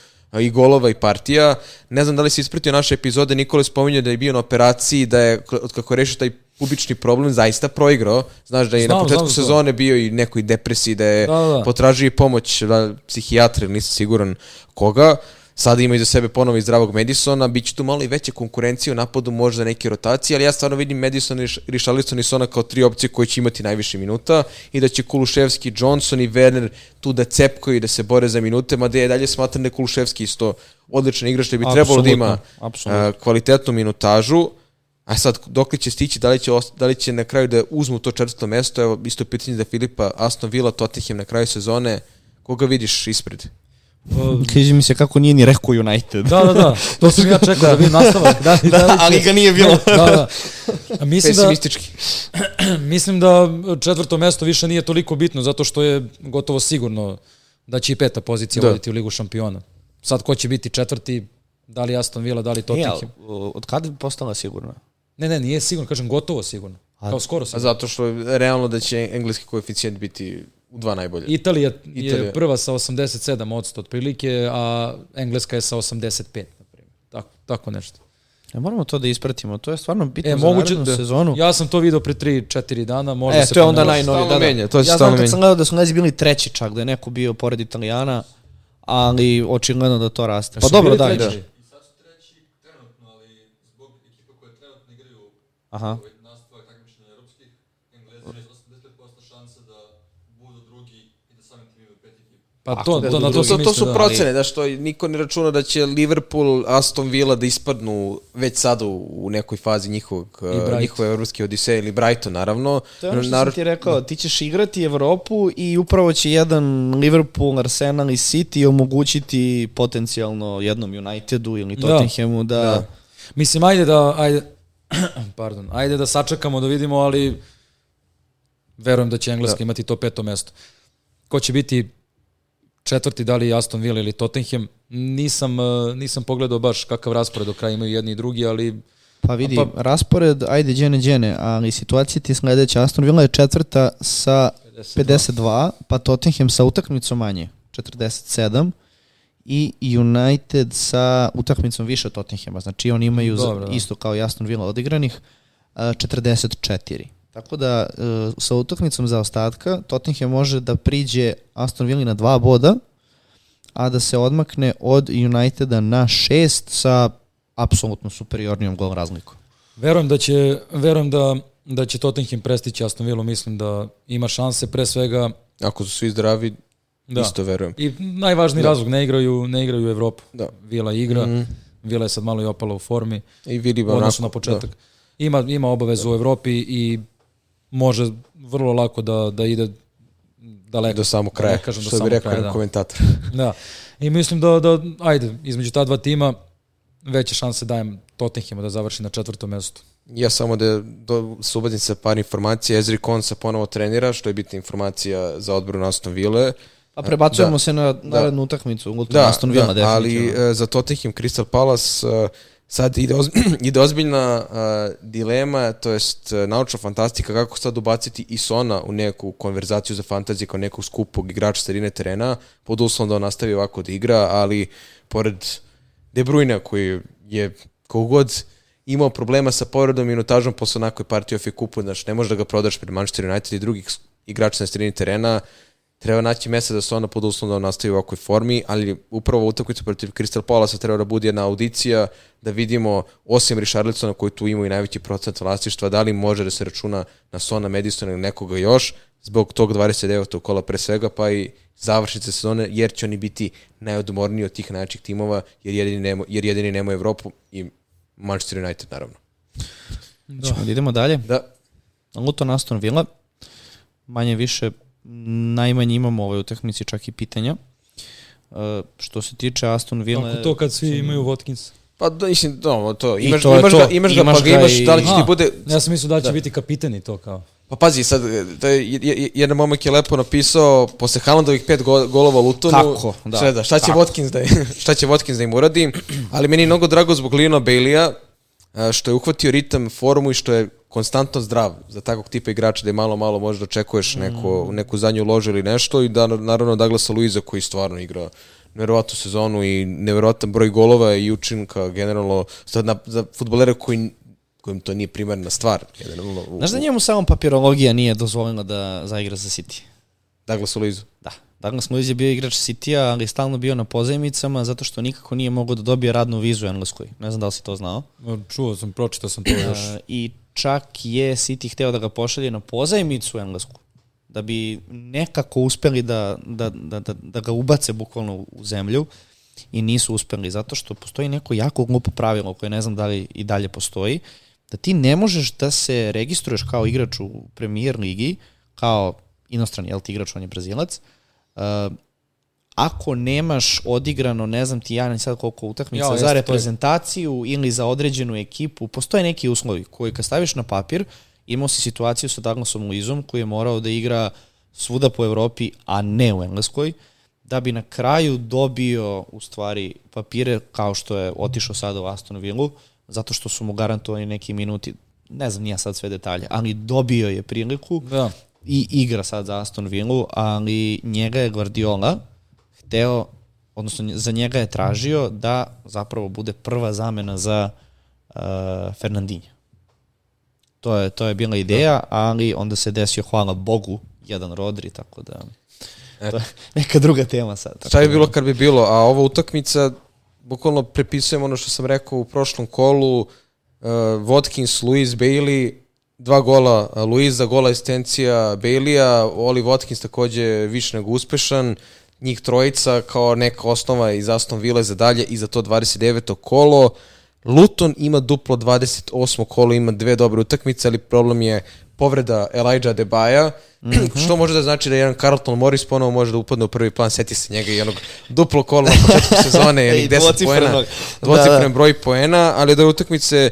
i golova i partija. Ne znam da li si ispratio naše epizode, Nikola je spominjao da je bio na operaciji, da je, od kako rešio taj pubični problem, zaista proigrao. Znaš da je Znam, na početku znam sezone bio i nekoj depresiji, da je Da, da, da. potražio pomoć da, psihijatra, nisam siguran koga. Sada ima iza sebe ponovo i zdravog Madisona, bit će tu malo i veće konkurencije u napadu, možda neke rotacije, ali ja stvarno vidim Madison, i Richarlison i Sona kao tri opcije koje će imati najviše minuta i da će Kuluševski, Johnson i Werner tu da cepkaju i da se bore za minute, mada je dalje smatram da je Kuluševski isto odličan igrač, da bi trebalo da ima a, kvalitetnu minutažu. A sad, dok li će stići, da li će, da li će na kraju da uzmu to četvrto mesto, evo, isto pitanje za Filipa, Aston Villa, Tottenham na kraju sezone, koga vidiš ispred? Križi mi se kako nije ni rekao United. Da, da, da. To sam ja čekao da vidim nastavak. Da, da, Da, ali ga nije bilo. Da, da. A Mislim da, Pesimistički. mislim da četvrto mesto više nije toliko bitno, zato što je gotovo sigurno da će i peta pozicija Da. voditi u Ligu šampiona. Sad ko će biti četvrti, da li Aston Villa, da li Tottenham? ali, od kada je postala sigurna? Ne, ne, nije sigurno, kažem gotovo sigurno. Kao skoro A sigurno. zato što je realno da će engleski koeficijent biti u dva najbolje. Italija, Italija. je prva sa 87% otprilike, a Engleska je sa 85, na primjer. Tako, tako nešto. E, moramo to da ispratimo, to je stvarno bitno E, za moguće narednu da, sezonu. Ja sam to video pre 3-4 dana, možda e, se to je onda najnovije. Stalno Da, da. menja, to se ja stalno znam kad sam gledao da su Englezi bili treći čak, da je neko bio pored Italijana, ali očigledno da to raste. Pa dobro, da, treći? da. I sad su treći trenutno, ali zbog ekipa koje trenutno igraju Aha. ovaj nastavak takmičenja europskih, Englezi imaju 85% šanse da budu drugi i da samim tim imaju pet ekipa. Pa to, budu to, na to To, to, to su da. procene, da što niko ne računa da će Liverpool, Aston Villa da ispadnu već sada u, u nekoj fazi njihovog, uh, njihove evropske odiseje ili Brighton naravno. To je ono što Naravno- sam ti rekao, ti ćeš igrati Evropu i upravo će jedan Liverpool, Arsenal i City omogućiti potencijalno jednom Unitedu ili Da. Tottenhamu da... Da. Mislim, ajde da, ajde, pardon, ajde da sačekamo da vidimo, ali verujem da će Engleska Da. imati to peto mesto. Ko će biti četvrti, da li Aston Villa ili Tottenham, nisam, eh, nisam pogledao baš kakav raspored do kraja imaju jedni i drugi, ali Pa vidi, Pa- raspored, ajde, džene, džene, ali situacija ti je sledeća. Aston Villa je četvrta sa 52, pa Tottenham sa utakmicom manje, 47, i United sa utakmicom više od Tottenhama. Znači oni imaju za- Dobro, da. isto kao i Aston Villa odigranih, a, 44. Tako da e, sa utakmicom za ostatka Tottenham može da priđe Aston Villa na dva boda, a da se odmakne od Uniteda na šest sa apsolutno superiornijom gol razlikom. verujem da će, verujem da, da će Tottenham prestići Aston Villa, mislim da ima šanse pre svega Ako su svi zdravi, da. isto verujem. I najvažniji Da. razlog, ne igraju, ne igraju u Evropu. Da. Vila igra, Mhm. Vila je sad malo i opala u formi. I onako, odnosu na početak. Ima, ima obavezu u Evropi i može vrlo lako da, da ide Da, daleko. do samog Da kraja, ne kažem do što bi samog rekao kraja, da. komentator. Da. I mislim da, da, ajde, između ta dva tima veće šanse dajem Tottenhamu da završi na četvrtom mestu. Ja samo da do, sa par informacija. Ezri Konsa ponovo trenira, što je bitna informacija za odbranu Aston Ville. Pa prebacujemo Da. se na Da. narednu utakmicu, ultra Da, Aston Villa, da ali definitivno. e, za Tottenham Crystal Palace e, sad ide, oz, ide ozbiljna e, dilema, to jest e, naučna fantastika kako sad ubaciti i Sona u neku konverzaciju za fantaziju kao nekog skupog igrača sredine terena, pod uslovom da on nastavi ovako da igra, ali pored De Bruyne koji je kogod imao problema sa povredom i minutažom posle onakoj partije ofi kupu, znači ne možeš da ga prodaš pred Manchester United i drugih igrača na sredini terena, treba naći mesta da se ona pod uslovom da nastavi u ovakvoj formi, ali upravo utakmica protiv Crystal Palace treba da bude jedna audicija da vidimo, osim Richarlisona koji tu ima i najveći procent vlasništva, da li može da se računa na Sona Madisona ili nekoga još, zbog tog 29. kola pre svega, pa i završnice sezone, jer će oni biti najodmorniji od tih najjačih timova, jer jedini nema, jer jedini nema Evropu i Manchester United, naravno. Ćemo da idemo dalje. Da, Luton Aston Villa, manje više, najmanje imamo u ovoj utakmici čak i pitanja. Uh, što se tiče Aston Villa... Kako to kad svi imaju Watkins? pa da, mislim, no, to, I imaš, to je imaš, to. Ga, imaš ga, Imaš pa ga ga imaš, i- da li će ti bude, Ja sam mislio da će Da. biti kapiten i to kao. Pa pazi, sad, da je, je- je- jedan momak je lepo napisao, posle Haalandovih pet go, golova Lutonu, Kako, da. šta, da, šta će Kako. Watkins da, šta će Watkins da im uradi, ali meni je mnogo drago zbog Lino Bailey-a, što je uhvatio ritam, formu i što je konstantno zdrav za takvog tipa igrača da je malo, malo možda očekuješ neko, Mm. neku zadnju ložu ili nešto i da naravno Douglasa Luiza koji stvarno igra neverovatnu sezonu i neverovatan broj golova i učinka generalno za, na, za futbolera koji kojim to nije primarna stvar. Generalno, u- Znaš da njemu samo papirologija nije dozvoljena da zaigra za City? Douglas Luizu. Da. Douglas Luiz je bio igrač City-a, ali je stalno bio na pozajmicama zato što nikako nije mogao da dobije radnu vizu u Engleskoj. Ne znam da li si to znao. Čuo sam, pročitao sam to još. I čak je City hteo da ga pošalje na pozajmicu u Englesku da bi nekako uspeli da, da, da, da, da ga ubace bukvalno u zemlju i nisu uspeli zato što postoji neko jako glupo pravilo koje ne znam da li i dalje postoji da ti ne možeš da se registruješ kao igrač u premier ligi kao inostrani, jel ti igrač, on je brazilac, uh, ako nemaš odigrano, ne znam ti ja ni sad koliko utakmica Ja, za reprezentaciju ili za određenu ekipu, postoje neki uslovi koji kad staviš na papir, imao si situaciju sa Douglasom Luizom koji je morao da igra svuda po Evropi, a ne u Engleskoj, da bi na kraju dobio u stvari papire kao što je otišao sada u Aston Villa, zato što su mu garantovani neki minuti ne znam nija sad sve detalje, ali dobio je priliku Da. i igra sad za Aston Villa, ali njega je Guardiola hteo, odnosno za njega je tražio da zapravo bude prva zamena za uh, Fernandinha. To je, to je bila ideja, ali onda se desio, hvala Bogu, jedan Rodri, tako da... To je neka druga tema sad. Tako Šta bi da- bilo kad bi bilo, a ova utakmica, bukvalno prepisujem ono što sam rekao u prošlom kolu, uh, Watkins, Luis Bailey, dva gola uh, Luisa, gola asistencija Baileya, Oli Watkins takođe više nego uspešan, njih trojica kao neka osnova iz Aston Villa za dalje i za to 29. kolo. Luton ima duplo 28. kolo, ima dve dobre utakmice, ali problem je povreda Elijah Debaja, što može da znači da jedan Carlton Morris ponovo može da upadne u prvi plan, seti se njega i onog duplo kola na početku sezone, ili 10 dvocifrenog. poena, Da, dvocifren da. broj poena, ali da je utakmice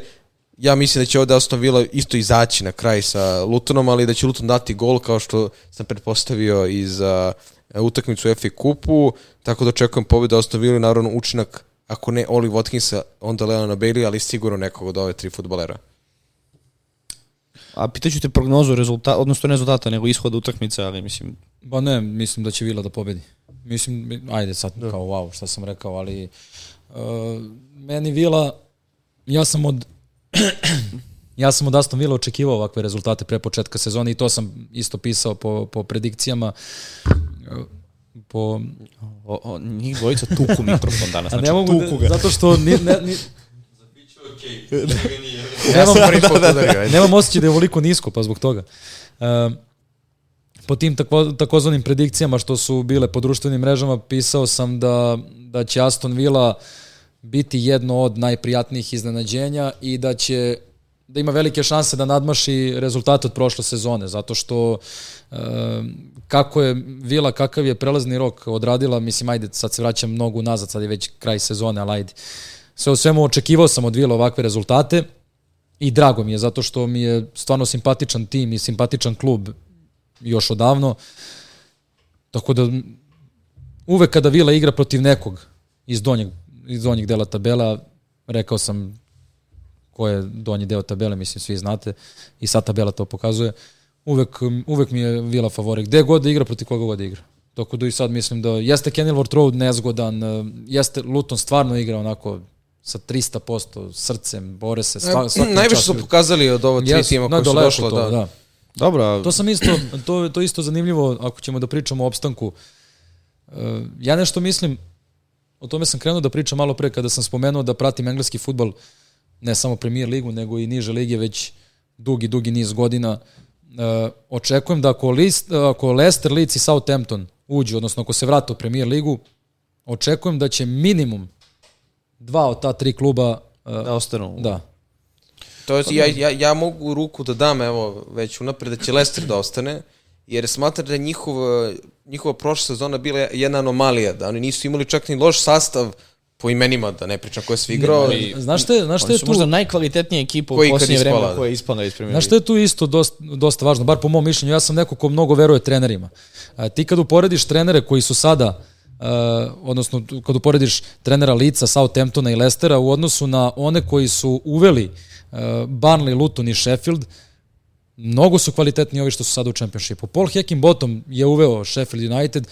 ja mislim da će ovde Aston Villa isto izaći na kraj sa Lutonom, ali da će Luton dati gol kao što sam pretpostavio i za e, utakmicu u FA kupu, tako da očekujem pobedu Aston Villa naravno učinak ako ne Oli Watkinsa, onda Leona Bailey, ali sigurno nekog od ove tri futbolera. A pitaću te prognozu rezultata, odnosno ne rezultata, nego ishoda utakmice, ali mislim, Ba ne, mislim da će Vila da pobedi. Mislim, ajde sad kao wow, šta sam rekao, ali uh, meni Vila, ja sam od ja sam od Aston Villa očekivao ovakve rezultate pre početka sezone i to sam isto pisao po, po predikcijama. Po, o, o, njih dvojica tuku mikrofon danas, znači ne mogu, tuku da, ga. zato što ni, ne, ni, okej, okay. njega nije. Ja sam prvi put udario, ajde. nemam osjećaj da je ovoliko nisko, pa zbog toga. Um, po tim tako, takozvanim predikcijama što su bile po društvenim mrežama, pisao sam da, da će Aston Villa biti jedno od najprijatnijih iznenađenja i da će da ima velike šanse da nadmaši rezultate od prošle sezone, zato što e, kako je Vila, kakav je prelazni rok odradila, mislim, ajde, sad se vraćam mnogo nazad, sad je već kraj sezone, ali ajde. Sve u svemu očekivao sam od Vila ovakve rezultate i drago mi je, zato što mi je stvarno simpatičan tim i simpatičan klub još odavno. Tako da uvek kada Vila igra protiv nekog iz donjeg, iz donjeg dela tabela, rekao sam ko je donji deo tabele, mislim svi znate, i sad tabela to pokazuje, uvek, uvek mi je Vila favorit. Gde god da igra, protiv koga god da igra. Tako da i sad mislim da jeste Kenilworth Road nezgodan, eh, jeste Luton stvarno igra onako sa 300% srcem, bore se sva, Najviše su pokazali od ova tri tima koji su došla. to, Da. da. Dobro, To sam isto, to, to isto zanimljivo ako ćemo da pričamo o opstanku. E, ja nešto mislim, o tome sam krenuo da pričam malo pre kada sam spomenuo da pratim engleski futbal, ne samo premier ligu, nego i niže lige već dugi, dugi niz godina. E, očekujem da ako, list, ako Leicester, Leeds i Southampton uđu, odnosno ako se vrate u premier ligu, očekujem da će minimum dva od ta tri kluba e, da ostanu. da, To je, ja, ja, ja mogu ruku da dam, evo, već unapred, da će Leicester da ostane, jer smatram da je njihova, njihova prošla sezona bila jedna anomalija, da oni nisu imali čak ni loš sastav po imenima, da ne pričam ko je sve igrao. ali- Znaš šta je, znaš šta je tu? možda najkvalitetnija ekipa u posljednje vreme da. koja je ispala iz. Znaš što je tu isto dosta, dosta važno, bar po mom mišljenju, ja sam neko ko mnogo veruje trenerima. A, ti kad uporediš trenere koji su sada, a, odnosno kad uporediš trenera Lica, Southamptona i Lestera u odnosu na one koji su uveli a, Burnley, Luton i Sheffield, mnogo su kvalitetni ovi što su sada u Championshipu. Paul Heckingbottom je uveo Sheffield United,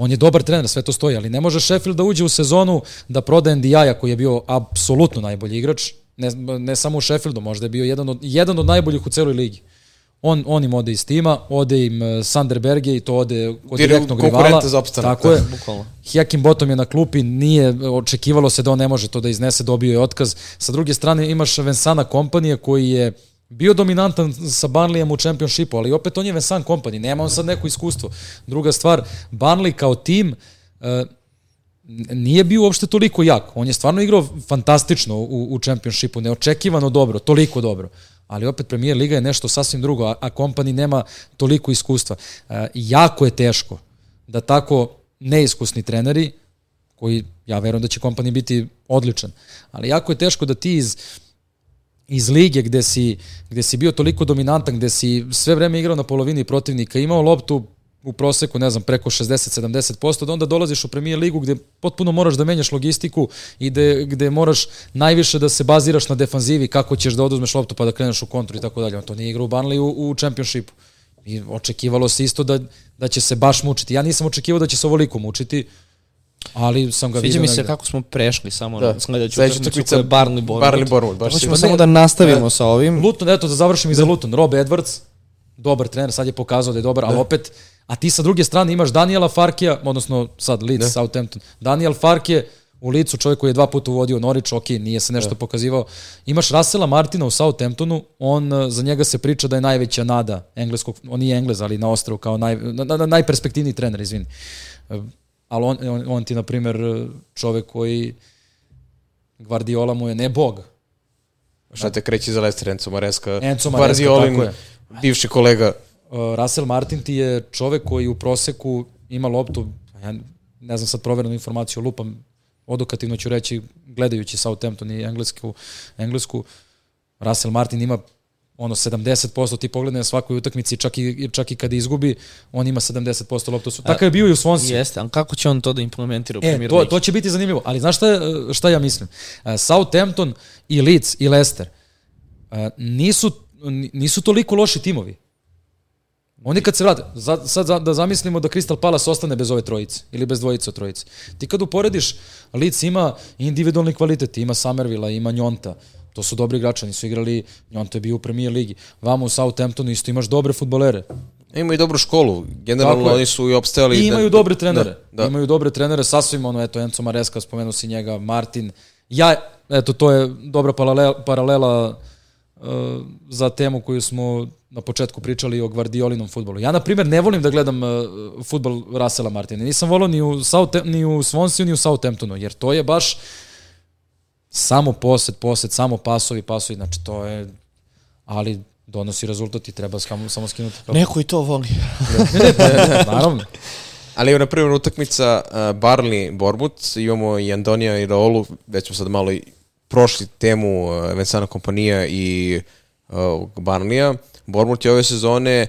on je dobar trener, sve to stoji, ali ne može Sheffield da uđe u sezonu da proda NDI-a koji je bio apsolutno najbolji igrač, ne, ne samo u Sheffieldu, možda je bio jedan od, jedan od najboljih u celoj ligi. On, on im ode iz tima, ode im uh, Sander Berge i to ode od Dir- direktnog rivala. za opstanak, Tako da, je. Bukvalno. Hjakim Bottom je na klupi, nije, očekivalo se da on ne može to da iznese, dobio je otkaz. Sa druge strane imaš Vensana kompanije koji je bio dominantan sa Burnleyem u Championshipu, ali opet on je Vensan kompanij, nema on sad neko iskustvo. Druga stvar, Burnley kao tim uh, nije bio uopšte toliko jak. On je stvarno igrao fantastično u, u Championshipu, neočekivano dobro, toliko dobro. Ali opet Premier Liga je nešto sasvim drugo, a, a kompani nema toliko iskustva. E, jako je teško da tako neiskusni treneri, koji ja verujem da će kompani biti odličan, ali jako je teško da ti iz iz lige gde si, gde si bio toliko dominantan, gde si sve vreme igrao na polovini protivnika, imao loptu u proseku, ne znam, preko 60-70%, da onda dolaziš u Premier ligu gde potpuno moraš da menjaš logistiku i gde, gde moraš najviše da se baziraš na defanzivi, kako ćeš da oduzmeš loptu pa da kreneš u kontru i tako dalje. On to nije igra u Burnley u, u Championshipu. I očekivalo se isto da, da će se baš mučiti. Ja nisam očekivao da će se ovoliko mučiti, ali sam ga Sviđa vidio mi se negde. kako smo prešli samo Da. na sledeću Sledeća utakmicu koja je Barnley Bournemouth. Barnley Bournemouth, baš Hoćemo samo da nastavimo sa ovim. Luton, eto da završim i za Luton. Rob Edwards, dobar trener, sad je pokazao da je dobar, ali opet, a ti sa druge strane imaš Daniela Farkija, odnosno sad Leeds, Southampton. Daniel Farkije u licu, čovjek koji je dva puta uvodio Norwich, ok, nije se nešto pokazivao. Imaš Russella Martina u Southamptonu, on, eh, za njega se priča da je najveća nada engleskog, on nije englez, ali na ostrvu kao naj, na, na, najperspektivniji trener, izvini. Ali on, on, on ti, na primjer, čovek koji Guardiola mu je ne bog, Šta te kreće za Leicester, Enzo Maresca, Enzo Maresca, Guardiolin, bivši kolega. Uh, Russell Martin ti je čovek koji u proseku ima loptu, ja ne znam sad proverenu informaciju, lupam, odokativno ću reći, gledajući Southampton i englesku, englesku Russell Martin ima ono 70% ti pogledaj na svakoj utakmici, čak i, čak i kada izgubi, on ima 70% loptu. Su. Tako je bio i u Swansea. Jeste, ali kako će on to da implementira u E, Premier to, Ligi? to će biti zanimljivo. Ali znaš šta, šta ja mislim? E, Southampton i Leeds i Leicester e, nisu, nisu toliko loši timovi. Oni kad se vrate, za, sad da zamislimo da Crystal Palace ostane bez ove trojice ili bez dvojice od trojice. Ti kad uporediš, Leeds ima individualni kvalitet, ima Somervilla, ima Njonta, to su dobri igrači, oni su igrali, Njonta je bio u Premier ligi. Vamo u Southamptonu isto imaš dobre futbolere. Imaju dobru školu. Generalno Tako je. oni su i opstajali. I imaju da- dobre trenere. Da, da. Imaju dobre trenere, sasvim ono, eto, Enzo Maresca, spomenuo si njega, Martin. Ja, eto, to je dobra paralela, paralela uh, za temu koju smo na početku pričali o Guardiolinom futbolu. Ja, na primjer, ne volim da gledam uh, futbol Rasela Martina. Nisam volao ni u, South, ni u Swansea, ni u Southamptonu, jer to je baš samo posed, posed, samo pasovi, pasovi, znači to je, ali donosi rezultat i treba samo, samo skinuti. Kao... Neko i to voli. Naravno. Ali evo, na primjer, utakmica uh, Barnley Bournemouth, imamo i Andonija i Raolu, već smo sad malo i prošli temu uh, Vensana kompanija i uh, Barnleya. Bournemouth je ove sezone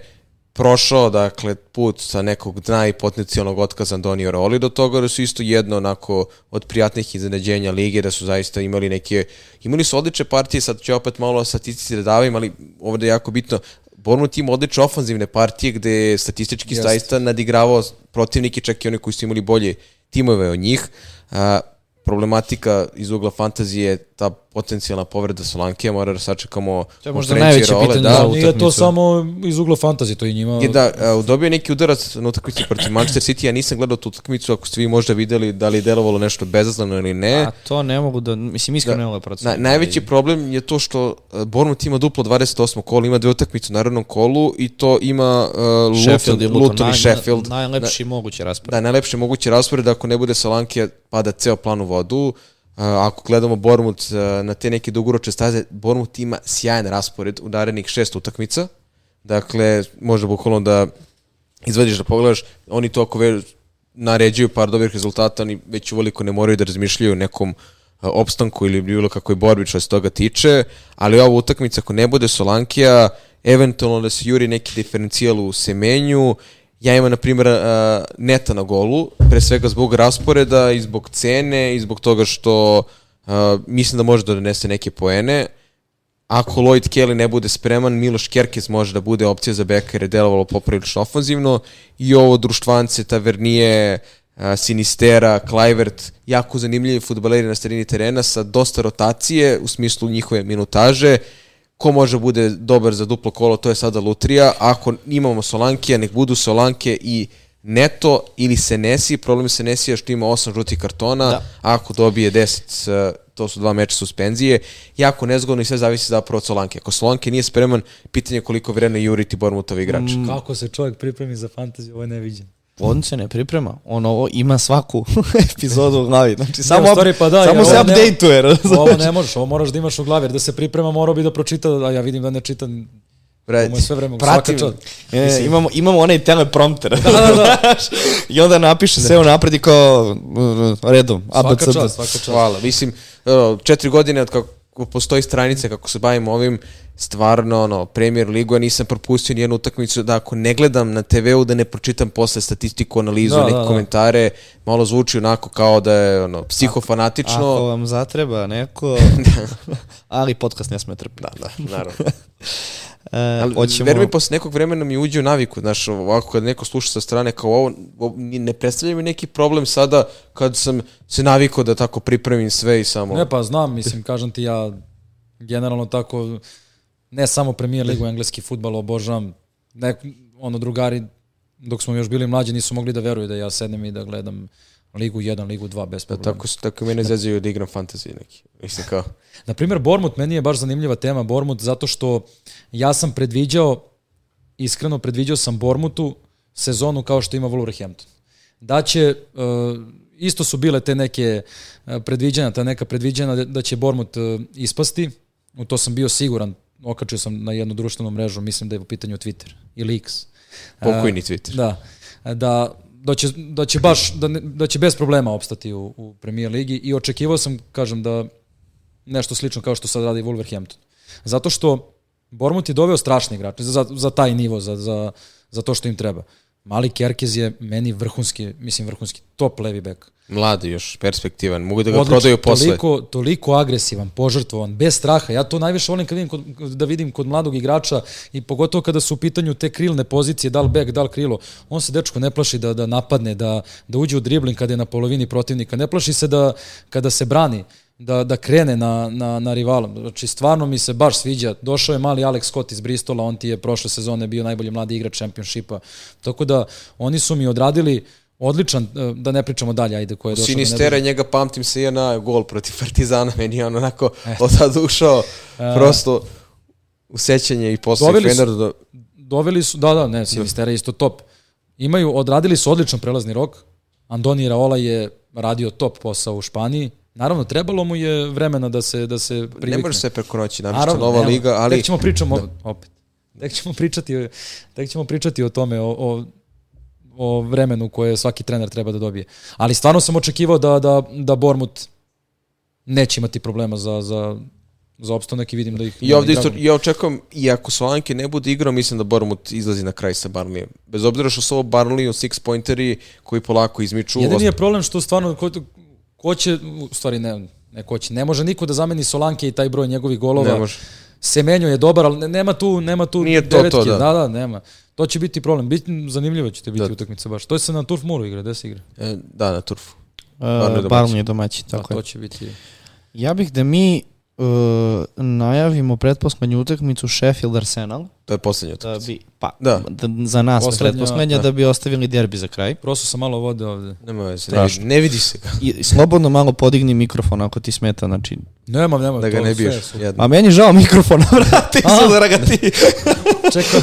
prošao, dakle, put sa nekog dna i potencijalnog otkaza Andonija Raoli do toga da su isto jedno onako od prijatnih iznenađenja lige, da su zaista imali neke, imali su odlične partije, sad ću opet malo o statistici da davim, ali ovde je jako bitno, Bournemouth ima odlične ofanzivne partije gde je statistički zaista nadigravao protivnike, čak i oni koji su imali bolje timove od njih. Problematika iz ugla fantazije je ta potencijalna povreda Solanke, mora da sačekamo To je možda najveće Raole, pitanje da. za Nije to utakmicu. samo iz ugla fantazije, to i njima... Je da, a, dobio je neki udarac na utakmici protiv Manchester City, ja nisam gledao tu utakmicu, ako ste vi možda videli da li je delovalo nešto bezazlano ili ne. A to ne mogu da, mislim, iskreno ne mogu da procenim. Na, najveći problem je to što uh, Bournemouth ima duplo 28. kolo, ima dve utakmice u narodnom kolu i to ima uh, Sheffield i Luton, Luton, Luton i naj- Sheffield. Najlepši mogući raspored. Da, najlepše moguće raspored, ako ne bude Solanke, pada ceo plan u vodu. Uh, ako gledamo Bournemouth uh, na te neke dugoročne staze, Bournemouth ima sjajan raspored u narednih šest utakmica. Dakle, možda bukvalno da izvadiš da pogledaš, oni to ako već naređuju par dobrih rezultata, oni već uvoliko ne moraju da razmišljaju nekom uh, opstanku ili bilo kakvoj borbi što se toga tiče, ali ova utakmica ako ne bude Solankija, eventualno da se juri neki diferencijal u semenju, ja imam na primjer uh, neta na golu, pre svega zbog rasporeda i zbog cene i zbog toga što uh, mislim da može da donese neke poene, ako Lloyd Kelly ne bude spreman, Miloš Kerkez može da bude opcija za beka jer je delovalo poprilično ofanzivno i ovo društvance, Tavernije, a, Sinistera, Kluivert, jako zanimljivi futbaleri na sredini terena sa dosta rotacije u smislu njihove minutaže. Ko može bude dobar za duplo kolo, to je sada Lutrija. Ako imamo Solankija, nek budu Solanke i Neto ili Senesi. Problem Senesi je što ima 8 žutih kartona. Da. Ako dobije 10, uh, to su dva meča suspenzije. Jako nezgodno i sve zavisi zapravo od Solanke. Ako Solanke nije spreman, pitanje je koliko vremena juriti Bormutovi igrači. Mm. Kako se čovjek pripremi za fantaziju, ovo je neviđen. On se ne priprema. On ovo ima svaku epizodu u glavi. Znači, samo, u stvari, pa da, samo se ne- update-uje. Ovo ne možeš, ovo moraš da imaš u glavi, jer da se priprema morao bi da pročita, a ja vidim da ne čita, Bre, ovo je sve vreme, pratim- svaka čast. E, imamo, imamo onaj teleprompter. Da, da, da. I onda napiše sve napred i kao redom. Svaka čast, svaka čast. Hvala. Mislim, četiri godine od kako, postoji stranice kako se bavim ovim, stvarno, ono, Premier Ligu, ja nisam propustio nijednu utakmicu, da ako ne gledam na TV-u, da ne pročitam posle statistiku, analizu, Da, neke da, da. komentare, malo zvuči onako kao da je, ono, psihofanatično. Ako vam zatreba neko, ali podcast ne sme trpi. Da, da, naravno. E, Ali, hoćemo... veruj mi, posle nekog vremena mi uđe u naviku, znaš, ovako kad neko sluša sa strane kao ovo, ne predstavlja mi neki problem sada kad sam se navikao da tako pripremim sve i samo... Ne pa znam, mislim, kažem ti ja generalno tako, ne samo Premier ligu, engleski futbal obožavam. Ne, ono, drugari, dok smo još bili mlađi, nisu mogli da veruju da ja sednem i da gledam Ligu 1, Ligu 2 bez Da, problema. tako, tako i mene zezaju da igram fantasy neki. Mislim kao, Na primjer, Bormut, meni je baš zanimljiva tema Bormut, zato što ja sam predviđao, iskreno predviđao sam Bormutu sezonu kao što ima Wolverhampton. Da će, uh, isto su bile te neke uh, predviđanja, ta neka predviđanja da- da će Bormut uh, ispasti, u to sam bio siguran, okačio sam na jednu društvenu mrežu, mislim da je u pitanju Twitter ili X. pokojni Twitter. Da, da, da, će, da će baš, da, ne- da će bez problema opstati u, u Premier Ligi i očekivao sam, kažem, da nešto slično kao što sad radi Wolverhampton. Zato što Bormut je doveo strašne igrače za, za taj nivo, za, za, za to što im treba. Mali Kerkez je meni vrhunski, mislim vrhunski, top levi bek. Mladi još, perspektivan, mogu da ga Odlično, prodaju posle. Toliko, toliko agresivan, požrtvovan, bez straha. Ja to najviše volim kad vidim kod, da vidim kod mladog igrača i pogotovo kada su u pitanju te krilne pozicije, da li bek, da li krilo. On se dečko ne plaši da, da napadne, da, da uđe u dribling kada je na polovini protivnika. Ne plaši se da kada se brani, da, da krene na, na, na rivala. Znači, stvarno mi se baš sviđa. Došao je mali Alex Scott iz Bristola, on ti je prošle sezone bio najbolji mladi igrač šampionshipa. Tako da, oni su mi odradili odličan, eh, da ne pričamo dalje, ajde, ko je došao. da Sinistera, njega pamtim se je na gol protiv Partizana, meni je on onako od tad ušao prosto u sećanje i posle Doveli su- Fener do... Doveli su, da, da, ne, Sinistera je isto top. Imaju, odradili su odličan prelazni rok. Andoni Raola je radio top posao u Španiji. Naravno, trebalo mu je vremena da se, da se privikne. Ne može sve preko noći, naravno, nova nema. liga, ali... Tek ćemo pričamo, opet, tek ćemo pričati, tek ćemo pričati o tome, o, o, o vremenu koje svaki trener treba da dobije. Ali stvarno sam očekivao da, da, da Bormut neće imati problema za, za, za opstanak i vidim da ih... I ovdje da isto, ja očekujem, i ako Solanke ne bude igrao, mislim da Bormut izlazi na kraj sa Barnleyem. Bez obzira što su ovo Barnley u six pointeri koji polako izmiču. Jedini je problem što stvarno ko, će, u stvari ne, ne ko će, ne može niko da zameni Solanke i taj broj njegovih golova. Ne može. Semenjo je dobar, ali ne- nema tu, nema tu Nije to devetke. to, da. da, da, nema. To će biti problem. Biti zanimljivo će te biti Da. utakmica baš. To se na Turf Muru igra, gde se igra? E, da, na turfu. Uh, domaćin. Barnley je domaći, Da, tako to je. će biti. Ja bih da mi uh, najavimo pretposlednju utakmicu Sheffield Arsenal. To je posljednja Da utakmica. bi, pa, Da. da. za nas Poslednja, pretposlednja da. da. bi ostavili derbi za kraj. Prosto sam malo vode ovde. Nema veze, ne, vidi- ne vidi se ga. I slobodno malo podigni mikrofon ako ti smeta, znači... Nema, nema. Da ga to ne biješ. A meni žao mikrofona, vrati se da ga ti. Čekaj.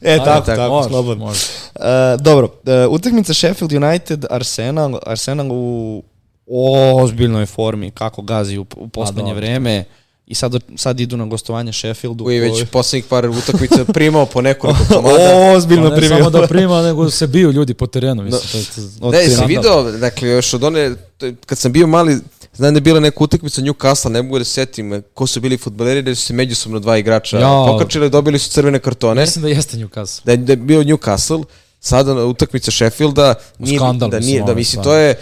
E, Ajde, tako, tako, može, slobodno. može. Uh, dobro, uh, utakmica Sheffield United, Arsenal, Arsenal u ozbiljnoj formi, kako gazi u, u poslednje vreme. I sad, sad idu na gostovanje Sheffieldu. Koji je već koji- poslednjih par utakmica primao po nekoliko komada. Ozbiljno Pa ne primio. samo da prima, nego se biju ljudi po terenu. Mislim, to, je- to, Od Da, jesi skandal. video, dakle, još od one, to je- kad sam bio mali, znam da je bila neka utakmica Newcastle, ne mogu da se setim ko su bili futbaleri, da su se međusobno dva igrača Ja. pokačili, dobili su crvene kartone, Mislim da jeste Newcastle. da je, da je bio Newcastle, sada utakmica Sheffielda, nije, Skandal, da, mislim, nije, da mislim, to je,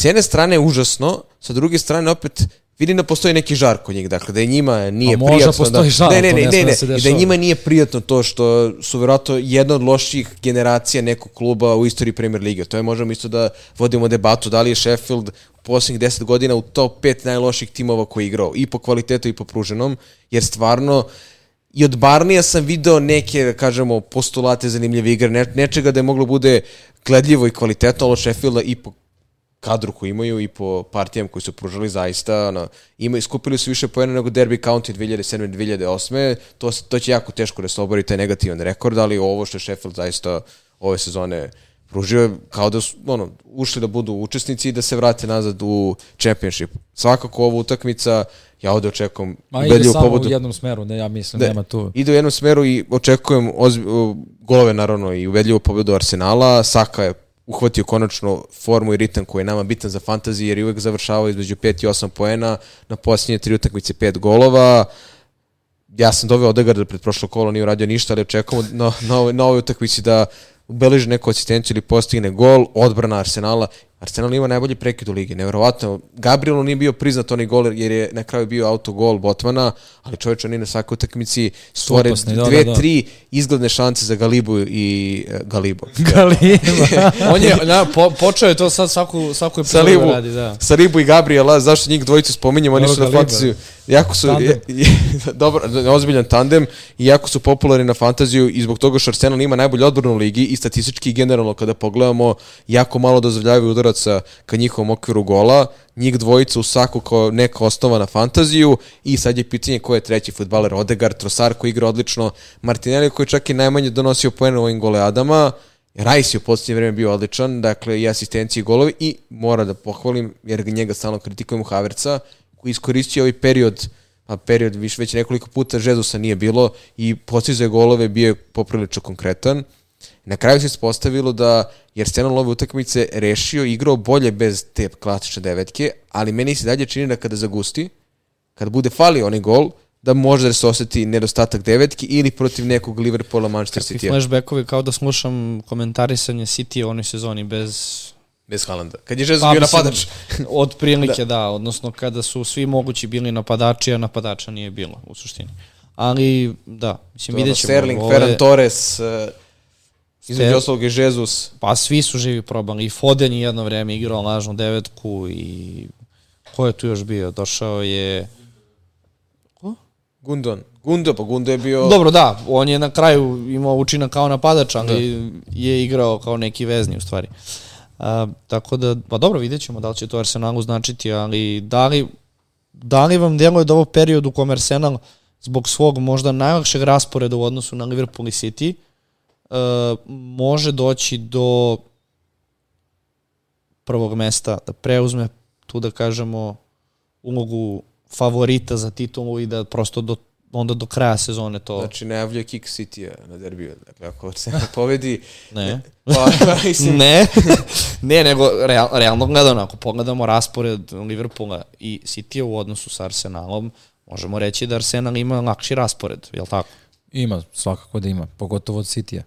s jedne strane užasno, sa druge strane opet, vidim da postoji neki žar kod njih, dakle da je njima nije A možda prijatno. postoji da, žar, ne, ne, ne, ne ne, da da njima nije prijatno to što su vjerojatno jedna od loših generacija nekog kluba u istoriji Premier Lige. To je možemo isto da vodimo debatu da li je Sheffield u posljednjih 10 godina u top 5 najloših timova koji je igrao i po kvalitetu i po pruženom, jer stvarno i od Barnija sam video neke, da kažemo, postulate zanimljive igre, ne, nečega da je moglo bude gledljivo i kvalitetno, ali od Sheffielda i po kadru koji imaju i po partijama koji su pružali zaista, ono, imaju, skupili su više poena nego Derby County 2007-2008. To, to će jako teško da se obori taj negativan rekord, ali ovo što je Sheffield zaista ove sezone pružio je kao da su ono, ušli da budu učesnici i da se vrate nazad u championship. Svakako ova utakmica, ja ovde očekujem Ma ide samo pobedu. u jednom smeru, ne, ja mislim, Ne, nema tu. Ide u jednom smeru i očekujem ozbi, golove naravno i ubedljivu pobedu Arsenala. Saka je uhvatio konačno formu i ritam koji je nama bitan za fantaziji, jer je uvek završavao između 5 i 8 poena, na posljednje tri utakmice 5 golova, ja sam doveo Odegarda pred prošlo kolo, nije uradio ništa, ali očekujemo na, na, na ovoj utakmici da ubeleži neku asistenciju ili postigne gol, odbrana Arsenala. Arsenal ima najbolji prekid u ligi, nevjerovatno. Gabrielu nije bio priznat onaj gol jer je na kraju bio autogol Botmana, ali čovječ oni na svakoj utakmici stvore Opasni, da, dve, da, da. tri izgledne šanse za Galibu i e, Galibo. Galiba. On je, na, po, počeo je to sad svaku, svaku epizodu da radi, da. Salibu i Gabriela, zašto njih dvojicu spominjemo, oni su na fantaziju, jako su, Tandem. dobro, ozbiljan tandem i jako su popularni na fantaziju i zbog toga što Arsenal ima najbolju odbranu u ligi i statistički i generalno kada pogledamo, jako malo dozvoljavaju udaraca ka njihovom okviru gola, njih dvojica u svaku kao neka osnova na fantaziju i sad je pitanje ko je treći futbaler, Odegaard, Trossard koji igra odlično, Martinelli koji čak i najmanje donosio poene u ovim goleadama, Rajs je u posljednje vreme bio odličan, dakle i asistencije i golovi i mora da pohvalim, jer ga njega stalno kritikujem u Haverca, koji iskoristio ovaj period, a period viš već nekoliko puta Žezusa nije bilo i postizao je golove, bio je poprilično konkretan. Na kraju se ispostavilo da je Arsenal ove utakmice rešio i igrao bolje bez te klasične devetke, ali meni se dalje čini da kada zagusti, kad bude falio onaj gol, da može da se osjeti nedostatak devetki ili protiv nekog Liverpoola Manchester Kakvi City. flashbackovi kao da slušam komentarisanje City u onoj sezoni bez... Bez Haalanda. Kad je Jesus Pa, bio napadač. Od prilike, da. odnosno kada su svi mogući bili napadači, a napadača nije bilo u suštini. Ali, da, mislim, vidjet ćemo. Sterling, Ferran Torres, uh, između ostalog je Jesus. Pa svi su živi probali. I Foden je jedno vreme igrao lažnu devetku i ko je tu još bio? Došao je... Gundon. Gundo, pa Gundo je bio... Dobro, da, on je na kraju imao učinak kao napadač, ali je igrao kao neki vezni u stvari. A, tako da, pa dobro, vidjet ćemo da li će to Arsenalu značiti, ali da li, da li vam djeluje da ovo period u kome Arsenal zbog svog možda najlakšeg rasporeda u odnosu na Liverpool i City može doći do prvog mesta, da preuzme tu da kažemo ulogu favorita za titulu i da prosto do, onda do kraja sezone to... Znači, najavljuje kick City na derbiju. Dakle, ako se ne povedi... Ne. Pa, mislim, ne, ne, nego real, realno gledano, ako pogledamo raspored Liverpoola i City u odnosu sa Arsenalom, možemo reći da Arsenal ima lakši raspored, je li tako? Ima, svakako da ima, pogotovo od Citya.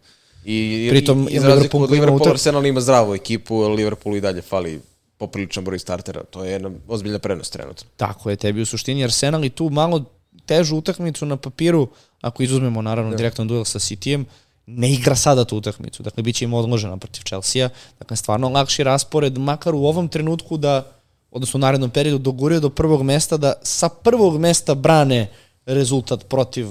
I, Pritom i, i za Liverpool razliku od utak- Arsenal ima zdravu ekipu, a Liverpoolu i dalje fali popriličan broj startera. To je jedna ozbiljna prenost trenutno. Tako je, tebi u suštini Arsenal i tu malo težu utakmicu na papiru, ako izuzmemo naravno da. direktan duel sa Cityjem, ne igra sada tu utakmicu. Dakle, bit će im odložena protiv Chelsea. Dakle, stvarno lakši raspored, makar u ovom trenutku da, odnosno u narednom periodu, doguraju do prvog mesta, da sa prvog mesta brane rezultat protiv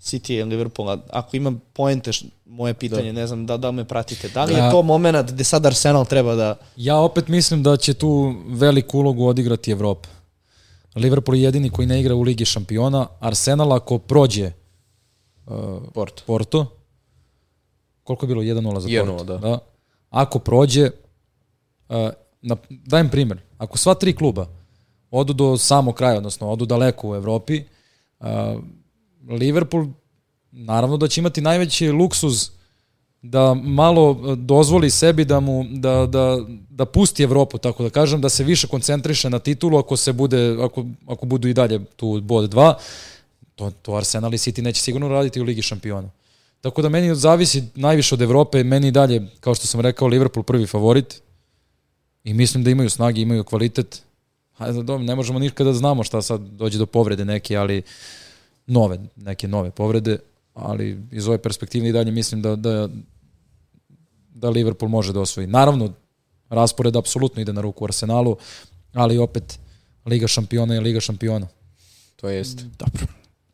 City i Liverpoola. Ako imam poente, moje pitanje, da. ne znam da, da me pratite. Da li je Da. to moment gde sad Arsenal treba da... Ja opet mislim da će tu veliku ulogu odigrati Evropa. Liverpool je jedini koji ne igra u Ligi šampiona. Arsenal ako prođe uh, Porto. Porto, koliko je bilo? 1-0 za 1:0, Porto. da. da. Ako prođe, uh, na, dajem primjer, ako sva tri kluba odu do samog kraja, odnosno odu daleko u Evropi, uh, Liverpool naravno da će imati najveći luksuz da malo uh, dozvoli sebi da mu da, da, da pusti Evropu, tako da kažem, da se više koncentriše na titulu ako se bude ako, ako budu i dalje tu bod 2. To, to Arsenal i City neće sigurno raditi u Ligi šampiona. Tako da meni zavisi najviše od Evrope, meni dalje, kao što sam rekao, Liverpool prvi favorit i mislim da imaju snage, imaju kvalitet. Dobro, ne možemo nikada da znamo šta sad dođe do povrede neke, ali nove, neke nove povrede, ali iz ove perspektive i dalje mislim da, da, da Liverpool može da osvoji. Naravno, raspored apsolutno ide na ruku Arsenalu, ali opet Liga šampiona je Liga šampiona. To jest. Dobro.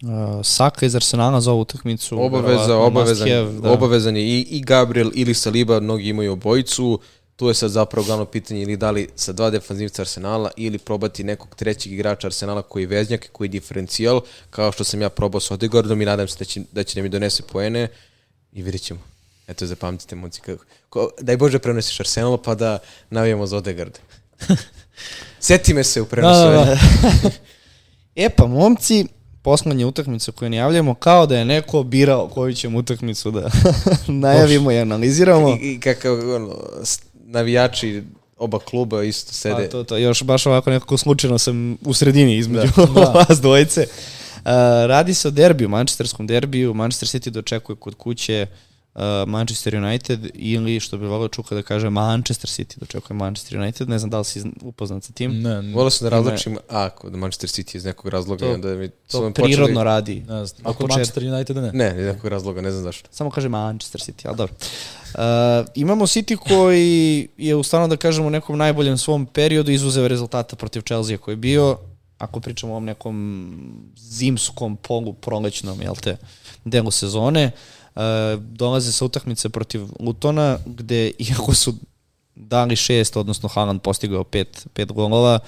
Uh, Saka iz Arsenala za ovu utakmicu. Obaveza, obavezan, have, da. obavezan je i, i Gabriel ili Saliba, mnogi imaju obojicu. Tu je sad zapravo glavno pitanje ili da li sa dva defanzivca Arsenala ili probati nekog trećeg igrača Arsenala koji je veznjak, koji je diferencijal, kao što sam ja probao s Odegaardom i nadam se da će, da će da mi donese poene i vidjet ćemo. Eto, zapamtite, kako, ko, daj Bože prenosiš Arsenal pa da navijamo za Odegaard. Seti me se u prenosu. Da, da, da. E pa, momci, poslednja utakmica koju najavljamo, kao da je neko birao koju ćemo utakmicu da najavimo i analiziramo. I, i kakav, ono, navijači oba kluba isto sede. Pa, to, to, još baš ovako nekako slučajno sam u sredini između da. vas dvojice. Uh, radi se o derbiju, manchesterskom derbiju. Manchester City dočekuje kod kuće uh, Manchester United ili što bi volio čuka da kaže Manchester City dočekuje Manchester United. Ne znam da li si upoznat sa tim. Ne, ne. Volio sam da različim A kod Manchester City iz nekog razloga. To- onda mi, To prirodno počeli- radi. Ne znam. Na Ako. Manchester United ne. Ne, iz nekog razloga, ne znam zašto. Samo kaže Manchester City, ali dobro. Uh, imamo City koji je u stvarno da kažemo u nekom najboljem svom periodu izuzeo rezultata protiv Chelsea koji je bio, ako pričamo o ovom nekom zimskom polu prolećnom, jel te, delu sezone, uh, dolaze sa utakmice protiv Lutona, gde iako su dali šest, odnosno Haaland postigao pet, pet golova,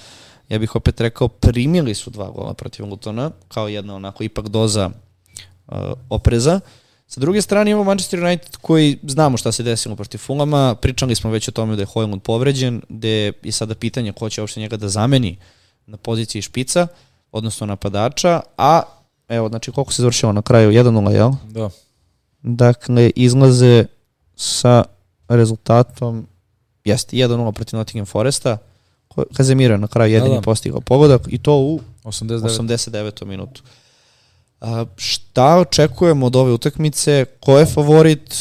ja bih opet rekao, primili su dva gola protiv Lutona, kao jedna onako ipak doza uh, opreza. Sa druge strane imamo Manchester United koji znamo šta se desilo protiv Fulama, pričali smo već o tome da je Hojlund povređen, gde je sada pitanje ko će uopšte njega da zameni na poziciji špica, odnosno napadača, a evo, znači koliko se završilo na kraju, 1-0, jel? Da. Dakle, izlaze sa rezultatom, jeste, 1-0 protiv Nottingham Foresta, je na kraju jedini da. postigao pogodak i to u 89. 89. minutu. A, šta očekujemo od ove utakmice? Ko je favorit?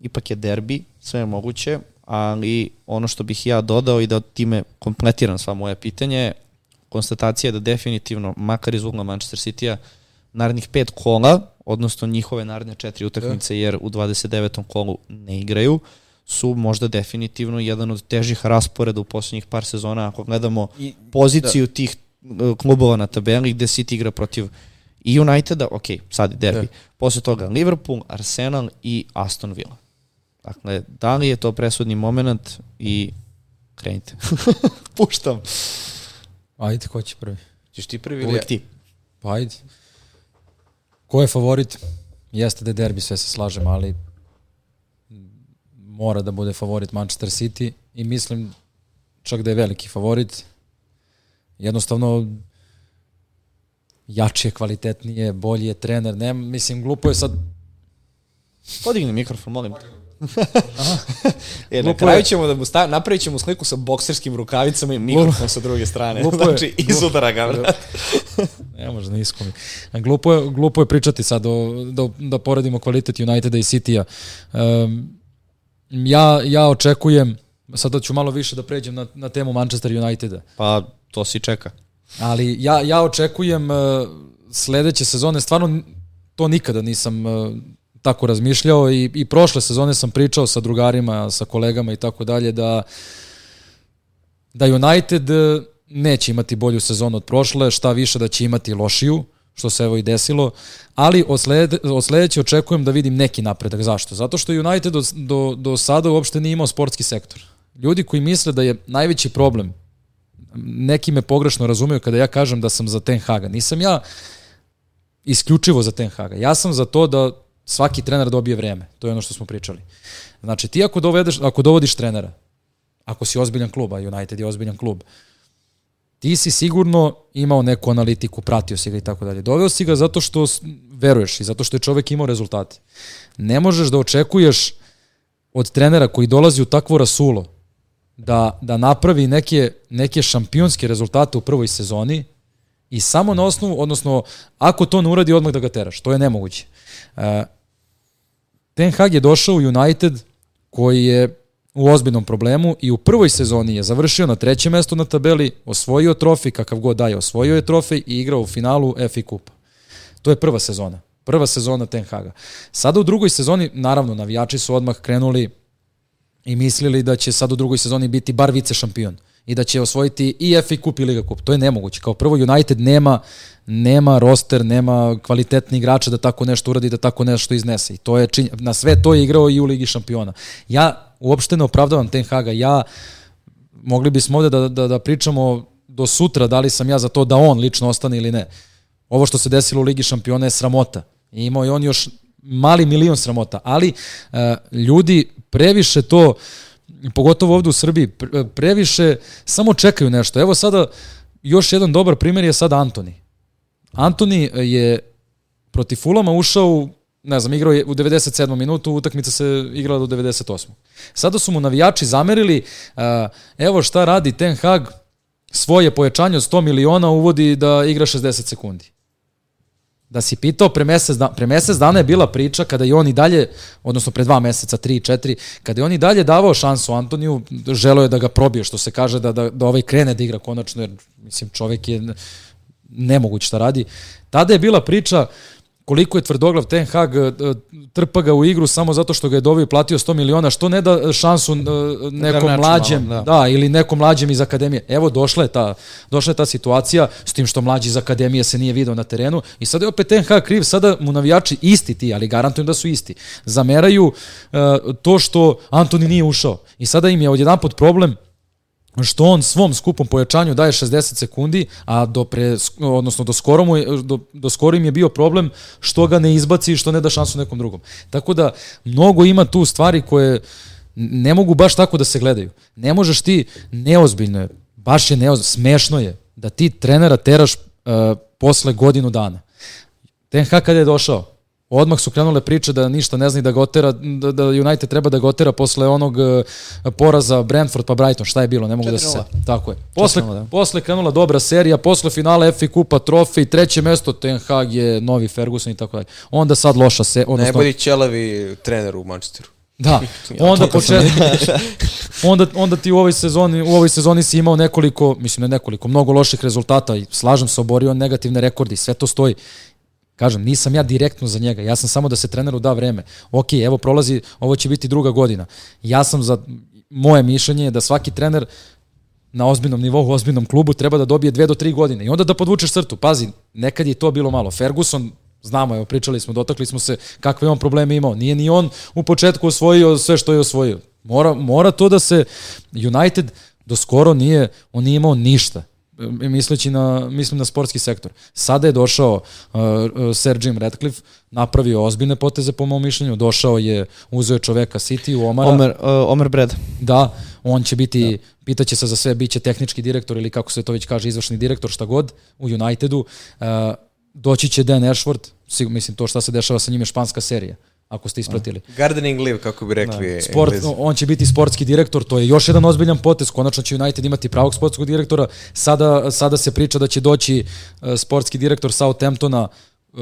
Ipak je derbi, sve je moguće, ali ono što bih ja dodao i da time kompletiram sva moje pitanje, konstatacija je da definitivno, makar iz ugla Manchester City-a, narednih pet kola, odnosno njihove naredne četiri utakmice, jer u 29. kolu ne igraju, su možda definitivno jedan od težih rasporeda u poslednjih par sezona, ako gledamo I, poziciju da. tih uh, klubova na tabeli gde City igra protiv i Uniteda, ok, sad je derbi. Da. Posle toga Liverpool, Arsenal i Aston Villa. Dakle, da li je to presudni moment i krenite. Puštam. Ajde, ko će prvi? ćeš ti prvi ili ja? Ti. Pa ajde. Ko je favorit? Jeste da je derbi, sve se slažem, ali mora da bude favorit Manchester City i mislim čak da je veliki favorit. Jednostavno jači je, kvalitetnije, bolji je trener. Ne, mislim, glupo je sad Podigni mikrofon, molim. e, na Glupo kraju je. ćemo da mu sta, napravit ćemo sliku sa bokserskim rukavicama i mikrofon sa druge strane. Glupo je. znači, izudara ga, vrat. Ne može nisko mi. Glupo je, glupo je pričati sad o, da, da poredimo kvalitet Uniteda i City-a. Um, ja, ja očekujem, sada ću malo više da pređem na, na temu Manchester Uniteda, Pa, to si čeka. Ali ja, ja očekujem uh, sledeće sezone, stvarno to nikada nisam uh, tako razmišljao i, i prošle sezone sam pričao sa drugarima, sa kolegama i tako dalje da da United eh, neće imati bolju sezonu od prošle, šta više da će imati lošiju, što se evo i desilo, ali od, slede, od sledeće očekujem da vidim neki napredak. Zašto? Zato što United do, do, do sada uopšte nije imao sportski sektor. Ljudi koji misle da je najveći problem, neki me pogrešno razumeju kada ja kažem da sam za Ten Haga. Nisam ja isključivo za Ten Haga. Ja sam za to da svaki trener dobije vreme. To je ono što smo pričali. Znači, ti ako, dovedeš, ako dovodiš trenera, ako si ozbiljan klub, a United je ozbiljan klub, ti si sigurno imao neku analitiku, pratio si ga i tako dalje. Doveo si ga zato što veruješ i zato što je čovek imao rezultate. Ne možeš da očekuješ od trenera koji dolazi u takvo rasulo da, da napravi neke, neke šampionske rezultate u prvoj sezoni i samo na osnovu, odnosno ako to ne uradi odmah da ga teraš. To je nemoguće. Uh, Ten Hag je došao u United koji je u ozbiljnom problemu i u prvoj sezoni je završio na trećem mestu na tabeli, osvojio trofej, kakav god daje, osvojio je trofej i igrao u finalu FA Kupa. To je prva sezona. Prva sezona Ten Haga. Sada u drugoj sezoni, naravno, navijači su odmah krenuli i mislili da će sad u drugoj sezoni biti bar vice šampion i da će osvojiti i FA Kup i Liga Kup. To je nemoguće. Kao prvo United nema nema roster, nema kvalitetni igrača da tako nešto uradi, da tako nešto iznese. I to je činj... na sve to je igrao i u Ligi šampiona. Ja uopšte ne opravdavam Ten Haga. Ja mogli bismo ovde da, da, da pričamo do sutra da li sam ja za to da on lično ostane ili ne. Ovo što se desilo u Ligi šampiona je sramota. I imao je on još mali milion sramota, ali uh, ljudi previše to, pogotovo ovde u Srbiji, pre- previše samo čekaju nešto. Evo sada, još jedan dobar primjer je sada Antoni. Antoni je protiv Fulama ušao ne znam, igrao je u 97. minutu, utakmica se igrala do 98. Sada su mu navijači zamerili, uh, evo šta radi Ten Hag, svoje pojačanje od 100 miliona uvodi da igra 60 sekundi. Da si pitao, pre mesec, da, pre mesec dana je bila priča kada je on i dalje, odnosno pre dva meseca, tri, četiri, kada je on i dalje davao šansu Antoniju, želeo je da ga probije, što se kaže da, da, da ovaj krene da igra konačno, jer mislim čovek je nemoguć šta radi. Tada je bila priča, uh, koliko je tvrdoglav Ten Hag, e, trpa ga u igru samo zato što ga je dovio i platio 100 miliona, što ne da šansu e, nekom mlađem, malo, da. da, ili nekom mlađem iz akademije. Evo došla je ta došla je ta situacija s tim što mlađi iz akademije se nije video na terenu i sada je opet Ten Hag kriv, sada mu navijači isti ti, ali garantujem da su isti. Zameraju uh, to što Antoni nije ušao. I sada im je odjedanput problem što on svom skupom pojačanju daje 60 sekundi, a do pre, odnosno do skoro, mu do, do skoro im je bio problem što ga ne izbaci i što ne da šansu nekom drugom. Tako da mnogo ima tu stvari koje ne mogu baš tako da se gledaju. Ne možeš ti, neozbiljno je, baš je neozbiljno, smešno je da ti trenera teraš uh, posle godinu dana. Ten Hag kada je došao, Odmah su krenule priče da ništa ne zna i da ga otera, da, da United treba da ga otera posle onog uh, poraza Brentford pa Brighton, šta je bilo, ne mogu da se... Tako je. Posle, da. posle krenula dobra serija, posle finala FA Kupa, trofej, treće mesto, Ten Hag je novi Ferguson i tako dalje. Onda sad loša se... Odnosno, Najbolji ćelavi trener u Manchesteru. Da, onda početak, onda, onda ti u ovoj sezoni, u ovoj sezoni si imao nekoliko, mislim ne nekoliko, mnogo loših rezultata i slažem se, oborio negativne rekordi, sve to stoji. Kažem, nisam ja direktno za njega, ja sam samo da se treneru da vreme. Ok, evo prolazi, ovo će biti druga godina. Ja sam za, moje mišljenje je da svaki trener na ozbiljnom nivou, u ozbiljnom klubu treba da dobije dve do tri godine i onda da podvučeš crtu. Pazi, nekad je to bilo malo. Ferguson, znamo, evo, pričali smo, dotakli smo se kakve on probleme imao. Nije ni on u početku osvojio sve što je osvojio. Mora, mora to da se United do skoro nije, on nije imao ništa misleći na, mislim na sportski sektor. Sada je došao uh, uh, Sir Jim Radcliffe, napravio ozbiljne poteze po mom mišljenju, došao je, uzeo je čoveka City u Omara. Omer, uh, Omer Brad. Da, on će biti, da. pitaće se za sve, bit će tehnički direktor ili kako se to već kaže, izvršni direktor, šta god, u Unitedu. Uh, doći će Dan Ashford, mislim to šta se dešava sa njim je španska serija ako ste ispratili. Gardening live, kako bi rekli da. Sport, englezi. On će biti sportski direktor, to je još jedan ozbiljan potez, konačno će United imati pravog sportskog direktora, sada, sada se priča da će doći uh, sportski direktor Southamptona, uh,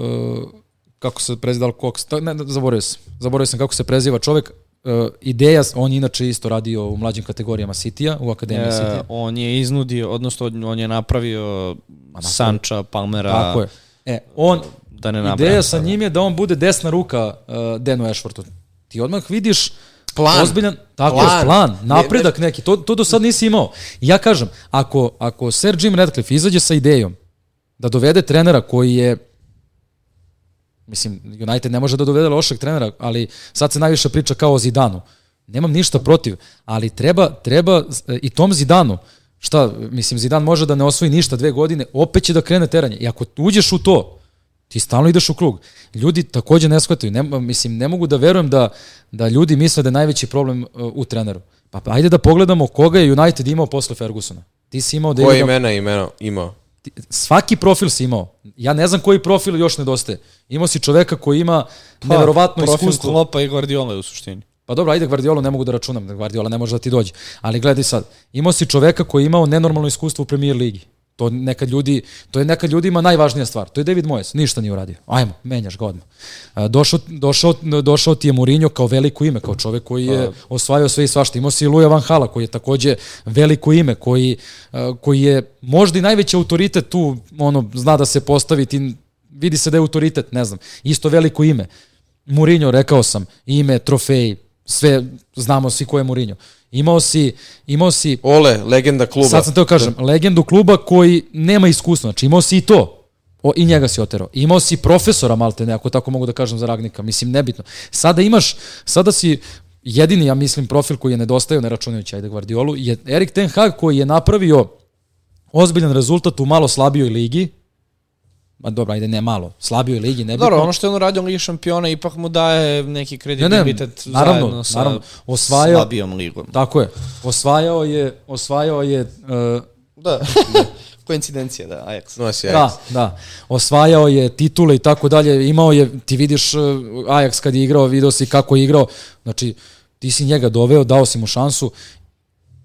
kako se preziva, Cox, ne, ne, zaboravio sam, zaboravio sam kako se preziva čovek, uh, ideja, on je inače isto radio u mlađim kategorijama City-a, u Akademiji e, City. On je iznudio, odnosno on je napravio Sanča, Palmera. Tako je. E, on, da ne nabrajam. Ideja sa njim je da on bude desna ruka uh, Denu Ashfordu. Ti odmah vidiš plan. Ozbiljan, tako plan. je, plan, napredak neki. To, to do sad nisi imao. Ja kažem, ako, ako Sir Jim Radcliffe izađe sa idejom da dovede trenera koji je mislim, United ne može da dovede lošeg trenera, ali sad se najviše priča kao o Zidanu. Nemam ništa protiv, ali treba, treba i tom Zidanu, šta, mislim, Zidan može da ne osvoji ništa dve godine, opet će da krene teranje. I ako uđeš u to, Ti stalno ideš u krug. Ljudi takođe ne shvataju. Ne, mislim, ne mogu da verujem da, da ljudi misle da je najveći problem uh, u treneru. Pa, pa ajde da pogledamo koga je United imao posle Fergusona. Ti si imao... Koje imena imena imao? Ti, svaki profil si imao. Ja ne znam koji profil još nedostaje. Imao si čoveka koji ima pa, neverovatno iskustvo. Profil Klopa i Guardiola u suštini. Pa dobro, ajde Guardiola ne mogu da računam, Guardiola ne može da ti dođe. Ali gledaj sad, imao si čoveka koji je imao nenormalno iskustvo u Premier ligi. To nekad ljudi, to je nekad ljudima najvažnija stvar. To je David Moyes, ništa nije uradio. Ajmo, menjaš ga odmah. Došao, došao, došao ti je Mourinho kao veliko ime, kao čovek koji je pa. osvajao sve i svašta. Imao si Luja Van Hala koji je takođe veliko ime, koji, koji je možda i najveći autoritet tu, ono, zna da se postavi, ti, vidi se da je autoritet, ne znam, isto veliko ime. Mourinho, rekao sam, ime, trofej, sve znamo svi ko je Mourinho. Imao si, imao si... Ole, legenda kluba. Sad sam teo kažem, legendu kluba koji nema iskustva. Znači imao si i to. O, I njega si oterao. Imao si profesora Malte, ne, ako tako mogu da kažem za Ragnika. Mislim, nebitno. Sada imaš, sada si jedini, ja mislim, profil koji je nedostajao, ne računajući ajde Guardiolu, je Erik Ten Hag koji je napravio ozbiljan rezultat u malo slabijoj ligi, Ma dobro, ajde ne malo, slabijoj ligi, ne Dobro, ono što je on uradio u Ligi šampiona ipak mu daje neki kredibilitet ne, ne, naravno, zajedno sa naravno, osvajao, slabijom ligom. Tako je. Osvajao je, osvajao je uh, da. Koincidencija, da, Ajax. Nosi Ajax. Da, da. Osvajao je titule i tako dalje. Imao je, ti vidiš uh, Ajax kad je igrao, video si kako je igrao. Znači, ti si njega doveo, dao si mu šansu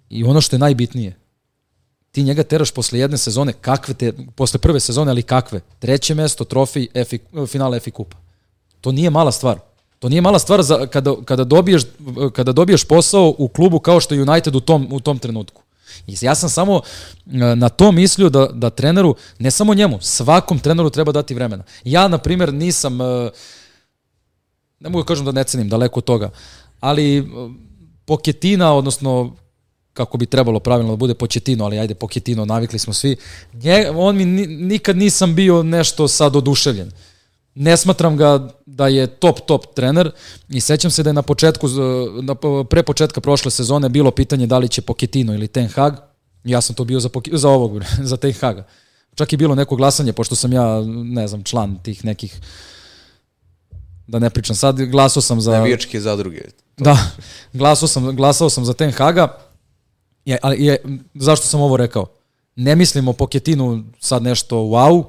i ono što je najbitnije, ti njega teraš posle jedne sezone, kakve te, posle prve sezone, ali kakve? Treće mesto, trofej, FI, finale FI kupa. To nije mala stvar. To nije mala stvar za, kada, kada, dobiješ, kada dobiješ posao u klubu kao što je United u tom, u tom trenutku. I ja sam samo e, na to mislio da, da treneru, ne samo njemu, svakom treneru treba dati vremena. Ja, na primjer, nisam, e, ne mogu da kažem da ne cenim, daleko od toga, ali e, Poketina, odnosno kako bi trebalo pravilno da bude Početino, ali ajde Poketino, navikli smo svi. Nje, on mi nikad nisam bio nešto sad oduševljen. Ne smatram ga da je top, top trener i sećam se da je na početku, na, pre početka prošle sezone bilo pitanje da li će Poketino ili Ten Hag. Ja sam to bio za, za ovog, za Ten Haga. Čak i bilo neko glasanje, pošto sam ja, ne znam, član tih nekih da ne pričam sad, glasao sam za... Navijačke zadruge. Da, glasao sam, glasao sam za Ten Haga, je, ali je, zašto sam ovo rekao? Ne mislimo Poketinu sad nešto wow,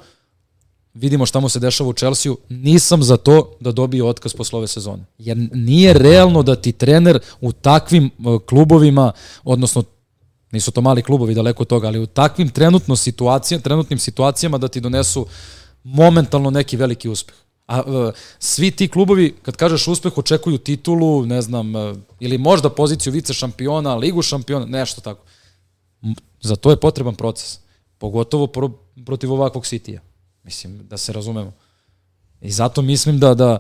vidimo šta mu se dešava u Chelsea, nisam za to da dobije otkaz posle ove sezone. Jer nije realno da ti trener u takvim uh, klubovima, odnosno nisu to mali klubovi daleko od toga, ali u takvim trenutno situacijama, trenutnim situacijama da ti donesu momentalno neki veliki uspeh. A uh, svi ti klubovi, kad kažeš uspeh, očekuju titulu, ne znam, uh, ili možda poziciju vice šampiona, ligu šampiona, nešto tako. Za to je potreban proces. Pogotovo pro, protiv ovakvog Citya. Mislim, da se razumemo. I zato mislim da, da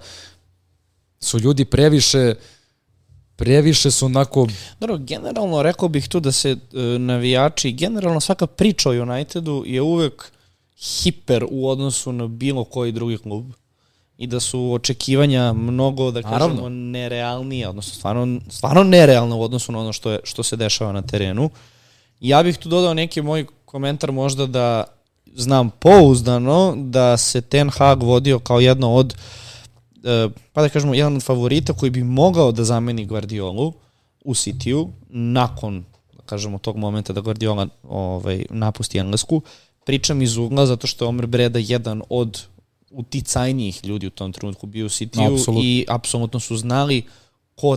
su ljudi previše previše su onako... Dobro, generalno rekao bih tu da se e, navijači, generalno svaka priča o Unitedu je uvek hiper u odnosu na bilo koji drugi klub i da su očekivanja mnogo, da kažemo, Naravno. nerealnije, odnosno stvarno, stvarno nerealno u odnosu na ono što, je, što se dešava na terenu. Ja bih tu dodao neki moj komentar možda da znam pouzdano da se Ten Hag vodio kao jedno od e, pa da kažemo, jedan od favorita koji bi mogao da zameni Guardiolu u Cityu nakon, da kažemo, tog momenta da Guardiola ovaj, napusti Englesku. Pričam iz ugla zato što je Omer Breda jedan od uticajnijih ljudi u tom trenutku bio u Cityu Absolut. i apsolutno su znali ko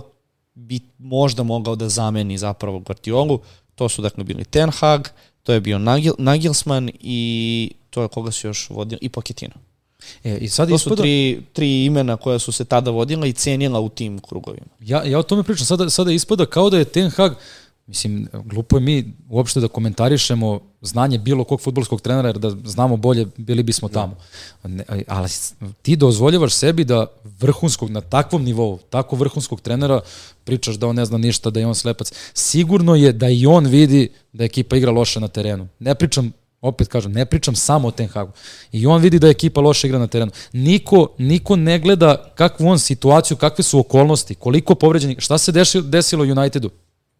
bi možda mogao da zameni zapravo Guardiolu. To su dakle bili Ten Hag, to je bio Nagel, Nagelsmann i to je koga se još vodio, i Pochettino. E, i sad to ispada... su tri, tri imena koja su se tada vodila i cenila u tim krugovima. Ja, ja o tome pričam, sada, sada ispada kao da je Ten Hag, Mislim, glupo je mi uopšte da komentarišemo znanje bilo kog futbolskog trenera, jer da znamo bolje, bili bismo tamo. Ne, ali ti dozvoljavaš sebi da vrhunskog, na takvom nivou, tako vrhunskog trenera, pričaš da on ne zna ništa, da je on slepac. Sigurno je da i on vidi da ekipa igra loše na terenu. Ne pričam opet kažem, ne pričam samo o Ten Hagu. I on vidi da je ekipa loše igra na terenu. Niko, niko ne gleda kakvu on situaciju, kakve su okolnosti, koliko povređenih, šta se desilo Unitedu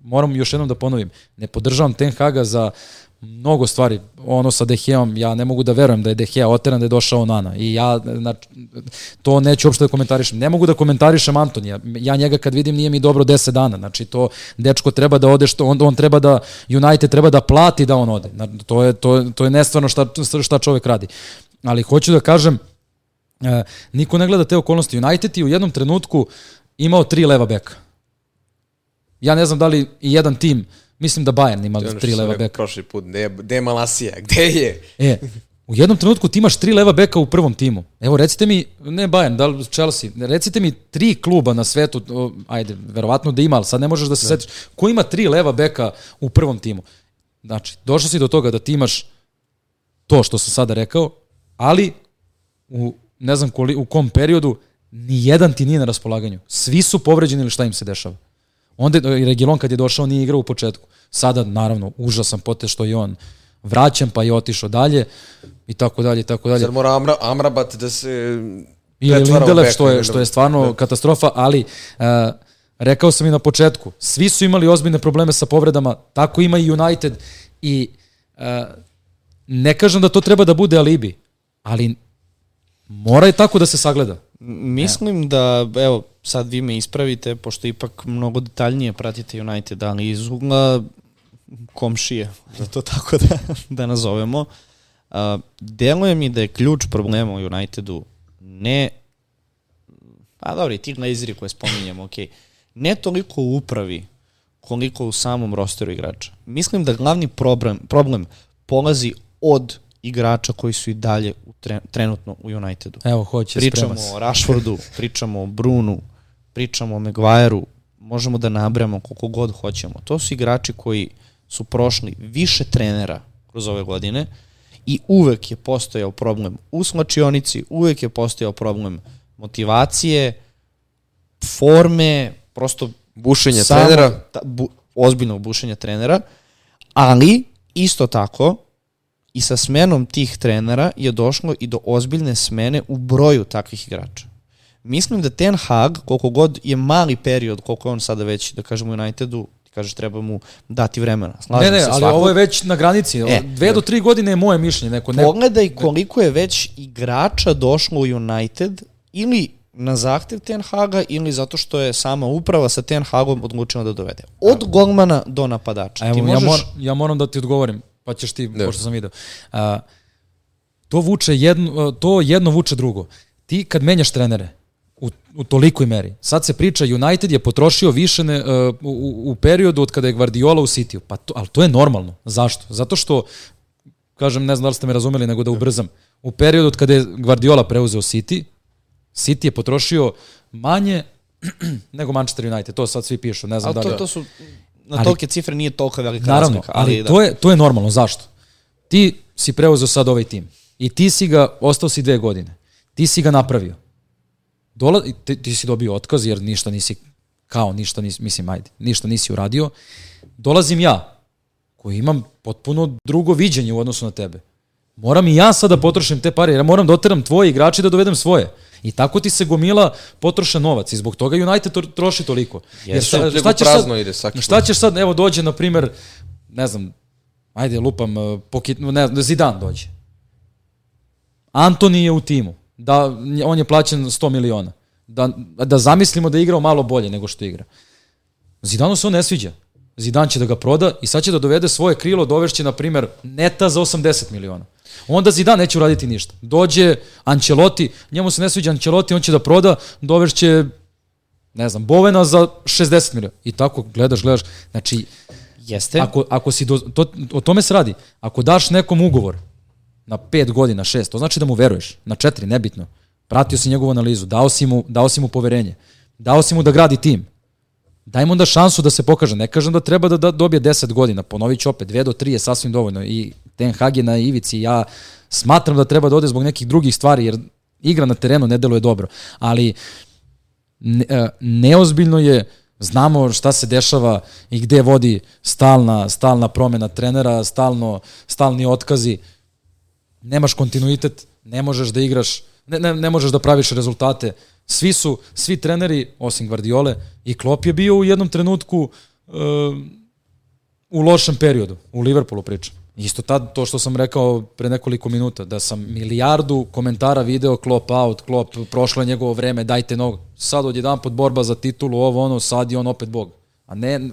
moram još jednom da ponovim, ne podržavam Ten Haga za mnogo stvari. Ono sa Deheom, ja ne mogu da verujem da je Dehea oteran da je došao Nana. I ja znači, to neću uopšte da komentarišem. Ne mogu da komentarišem Antonija. Ja njega kad vidim nije mi dobro 10 dana. Znači to dečko treba da ode što on, on treba da United treba da plati da on ode. To je to to je nestvarno šta šta čovek radi. Ali hoću da kažem e, niko ne gleda te okolnosti. United je u jednom trenutku imao tri leva beka Ja ne znam da li i jedan tim, mislim da Bayern ima tri leva beka. Prošli put, gde, gde je Malasija, gde je? E, u jednom trenutku ti imaš tri leva beka u prvom timu. Evo, recite mi, ne Bayern, da li Chelsea, recite mi tri kluba na svetu, o, ajde, verovatno da ima, ali sad ne možeš da se setiš, ko ima tri leva beka u prvom timu? Znači, došao si do toga da ti imaš to što sam sada rekao, ali u ne znam koli, u kom periodu ni jedan ti nije na raspolaganju. Svi su povređeni ili šta im se dešava. Onda i Regilon kad je došao nije igrao u početku. Sada, naravno, užasan potez što je on vraćan, pa je otišao dalje i tako dalje i tako dalje. Sad mora Amra, Amrabat da se I Lindelef, što je, što je stvarno da. katastrofa, ali uh, rekao sam i na početku, svi su imali ozbiljne probleme sa povredama, tako ima i United i uh, ne kažem da to treba da bude alibi, ali mora je tako da se sagleda. Mislim da, evo, sad vi me ispravite, pošto ipak mnogo detaljnije pratite United, ali iz ugla komšije, da to tako da, da nazovemo. Uh, deluje mi da je ključ problema u Unitedu ne pa dobro, i ti glazeri koje spominjamo, ok, ne toliko u upravi koliko u samom rosteru igrača. Mislim da glavni problem, problem polazi od igrača koji su i dalje u tre, trenutno u Unitedu. Evo, hoće, Pričamo o Rashfordu, pričamo o Brunu, pričamo o Maguireu, možemo da nabramo koliko god hoćemo. To su igrači koji su prošli više trenera kroz ove godine i uvek je postojao problem u slačionici, uvek je postojao problem motivacije, forme, prosto Bušenje trenera. Ta, bu, ozbiljnog bušenja trenera, ali isto tako i sa smenom tih trenera je došlo i do ozbiljne smene u broju takvih igrača. Mislim da Ten Hag, koliko god je mali period, koliko je on sada već, da kažemo, Unitedu, kažeš treba mu dati vremena. Slažem ne, ne, se ali svakog. ovo je već na granici. E, Dve do tri godine je moje mišljenje. Neko ne... Pogledaj koliko je već igrača došlo u United ili na zahtev Ten Haga ili zato što je sama uprava sa Ten Hagom odlučila da dovede. Od golmana do napadača. Evo, ti možeš... ja, mor, ja moram da ti odgovorim, pa ćeš ti, ne. pošto sam video. Uh, to, vuče jedno, to jedno vuče drugo. Ti kad menjaš trenere, u, u tolikoj meri. Sad se priča, United je potrošio više ne, uh, u, u periodu od kada je Guardiola u City. Pa to, ali to je normalno. Zašto? Zato što, kažem, ne znam da li ste me razumeli, nego da ubrzam. U periodu od kada je Guardiola preuzeo City, City je potrošio manje nego Manchester United. To sad svi pišu, ne znam ali da li... To, to su, na tolike cifre nije toliko velika naravno, razlika. Ali, ali da. to, je, to je normalno. Zašto? Ti si preuzeo sad ovaj tim i ti si ga, ostao si dve godine. Ti si ga napravio. Dola, ti, ti si dobio otkaz jer ništa nisi, kao ništa nisi, mislim, ajde, ništa nisi uradio. Dolazim ja, koji imam potpuno drugo viđenje u odnosu na tebe. Moram i ja sad da potrošim te pare, jer ja moram da oteram tvoje igrače da dovedem svoje. I tako ti se gomila potroša novac i zbog toga United troši toliko. Jer šta, šta, ćeš sad, ide šta ćeš sad, evo dođe, na primer, ne znam, ajde lupam, uh, pokit, ne znam, Zidan dođe. Antoni je u timu. Da, on je plaćen 100 miliona. Da, da zamislimo da je igrao malo bolje nego što igra. Zidanu se on ne sviđa. Zidan će da ga proda i sad će da dovede svoje krilo, dovešće, na primer, neta za 80 miliona. Onda Zidane neće uraditi ništa. Dođe Ancelotti, njemu se ne sviđa Ancelotti, on će da proda, dovešće ne znam, Bovena za 60 miliona. I tako gledaš, gledaš. Znači, Jeste. Ako, ako si do, to, o tome se radi. Ako daš nekom ugovor na 5 godina, 6, to znači da mu veruješ. Na 4, nebitno. Pratio si njegovu analizu, dao si mu, dao si mu poverenje. Dao si mu da gradi tim. Daj mu onda šansu da se pokaže. Ne kažem da treba da, da dobije 10 godina. Ponovit ću opet, 2 do 3 je sasvim dovoljno. I Ten Hag je na ivici. Ja smatram da treba da ode zbog nekih drugih stvari, jer igra na terenu ne deluje dobro. Ali ne, e, neozbiljno je znamo šta se dešava i gde vodi stalna, stalna promena trenera, stalno, stalni otkazi. Nemaš kontinuitet, ne možeš da igraš, ne, ne, ne možeš da praviš rezultate. Svi su, svi treneri, osim Guardiole, i Klopp je bio u jednom trenutku uh, u lošem periodu, u Liverpoolu pričam. Isto tad, to što sam rekao pre nekoliko minuta, da sam milijardu komentara video Klopp out, Klopp, prošlo je njegovo vreme, dajte nog. Sad odjedan pod borba za titulu, ovo ono, sad je on opet bog. A ne,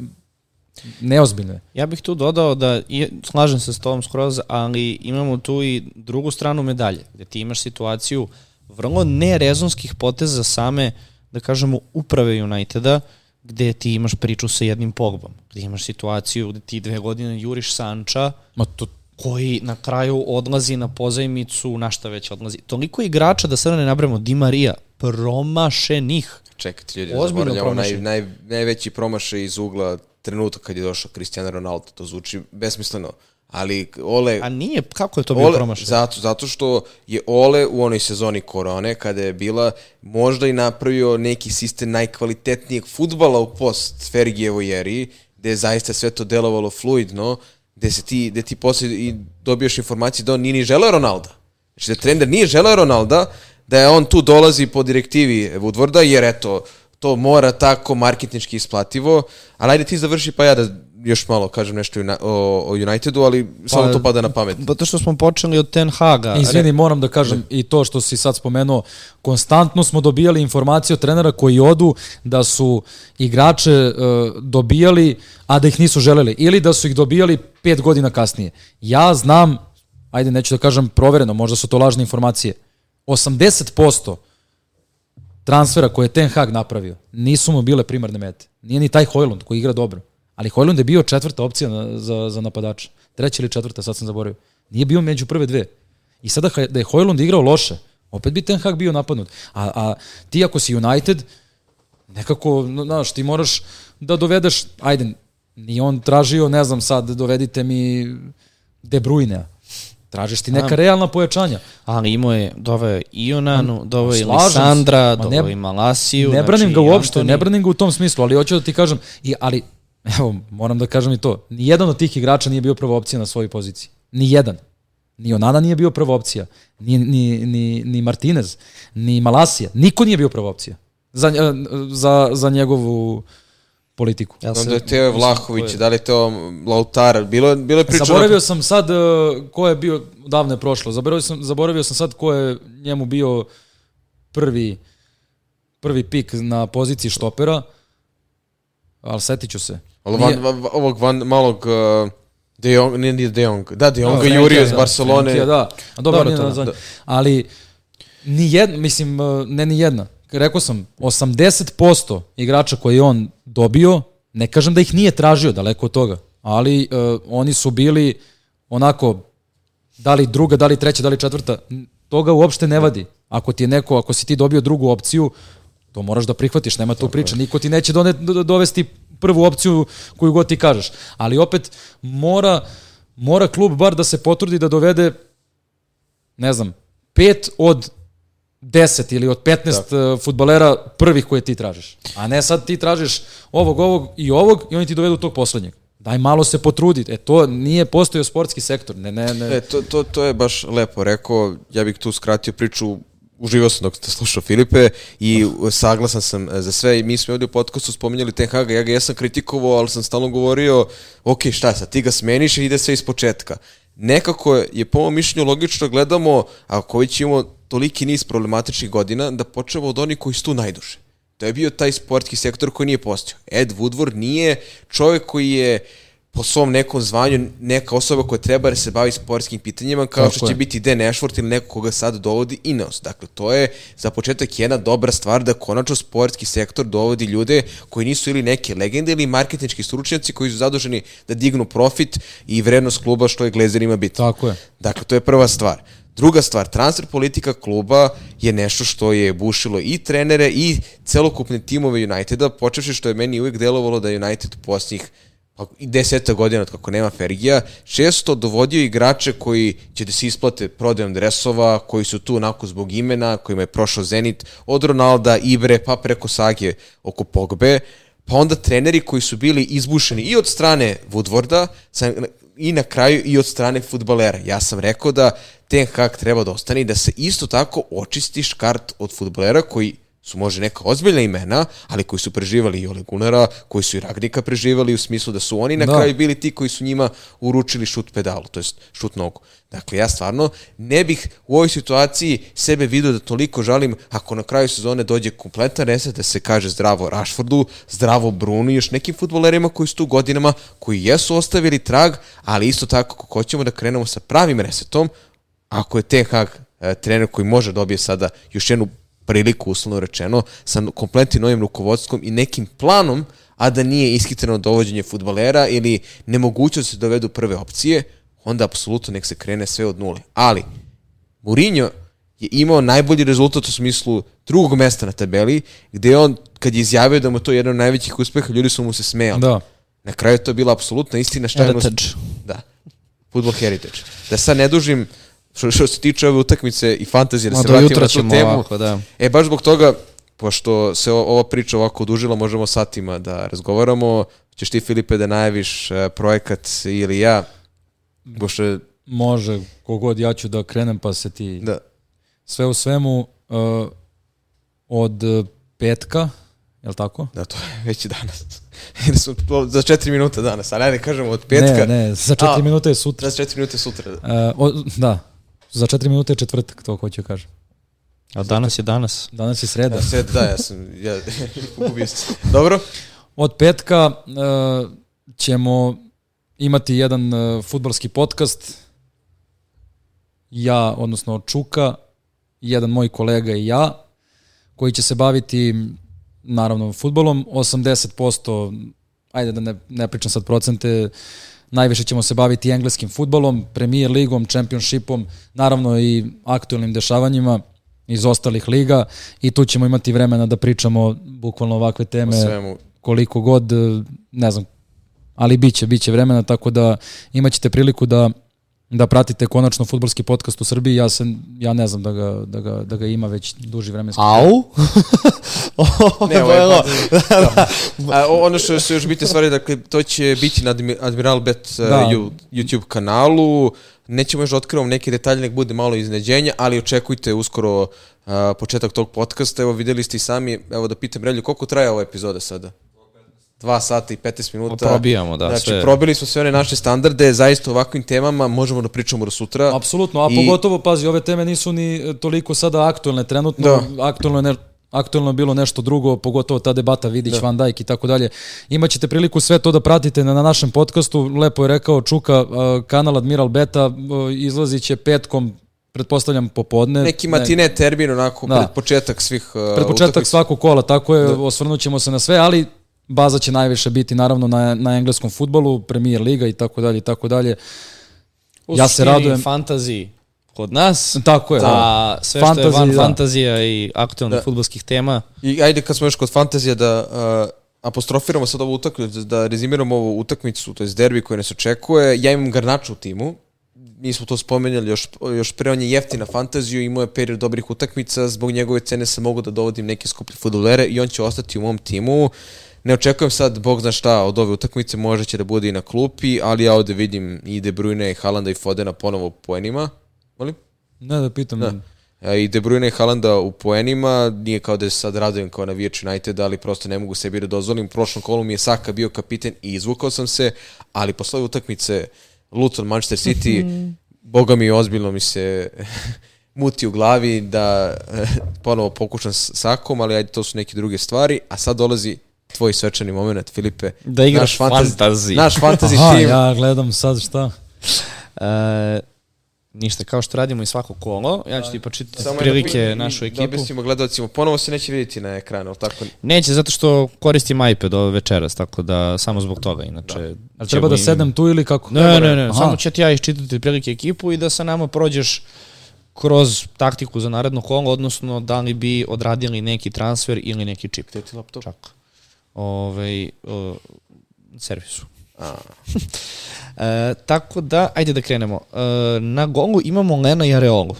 neozbiljno je. Ja bih tu dodao da, i, slažem se s tobom skroz, ali imamo tu i drugu stranu medalje, gde ti imaš situaciju vrlo nerezonskih poteza same, da kažemo, uprave Uniteda, gde ti imaš priču sa jednim pogbom, gde imaš situaciju gde ti dve godine juriš Sanča, Ma to, koji na kraju odlazi na pozajmicu, na šta već odlazi. Toliko igrača, da sada ne nabremo, Di Maria, promašenih. Čekajte, ljudi, zaboravljamo naj, naj, najveći promašaj iz ugla trenutak kad je došao Cristiano Ronaldo, to zvuči besmisleno. Ali Ole... A nije, kako je to bio promašaj? Zato, zato što je Ole u onoj sezoni korone, kada je bila, možda i napravio neki sistem najkvalitetnijeg futbala u post Fergijevoj eri, gde je zaista sve to delovalo fluidno, gde, se ti, gde ti posle i dobijaš informacije da on nije ni želeo Ronalda. Znači da trener nije želeo Ronalda, da je on tu dolazi po direktivi Woodwarda, jer eto, to mora tako marketnički isplativo, ali ajde ti završi pa ja da još malo kažem nešto o, o Unitedu, ali samo Pa, to pada na pamet. Zato što smo počeli od Ten Haga. Izvini, moram da kažem i to što si sad spomenuo, konstantno smo dobijali informacije od trenera koji odu da su igrače e, dobijali, a da ih nisu želeli, ili da su ih dobijali pet godina kasnije. Ja znam, ajde neću da kažem provereno, možda su to lažne informacije, 80% transfera koje je Ten Hag napravio nisu mu bile primarne mete. Nije ni taj Hojlund koji igra dobro. Ali Hojlund je bio četvrta opcija na, za, za napadača. Treća ili četvrta, sad sam zaboravio. Nije bio među prve dve. I sada da je Hojlund igrao loše, opet bi Ten Hag bio napadnut. A, a ti ako si United, nekako, znaš, ti moraš da dovedeš, ajde, nije on tražio, ne znam sad, dovedite mi De Bruyne. Tražiš ti neka realna pojačanja. Ali imao je, doveo je i Onanu, doveo je. Lisandra, doveo je Malasiju. Ne branim znači ga uopšte, Antony. ne branim ga u tom smislu, ali hoću da ti kažem, i, ali, evo, moram da kažem i to, nijedan od tih igrača nije bio prva opcija na svojoj poziciji. Nijedan. Ni Onana nije bio prva opcija, ni, ni, ni, ni Martinez, ni Malasija, niko nije bio prva opcija za, eh, za, za njegovu politiku. Ja se- da je Teo Vlahović, da li je to Lautara, bilo, bilo je priča... Zaboravio sam sad eh, ko je bio, davno je prošlo, zaboravio sam, zaboravio sam sad ko je njemu bio prvi, prvi pik na poziciji štopera, ali setit ću se. Ali van, van, ovog van, malog... Uh, De Jong, nije, nije De Jong. Da, De Jong ga jurio iz da, Barcelone. Frenkija, da. A dobro, Dobro, nije da. Ali, ni jedna, mislim, uh, ne ni jedna. Rekao sam, 80% igrača koje je on dobio, ne kažem da ih nije tražio, daleko od toga, ali uh, oni su bili onako, da li druga, da li treća, da li četvrta, toga uopšte ne vadi. Ako ti je neko, ako si ti dobio drugu opciju, to moraš da prihvatiš, nema tu priče. Niko ti neće done, do- dovesti prvu opciju koju god ti kažeš. Ali opet mora, mora klub bar da se potrudi da dovede ne znam, pet od 10 ili od 15 uh, futbalera prvih koje ti tražiš. A ne sad ti tražiš ovog, ovog i ovog i oni ti dovedu tog poslednjeg. Daj malo se potrudi. E to nije postojao sportski sektor. Ne, ne, ne. E, to, to, to je baš lepo rekao. Ja bih tu skratio priču uživao sam dok ste slušao Filipe i saglasan sam e, za sve i mi smo ovdje u podcastu spominjali Ten Haga, ja ga jesam kritikovao, ali sam stalno govorio, ok, šta sad, ti ga smeniš i ide sve iz početka. Nekako je po mom mišljenju logično gledamo, ako već imamo toliki niz problematičnih godina, da počnemo od onih koji su tu najduže. To je bio taj sportski sektor koji nije postao. Ed Woodward nije čovjek koji je po svom nekom zvanju neka osoba koja treba da se bavi sportskim pitanjima kao Tako što će je. biti Dan Ashford ili neko koga sad dovodi Ineos. Dakle, to je za početak jedna dobra stvar da konačno sportski sektor dovodi ljude koji nisu ili neke legende ili marketinški stručnjaci koji su zaduženi da dignu profit i vrednost kluba što je Glazerima bitno. Tako je. Dakle, to je prva stvar. Druga stvar, transfer politika kluba je nešto što je bušilo i trenere i celokupne timove Uniteda, počevši što je meni uvijek delovalo da United posljednjih i deseta godina od kako nema Fergija, često dovodio igrače koji će da se isplate prodajom dresova, koji su tu onako zbog imena, kojima je prošao Zenit, od Ronalda, Ibre, pa preko Sage oko Pogbe, pa onda treneri koji su bili izbušeni i od strane Woodwarda i na kraju i od strane futbalera. Ja sam rekao da Ten Hag treba da ostane i da se isto tako očisti škart od futbalera koji su može neka ozbiljna imena, ali koji su preživali i Ole Gunara, koji su i Ragnika preživali u smislu da su oni na Da. kraju bili ti koji su njima uručili šut pedalu, to jest šut nogu. Dakle, ja stvarno ne bih u ovoj situaciji sebe vidio da toliko žalim ako na kraju sezone dođe kompletan reset da se kaže zdravo Rashfordu, zdravo Brunu i još nekim futbolerima koji su tu godinama, koji jesu ostavili trag, ali isto tako ako hoćemo da krenemo sa pravim resetom, ako je Ten Hag e, trener koji može dobije sada još jednu priliku, uslovno rečeno, sa kompletnim novim rukovodstvom i nekim planom, a da nije ishitreno dovođenje futbalera ili nemogućnost da se dovedu prve opcije, onda apsolutno nek se krene sve od nule. Ali, Mourinho je imao najbolji rezultat u smislu drugog mesta na tabeli, gde je on, kad je izjavio da mu je to jedan od najvećih uspeha, ljudi su mu se smejali. Da. Na kraju je to bila apsolutna istina šta je Heritage. Da. Football heritage. Da sad ne dužim što, što se tiče ove utakmice i fantazije, da Ma se vratimo na tu temu. ovako, da. E, baš zbog toga, pošto se ova priča ovako odužila, možemo satima da razgovaramo. Ćeš ti, Filipe, da najaviš e, projekat ili ja? Pošto je, Može, kogod ja ću da krenem pa se ti... da, Sve u svemu, uh, od petka Jel tako? Da, to je već i danas. Jer su za četiri minuta danas, ali ajde kažemo od petka. Ne, ne, za četiri A, minuta je sutra. Za četiri minuta sutra. Uh, o, da, za četiri minuta je četvrtak, to hoću kažem. A danas je danas. Danas je sreda. Da, sve, da, ja sam, ja, pogubio se. Dobro? Od petka uh, ćemo imati jedan uh, futbalski podcast. Ja, odnosno Čuka, jedan moj kolega i ja, koji će se baviti naravno futbolom. 80%, ajde da ne, ne pričam sad procente, najviše ćemo se baviti engleskim futbolom, Premier ligom, Championshipom, naravno i aktualnim dešavanjima iz ostalih liga. I tu ćemo imati vremena da pričamo bukvalno ovakve teme koliko god, ne znam, ali biće, biće vremena, tako da imaćete priliku da da pratite konačno futbolski podcast u Srbiji. Ja se ja ne znam da ga, da ga, da ga ima već duži vremenski. Au? Ne, ovo je da. A, o- ono što su još bitne stvari, dakle, to će biti na Admi- Admiral Bet uh, Da. Ju- YouTube kanalu. Nećemo još da otkrivamo neke detalje, nek bude malo iznenađenja, ali očekujte uskoro uh, početak tog podcasta. Evo, videli ste i sami, evo da pitam Relju, koliko traje ova epizoda sada? 2 sata i 15 minuta. Probijamo, da, Znači, sve. probili smo sve one naše standarde, zaista o ovakvim temama možemo da pričamo do sutra. Apsolutno, a I- pogotovo, pazi, ove teme nisu ni e, toliko sada aktuelne trenutno, aktuelno je ne, aktuelno je bilo nešto drugo, pogotovo ta debata Vidić, Van Dijk i tako dalje. Imaćete priliku sve to da pratite na, na našem podcastu, lepo je rekao Čuka, a, kanal Admiral Beta a, izlazit će petkom, pretpostavljam popodne. Neki Ne, matine termin, onako, Da. pred početak svih uh, pred početak utakmica. svakog kola, tako je, osvrnut ćemo se na sve, ali baza će najviše biti naravno na, na engleskom futbolu, Premier Liga i tako dalje i tako dalje. U Ja se radujem. Fantaziji kod nas. Tako je. A sve što je Fantasy, van da. fantazija i aktualnih Da. futbolskih tema, I ajde kad smo još kod fantazija da uh, apostrofiramo sad ovu utakmicu, da rezimiramo ovu utakmicu, to je derbi koji nas očekuje. Ja imam Garnača u timu, mi smo to spomenjali još, još pre, on je jeftina fantaziju, imao je period dobrih utakmica, zbog njegove cene sam mogu da dovodim neke skuplje futbolere i on će ostati u mom timu. Ne očekujem sad, bog zna šta, od ove utakmice možda će da bude i na klupi, ali ja ovde vidim i De Bruyne, i Halanda i Fodena ponovo u poenima. Molim? Ne da pitam. Da. E, I De Bruyne i Halanda u poenima, nije kao da se sad radujem kao navijač United, ali prosto ne mogu sebi da dozvolim. U prošlom kolu mi je Saka bio kapiten i izvukao sam se, ali posle ove utakmice Luton Manchester City, boga mi ozbiljno mi se muti u glavi da eh, ponovo pokušam s Sakom, ali ajde, to su neke druge stvari. A sad dolazi tvoj svečani moment, Filipe. Da igraš fantaz- fantasy. Naš fantasy Aha, tim. ja gledam sad šta. E, ništa, kao što radimo i svako kolo, ja ću ti počitati Samo prilike jedno- našu Da ekipu. objasnimo gledalcima, ponovo se neće vidjeti na ekranu, ali tako? Neće, zato što koristim iPad ove večeras, tako da samo zbog toga, inače... Ali ćemo treba da sedem tu ili kako? Ne, ne, ne, Aha. samo ću ti ja iščitati prilike ekipu i da sa nama prođeš kroz taktiku za naredno kolo, odnosno da li bi odradili neki transfer ili neki čip. Gde ti laptop? Čak. Ove, o, servisu. A, E, tako da, ajde da krenemo. E, na golu imamo Lena i Areolu.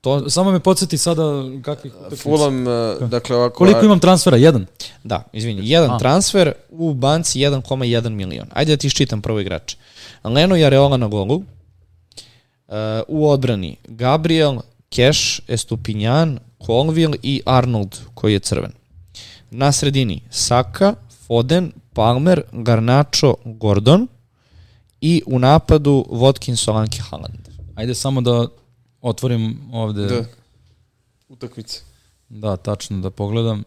To, Samo me podsjeti sada kakvih. Fulham, uh, dakle ovako... Koliko imam transfera? Jedan? da, izvini, jedan A. transfer u banci 1,1 milion. Ajde da ti iščitam prvo igrače. Leno i Areola na golu. E, u odbrani Gabriel, Cash, Estupinjan, Colville i Arnold koji je crven. Na sredini Saka, Foden, Palmer, Garnacho, Gordon i u napadu Watkins, Solanke, Haaland. Ajde samo da otvorim ovde. Da. Utakmice. Da, tačno, da pogledam.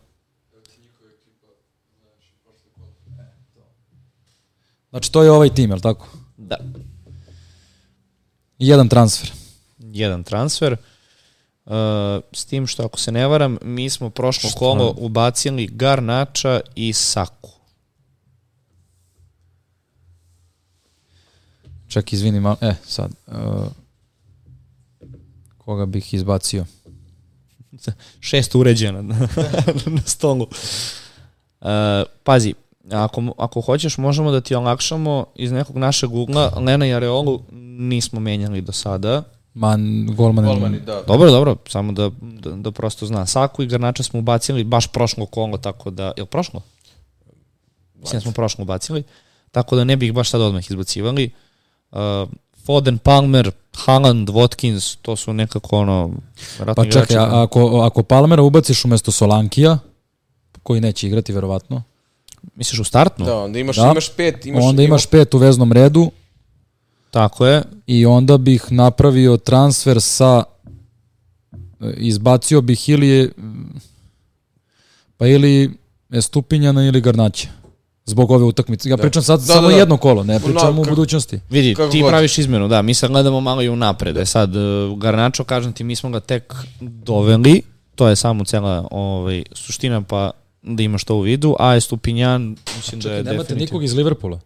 Znači, to je ovaj tim, je li tako? Da. Jedan transfer. jedan transfer. Uh, s tim što ako se ne varam, mi smo prošlo Šta? kolo ubacili Garnača i Saku. Čak, izvini malo. E, sad. Uh, koga bih izbacio? Šest uređena na, na stolu. Uh, pazi, ako, ako hoćeš možemo da ti olakšamo iz nekog našeg ugla Lena i Areolu nismo menjali do sada. Man, golman. je- Golmani, da. Dobro, dobro, samo da, da, da prosto zna. Saku i Garnača smo ubacili baš prošlo kolo, tako da... Je li prošlo? Mislim da smo prošlo ubacili. Tako da ne bih baš sad odmah izbacivali. Uh, Foden, Palmer, Haaland, Watkins, to su nekako ono... Pa čekaj, igrači- a- ako, ako Palmera ubaciš umesto Solankija, koji neće igrati verovatno. Misliš u startnu? Da, onda imaš, Da. imaš pet. Imaš, Onda imaš pet u veznom redu Tako je. i onda bih napravio transfer sa izbacio bih ili pa ili Estupinjana ili Garnaća zbog ove utakmice. Ja Da. pričam sad Da, samo da, da. jedno kolo, ne pričam No, u budućnosti. Vidi, Kako ti god. praviš izmenu, da, mi sad gledamo malo i unapred. E sad, e, Garnačo, kažem ti, mi smo ga tek doveli, to je samo cela ovaj, suština, pa da imaš to u vidu, a Estupinjan, mislim da je Čekaj, nemate definitivno... nikog iz Liverpoola.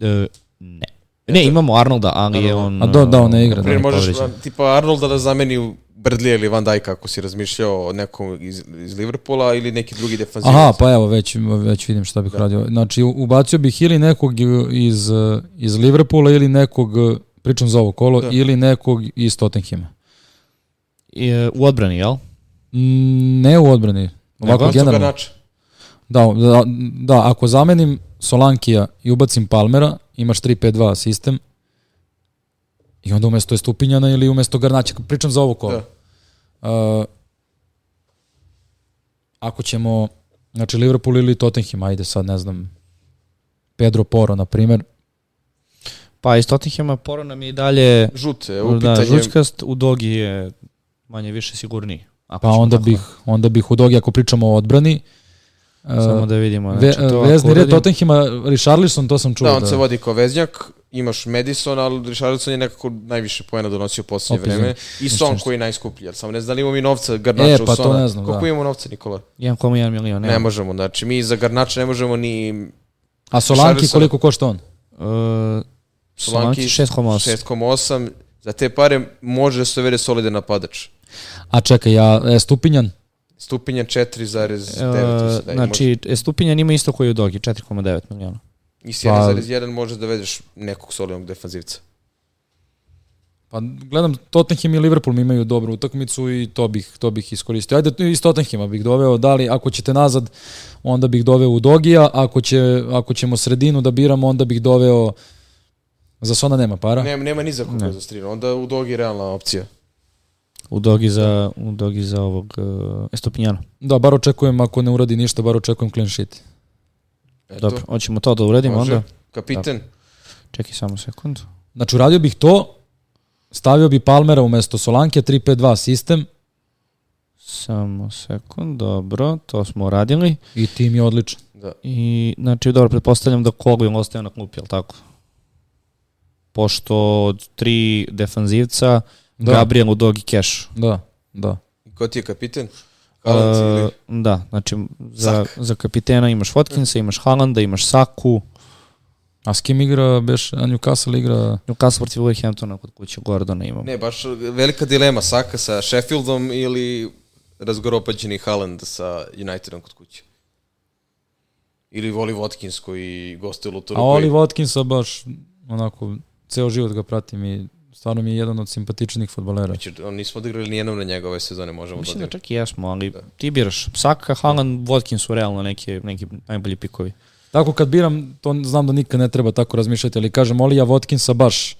E, ne. Ne, imamo Arnolda, ali je on... A do- da, on ne igra, e, da. Primjer, možeš povređen. a, tipa Arnolda da zameni u Bradley ili Van Dijk ako si razmišljao o nekom iz, iz Liverpoola ili neki drugi defanzivac. Aha, pa evo, već, već vidim šta bih radio. Znači, ubacio bih ili nekog iz, iz Liverpoola ili nekog, pričam za ovo kolo, Da. ili nekog iz Tottenhima. I, u odbrani, jel? Mm, Ne u odbrani, ovako generalno. Da, da, da, ako zamenim Solankija i ubacim Palmera, imaš 3-5-2 sistem i onda umesto je Stupinjana ili umesto Garnaća, pričam za ovo kolo. Da. Uh, ako ćemo, znači Liverpool ili Tottenham, ajde sad ne znam, Pedro Poro, na primjer, Pa iz Tottenhama Poro nam je i dalje Žute, u da, pitanje... žučkast, u Dogi je manje više sigurniji. Ako pa onda tako. bih, onda bih u dogi, ako pričamo o odbrani, uh, Samo da vidimo. ve, Znači, to vezni red uradim- Tottenhima, Richarlison, to sam čuo. Da, on se vodi kao veznjak, imaš Madison, ali Richarlison je nekako najviše pojena donosio u posljednje Opet, vreme. I Son nešto. koji je najskuplji, ali samo ne znam da li imamo mi novca Garnača E, u pa to Sona. ne znam, Koliko da. imamo novca, Nikola? 1,1 milion. Ne možemo, znači mi za Garnača ne možemo ni A Solanki koliko košta on? Uh, Solanki Solanki 6,8. 6,8. Za te pare može da se uvede solidan napadač. A čekaj, ja, e, Stupinjan, Stupinja 4,9. Uh, mislim da je, znači, Estupinjan ima isto koji u Dogi, 4,9 miliona. može. I s pa- 1,1 može da vedeš nekog solidnog defanzivca. Pa gledam Tottenham i Liverpool imaju dobru utakmicu i to bih to bih iskoristio. Ajde iz Tottenhama bih doveo, da li ako ćete nazad onda bih doveo u Dogija, ako će ako ćemo sredinu da biramo onda bih doveo za Sona nema para. Nema, nema ni za koga Ne. za strinu. Onda u dogi je realna opcija. U Dogi za, u Dogi za ovog uh, Estupinjana. Da, bar očekujem ako ne uradi ništa, bar očekujem clean sheet. Eto, Dobro, hoćemo to da uradimo može. onda? Kapiten. Čekaj samo sekund. Znači uradio bih to, stavio bi Palmera umesto Solanke 3-5-2 sistem Samo sekund, dobro, to smo uradili. i tim je odličan. Da. I, znači, dobro, pretpostavljam da Colvin ostaje na klupi, jel tako? Pošto od tri defanzivca, Da. Gabriel u Dogi Cash. Da, da. Ko ti je kapiten? Haaland ili... Uh, da, znači za, Saka. za kapitena imaš Watkinsa, imaš Haalanda, imaš Saku, A s kim igra, beš, a Newcastle igra... Newcastle protiv Wolverhamptona kod kuće Gordona imamo. Ne, baš velika dilema Saka sa Sheffieldom ili razgoropađeni Haaland sa Unitedom kod kuće. Ili Voli Watkins koji gostuje u Luturu. A Oli Watkinsa baš, onako, ceo život ga pratim i stvarno mi je jedan od simpatičnih futbolera. Znači, on nismo odigrali nijednom na njega ove sezone, možemo Mislim da da čak i jesmo, ali ti biraš Saka, Haaland, Watkins su realno neki, neki najbolji pikovi. Tako kad biram, to znam da nikad ne treba tako razmišljati, ali kažem Olija Watkinsa baš